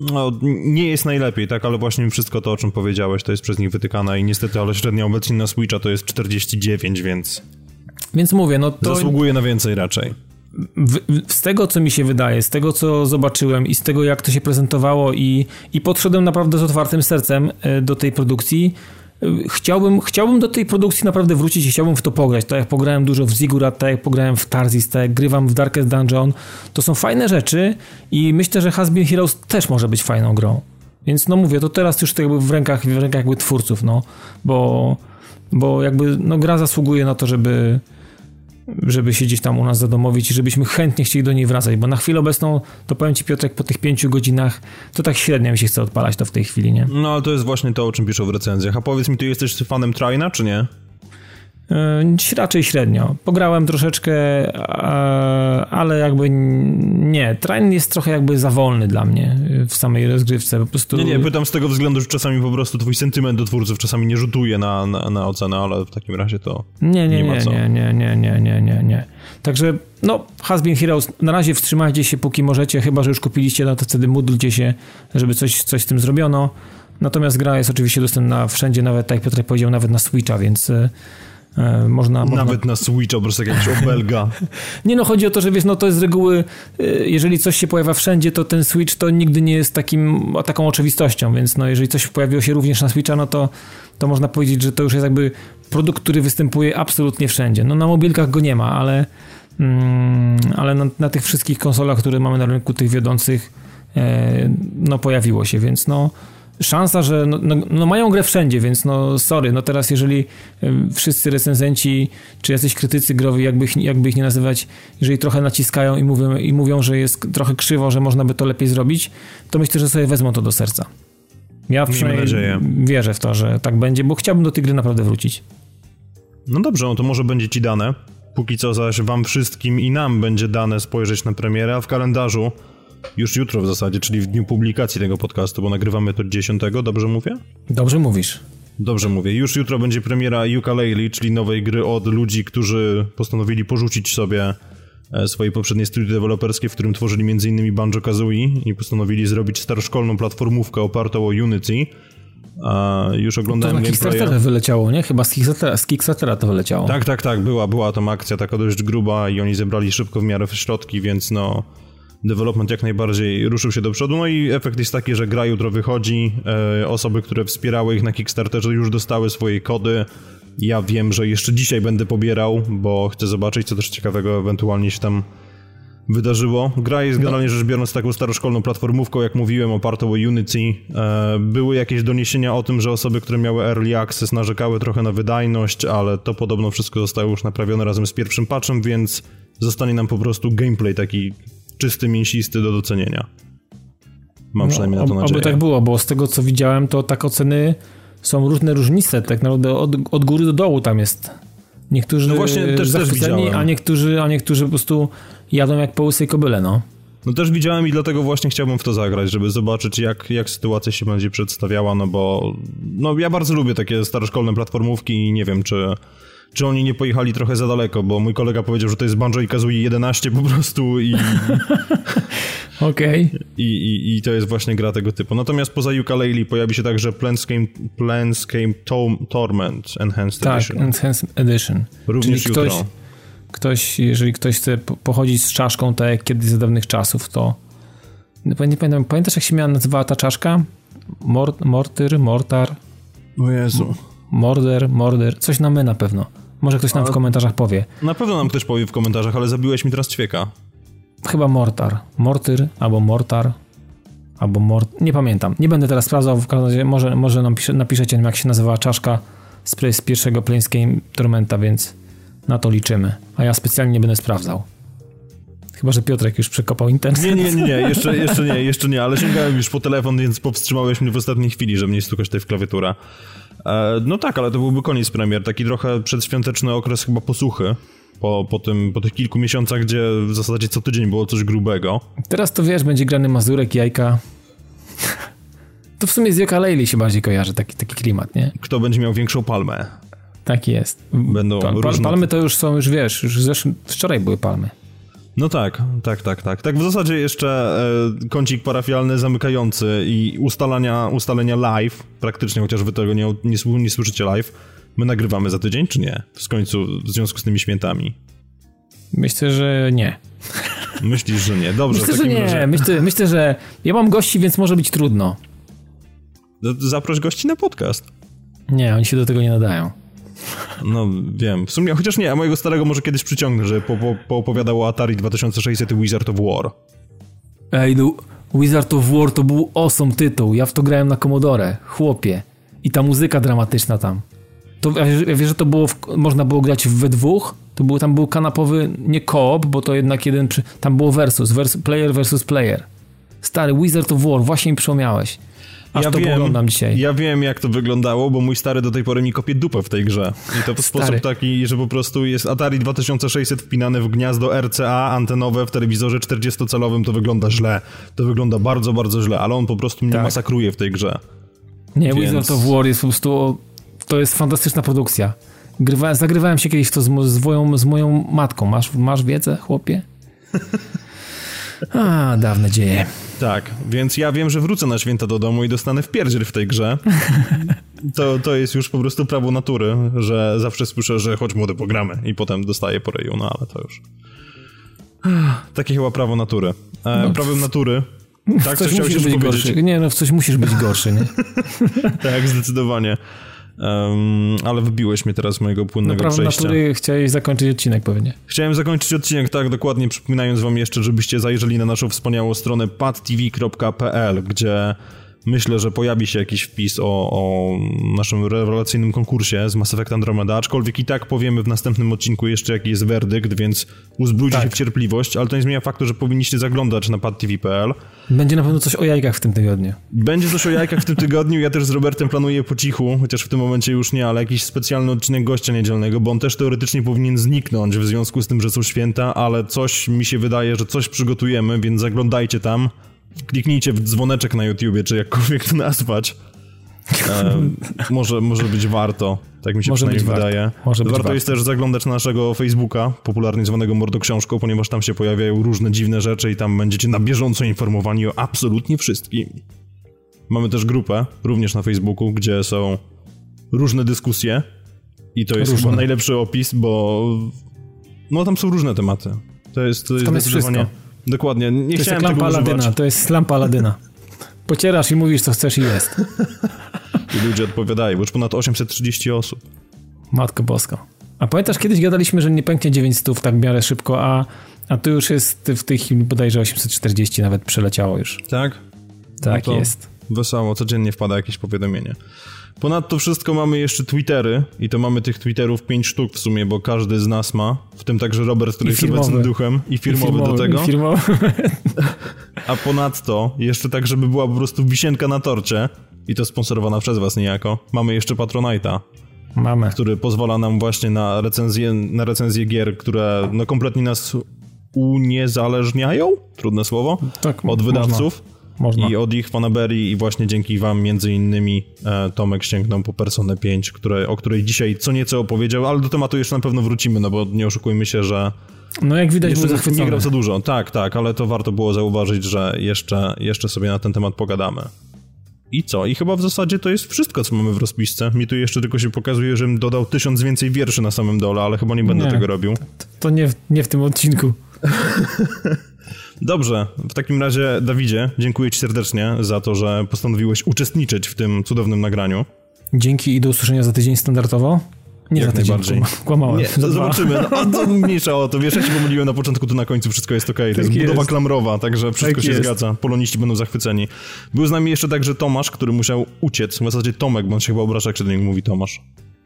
no, nie jest najlepiej, tak, ale właśnie wszystko to, o czym powiedziałeś, to jest przez nich wytykane i niestety, ale średnia obecnie na Switcha to jest 49, więc... Więc mówię, no to... Zasługuje na więcej raczej. W, w, z tego, co mi się wydaje, z tego, co zobaczyłem i z tego, jak to się prezentowało i, i podszedłem naprawdę z otwartym sercem e, do tej produkcji, chciałbym, chciałbym do tej produkcji naprawdę wrócić i chciałbym w to pograć. Tak jak pograłem dużo w Zigurat, tak jak pograłem w Tarzis, tak jak grywam w Darkest Dungeon. To są fajne rzeczy i myślę, że Has Been Heroes też może być fajną grą. Więc no mówię, to teraz już to jakby w rękach, w rękach jakby twórców, no. Bo, bo jakby no, gra zasługuje na to, żeby żeby się gdzieś tam u nas zadomowić i żebyśmy chętnie chcieli do niej wracać, bo na chwilę obecną, to powiem Ci Piotrek, po tych pięciu godzinach, to tak średnio mi się chce odpalać to w tej chwili, nie? No, ale to jest właśnie to, o czym piszą w recenzjach. A powiedz mi, ty jesteś fanem Trina, czy nie? Yy, raczej średnio. Pograłem troszeczkę, ale jakby nie. Train jest trochę jakby za wolny dla mnie w samej rozgrywce. Po prostu... Nie, nie, pytam z tego względu, że czasami po prostu twój sentyment do twórców czasami nie rzutuje na, na, na ocenę, ale w takim razie to nie, nie, nie, ma co. Nie, nie, nie, nie, nie, nie, nie. Także no, Has Been Heroes, na razie wstrzymajcie się póki możecie, chyba, że już kupiliście, no to wtedy módlcie się, żeby coś, coś z tym zrobiono. Natomiast gra jest oczywiście dostępna wszędzie, nawet tak jak Piotr powiedział, nawet na Switcha, więc E, można, Nawet można... na Switcha, po prostu jakaś obelga. nie no, chodzi o to, że wiesz, no to jest z reguły, e, jeżeli coś się pojawia wszędzie, to ten Switch to nigdy nie jest takim, taką oczywistością, więc no jeżeli coś pojawiło się również na Switcha, no to, to można powiedzieć, że to już jest jakby produkt, który występuje absolutnie wszędzie. No na mobilkach go nie ma, ale, mm, ale na, na tych wszystkich konsolach, które mamy na rynku, tych wiodących, e, no pojawiło się, więc no szansa, że no, no, no, mają grę wszędzie, więc no sorry, no teraz jeżeli wszyscy recenzenci, czy jacyś krytycy growi, jakby ich, jakby ich nie nazywać, jeżeli trochę naciskają i mówią, i mówią, że jest trochę krzywo, że można by to lepiej zrobić, to myślę, że sobie wezmą to do serca. Ja przynajmniej wierzę w to, że tak będzie, bo chciałbym do tej gry naprawdę wrócić. No dobrze, no to może będzie ci dane. Póki co zaś wam wszystkim i nam będzie dane spojrzeć na premierę, a w kalendarzu już jutro w zasadzie, czyli w dniu publikacji tego podcastu, bo nagrywamy to 10, dobrze mówię? Dobrze mówisz. Dobrze mówię. Już jutro będzie premiera Yooka-Laylee, czyli nowej gry od ludzi, którzy postanowili porzucić sobie e, swoje poprzednie studio deweloperskie, w którym tworzyli m.in. Banjo-Kazooie i postanowili zrobić staroszkolną platformówkę opartą o Unity. A już oglądałem to na Kickstartera wyleciało, nie? Chyba z Kickstartera, z Kickstartera to wyleciało. Tak, tak, tak. Była, była tam akcja taka dość gruba i oni zebrali szybko w miarę środki, więc no development jak najbardziej ruszył się do przodu. No i efekt jest taki, że gra jutro wychodzi. E, osoby, które wspierały ich na Kickstarterze już dostały swoje kody. Ja wiem, że jeszcze dzisiaj będę pobierał, bo chcę zobaczyć, co też ciekawego ewentualnie się tam wydarzyło. Gra jest no. generalnie rzecz biorąc taką staroszkolną platformówką, jak mówiłem, opartą o Unity. E, były jakieś doniesienia o tym, że osoby, które miały Early Access narzekały trochę na wydajność, ale to podobno wszystko zostało już naprawione razem z pierwszym patchem, więc zostanie nam po prostu gameplay taki czysty, mięsisty do docenienia. Mam no, przynajmniej na to nadzieję. Oby tak było, bo z tego co widziałem, to tak oceny są różne różnice, tak naprawdę od, od góry do dołu tam jest. Niektórzy no właśnie też, też widziałem. a niektórzy, a niektórzy po prostu jadą jak po łysej kobyle, no. No też widziałem i dlatego właśnie chciałbym w to zagrać, żeby zobaczyć jak, jak sytuacja się będzie przedstawiała, no bo no ja bardzo lubię takie staroszkolne platformówki i nie wiem, czy czy oni nie pojechali trochę za daleko, bo mój kolega powiedział, że to jest Banjo i Kazooie 11 po prostu i... Okej. Okay. I, i, I to jest właśnie gra tego typu. Natomiast poza Yooka-Laylee pojawi się także Planescape, Planescape Torment Enhanced tak, Edition. Tak, Enhanced Edition. Również Czyli ktoś, ktoś, jeżeli ktoś chce pochodzić z czaszką tak jak kiedyś za dawnych czasów, to nie pamiętam, pamiętasz jak się miała nazywała ta czaszka? Mort, mortyr, mortar? O Jezu. Morder, morder, coś na my na pewno. Może ktoś nam ale... w komentarzach powie. Na pewno nam ktoś powie w komentarzach, ale zabiłeś mi teraz ćwieka. Chyba Mortar. Mortyr albo Mortar. Albo Mort... Nie pamiętam. Nie będę teraz sprawdzał. W każdym razie może, może nam pisze, napiszecie jak się nazywała czaszka z, z pierwszego Planescape Tormenta, więc na to liczymy. A ja specjalnie nie będę sprawdzał. Chyba, że Piotrek już przekopał internet. Nie, nie, nie, nie, jeszcze, jeszcze nie, jeszcze nie, ale sięgałem już po telefon, więc powstrzymałeś mnie w ostatniej chwili, żeby nie stukać tutaj w klawiaturę. E, no tak, ale to byłby koniec premier, taki trochę przedświąteczny okres chyba posuchy. Po, po, tym, po tych kilku miesiącach, gdzie w zasadzie co tydzień było coś grubego. Teraz to wiesz, będzie grany Mazurek, jajka. To w sumie z Joka Lejli się bardziej kojarzy, taki, taki klimat, nie? Kto będzie miał większą palmę? Tak jest. Będą Pal, różne... Palmy to już są, już wiesz, już zeszł, wczoraj były palmy. No tak, tak, tak, tak. Tak w zasadzie jeszcze e, kącik parafialny zamykający i ustalania, ustalenia live, praktycznie, chociaż wy tego nie, nie, nie słyszycie live, my nagrywamy za tydzień, czy nie? W końcu, w związku z tymi świętami. Myślę, że nie. Myślisz, że nie? Dobrze. Myślę, że nie. Razie... Myślę, myślę, że ja mam gości, więc może być trudno. Zaproś gości na podcast. Nie, oni się do tego nie nadają. No wiem, w sumie, chociaż nie, a mojego starego może kiedyś przyciągnę, że po, po, poopowiadał o Atari 2600 i Wizard of War. Ej, no, Wizard of War to był awesome tytuł, ja w to grałem na Commodore, chłopie. I ta muzyka dramatyczna tam. To, ja wiesz, że to było, w, można było grać we dwóch, to był, tam był kanapowy, nie koop, bo to jednak jeden, przy, tam było versus, vers, player versus player. Stary, Wizard of War, właśnie mi przypomniałeś. Aż ja to wiem, oglądam dzisiaj. Ja wiem, jak to wyglądało, bo mój stary do tej pory mi kopie dupę w tej grze. I to w sposób taki, że po prostu jest Atari 2600 wpinane w gniazdo RCA antenowe w telewizorze 40-calowym, to wygląda źle. To wygląda bardzo, bardzo źle, ale on po prostu mnie tak. masakruje w tej grze. Nie, Więc... Wizard of War jest po prostu... To jest fantastyczna produkcja. Grywa, zagrywałem się kiedyś to z, z, moją, z moją matką. Masz, masz wiedzę, chłopie? A, dawne dzieje. Tak, więc ja wiem, że wrócę na święta do domu i dostanę wpierdziel w tej grze. To, to jest już po prostu prawo natury, że zawsze słyszę, że chodź młody, pogramy i potem dostaję po ryju, no ale to już... Takie chyba prawo natury. E, no, prawem natury tak, coś, coś musisz być gorszy. Nie, no w coś musisz być gorszy, nie? tak, zdecydowanie. Um, ale wybiłeś mnie teraz z mojego płynnego no, przejścia. natury chciałeś zakończyć odcinek pewnie. Chciałem zakończyć odcinek, tak, dokładnie przypominając wam jeszcze, żebyście zajrzeli na naszą wspaniałą stronę padtv.pl, gdzie Myślę, że pojawi się jakiś wpis o, o naszym rewelacyjnym konkursie z Mass Effect Andromeda, aczkolwiek i tak powiemy w następnym odcinku jeszcze jaki jest werdykt, więc uzbrójcie tak. się w cierpliwość, ale to nie zmienia faktu, że powinniście zaglądać na padtv.pl. Będzie na pewno coś o jajkach w tym tygodniu. Będzie coś o jajkach w tym tygodniu, ja też z Robertem planuję po cichu, chociaż w tym momencie już nie, ale jakiś specjalny odcinek gościa niedzielnego, bo on też teoretycznie powinien zniknąć w związku z tym, że są święta, ale coś mi się wydaje, że coś przygotujemy, więc zaglądajcie tam kliknijcie w dzwoneczek na YouTubie, czy jakkolwiek to nazwać. E, może, może być warto, tak mi się może przynajmniej wydaje. Warto, może warto, warto jest też zaglądać na naszego Facebooka, popularnie zwanego Mordoksiążką, ponieważ tam się pojawiają różne dziwne rzeczy i tam będziecie na bieżąco informowani o absolutnie wszystkim. Mamy też grupę, również na Facebooku, gdzie są różne dyskusje i to jest różne. chyba najlepszy opis, bo no tam są różne tematy. To jest, to jest, tam jest wszystko. Dokładnie, nie to chciałem jest tego Aladyna, używać. To jest lampa Aladyna. Pocierasz i mówisz, co chcesz i jest. I ludzie odpowiadają, bo już ponad 830 osób. Matko Bosko. A pamiętasz, kiedyś gadaliśmy, że nie pęknie 900 tak w miarę szybko, a, a tu już jest w tej chwili bodajże 840 nawet przeleciało już. Tak? Tak no jest. Wesoło, codziennie wpada jakieś powiadomienie. Ponadto wszystko mamy jeszcze Twittery i to mamy tych Twitterów pięć sztuk w sumie, bo każdy z nas ma, w tym także Robert, który jest obecnym duchem i firmowy, I firmowy do tego. Firmowy. A ponadto, jeszcze tak, żeby była po prostu wisienka na torcie i to sponsorowana przez was niejako, mamy jeszcze Patronite'a. Mamy. Który pozwala nam właśnie na recenzję, na recenzję gier, które no kompletnie nas uniezależniają, trudne słowo, tak, od wydawców. Można można. I od ich fanaberii i właśnie dzięki wam między innymi e, Tomek sięgnął po Personę 5, które, o której dzisiaj co nieco opowiedział, ale do tematu jeszcze na pewno wrócimy, no bo nie oszukujmy się, że no jak widać jeszcze nie grał za dużo. Tak, tak, ale to warto było zauważyć, że jeszcze, jeszcze sobie na ten temat pogadamy. I co? I chyba w zasadzie to jest wszystko, co mamy w rozpisce. Mi tu jeszcze tylko się pokazuje, żebym dodał tysiąc więcej wierszy na samym dole, ale chyba nie będę nie, tego robił. To, to nie, w, nie w tym odcinku. Dobrze, w takim razie Dawidzie, dziękuję Ci serdecznie za to, że postanowiłeś uczestniczyć w tym cudownym nagraniu. Dzięki i do usłyszenia za tydzień standardowo. Nie Jak za tydzień, najbardziej. kłamałem. Nie, zobaczymy. No, to mniejsza o to. Wiesz, ja się pomyliłem na początku, to na końcu wszystko jest ok. To tak jest budowa jest. klamrowa, także wszystko tak się jest. zgadza. Poloniści będą zachwyceni. Był z nami jeszcze także Tomasz, który musiał uciec. W zasadzie Tomek, bo on się chyba obraża, jak się do niego mówi Tomasz.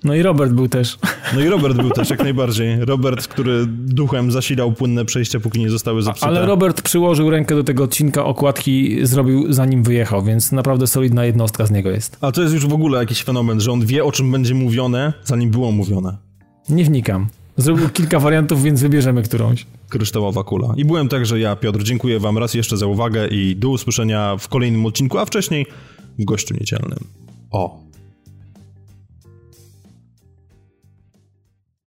No i Robert był też. No i Robert był też, jak najbardziej. Robert, który duchem zasilał płynne przejścia, póki nie zostały zepsute. Ale Robert przyłożył rękę do tego odcinka, okładki zrobił zanim wyjechał, więc naprawdę solidna jednostka z niego jest. A to jest już w ogóle jakiś fenomen, że on wie, o czym będzie mówione, zanim było mówione. Nie wnikam. Zrobił kilka wariantów, więc wybierzemy którąś. Kryształowa kula. I byłem także ja, Piotr. Dziękuję wam raz jeszcze za uwagę i do usłyszenia w kolejnym odcinku, a wcześniej w gościu niedzielnym. O!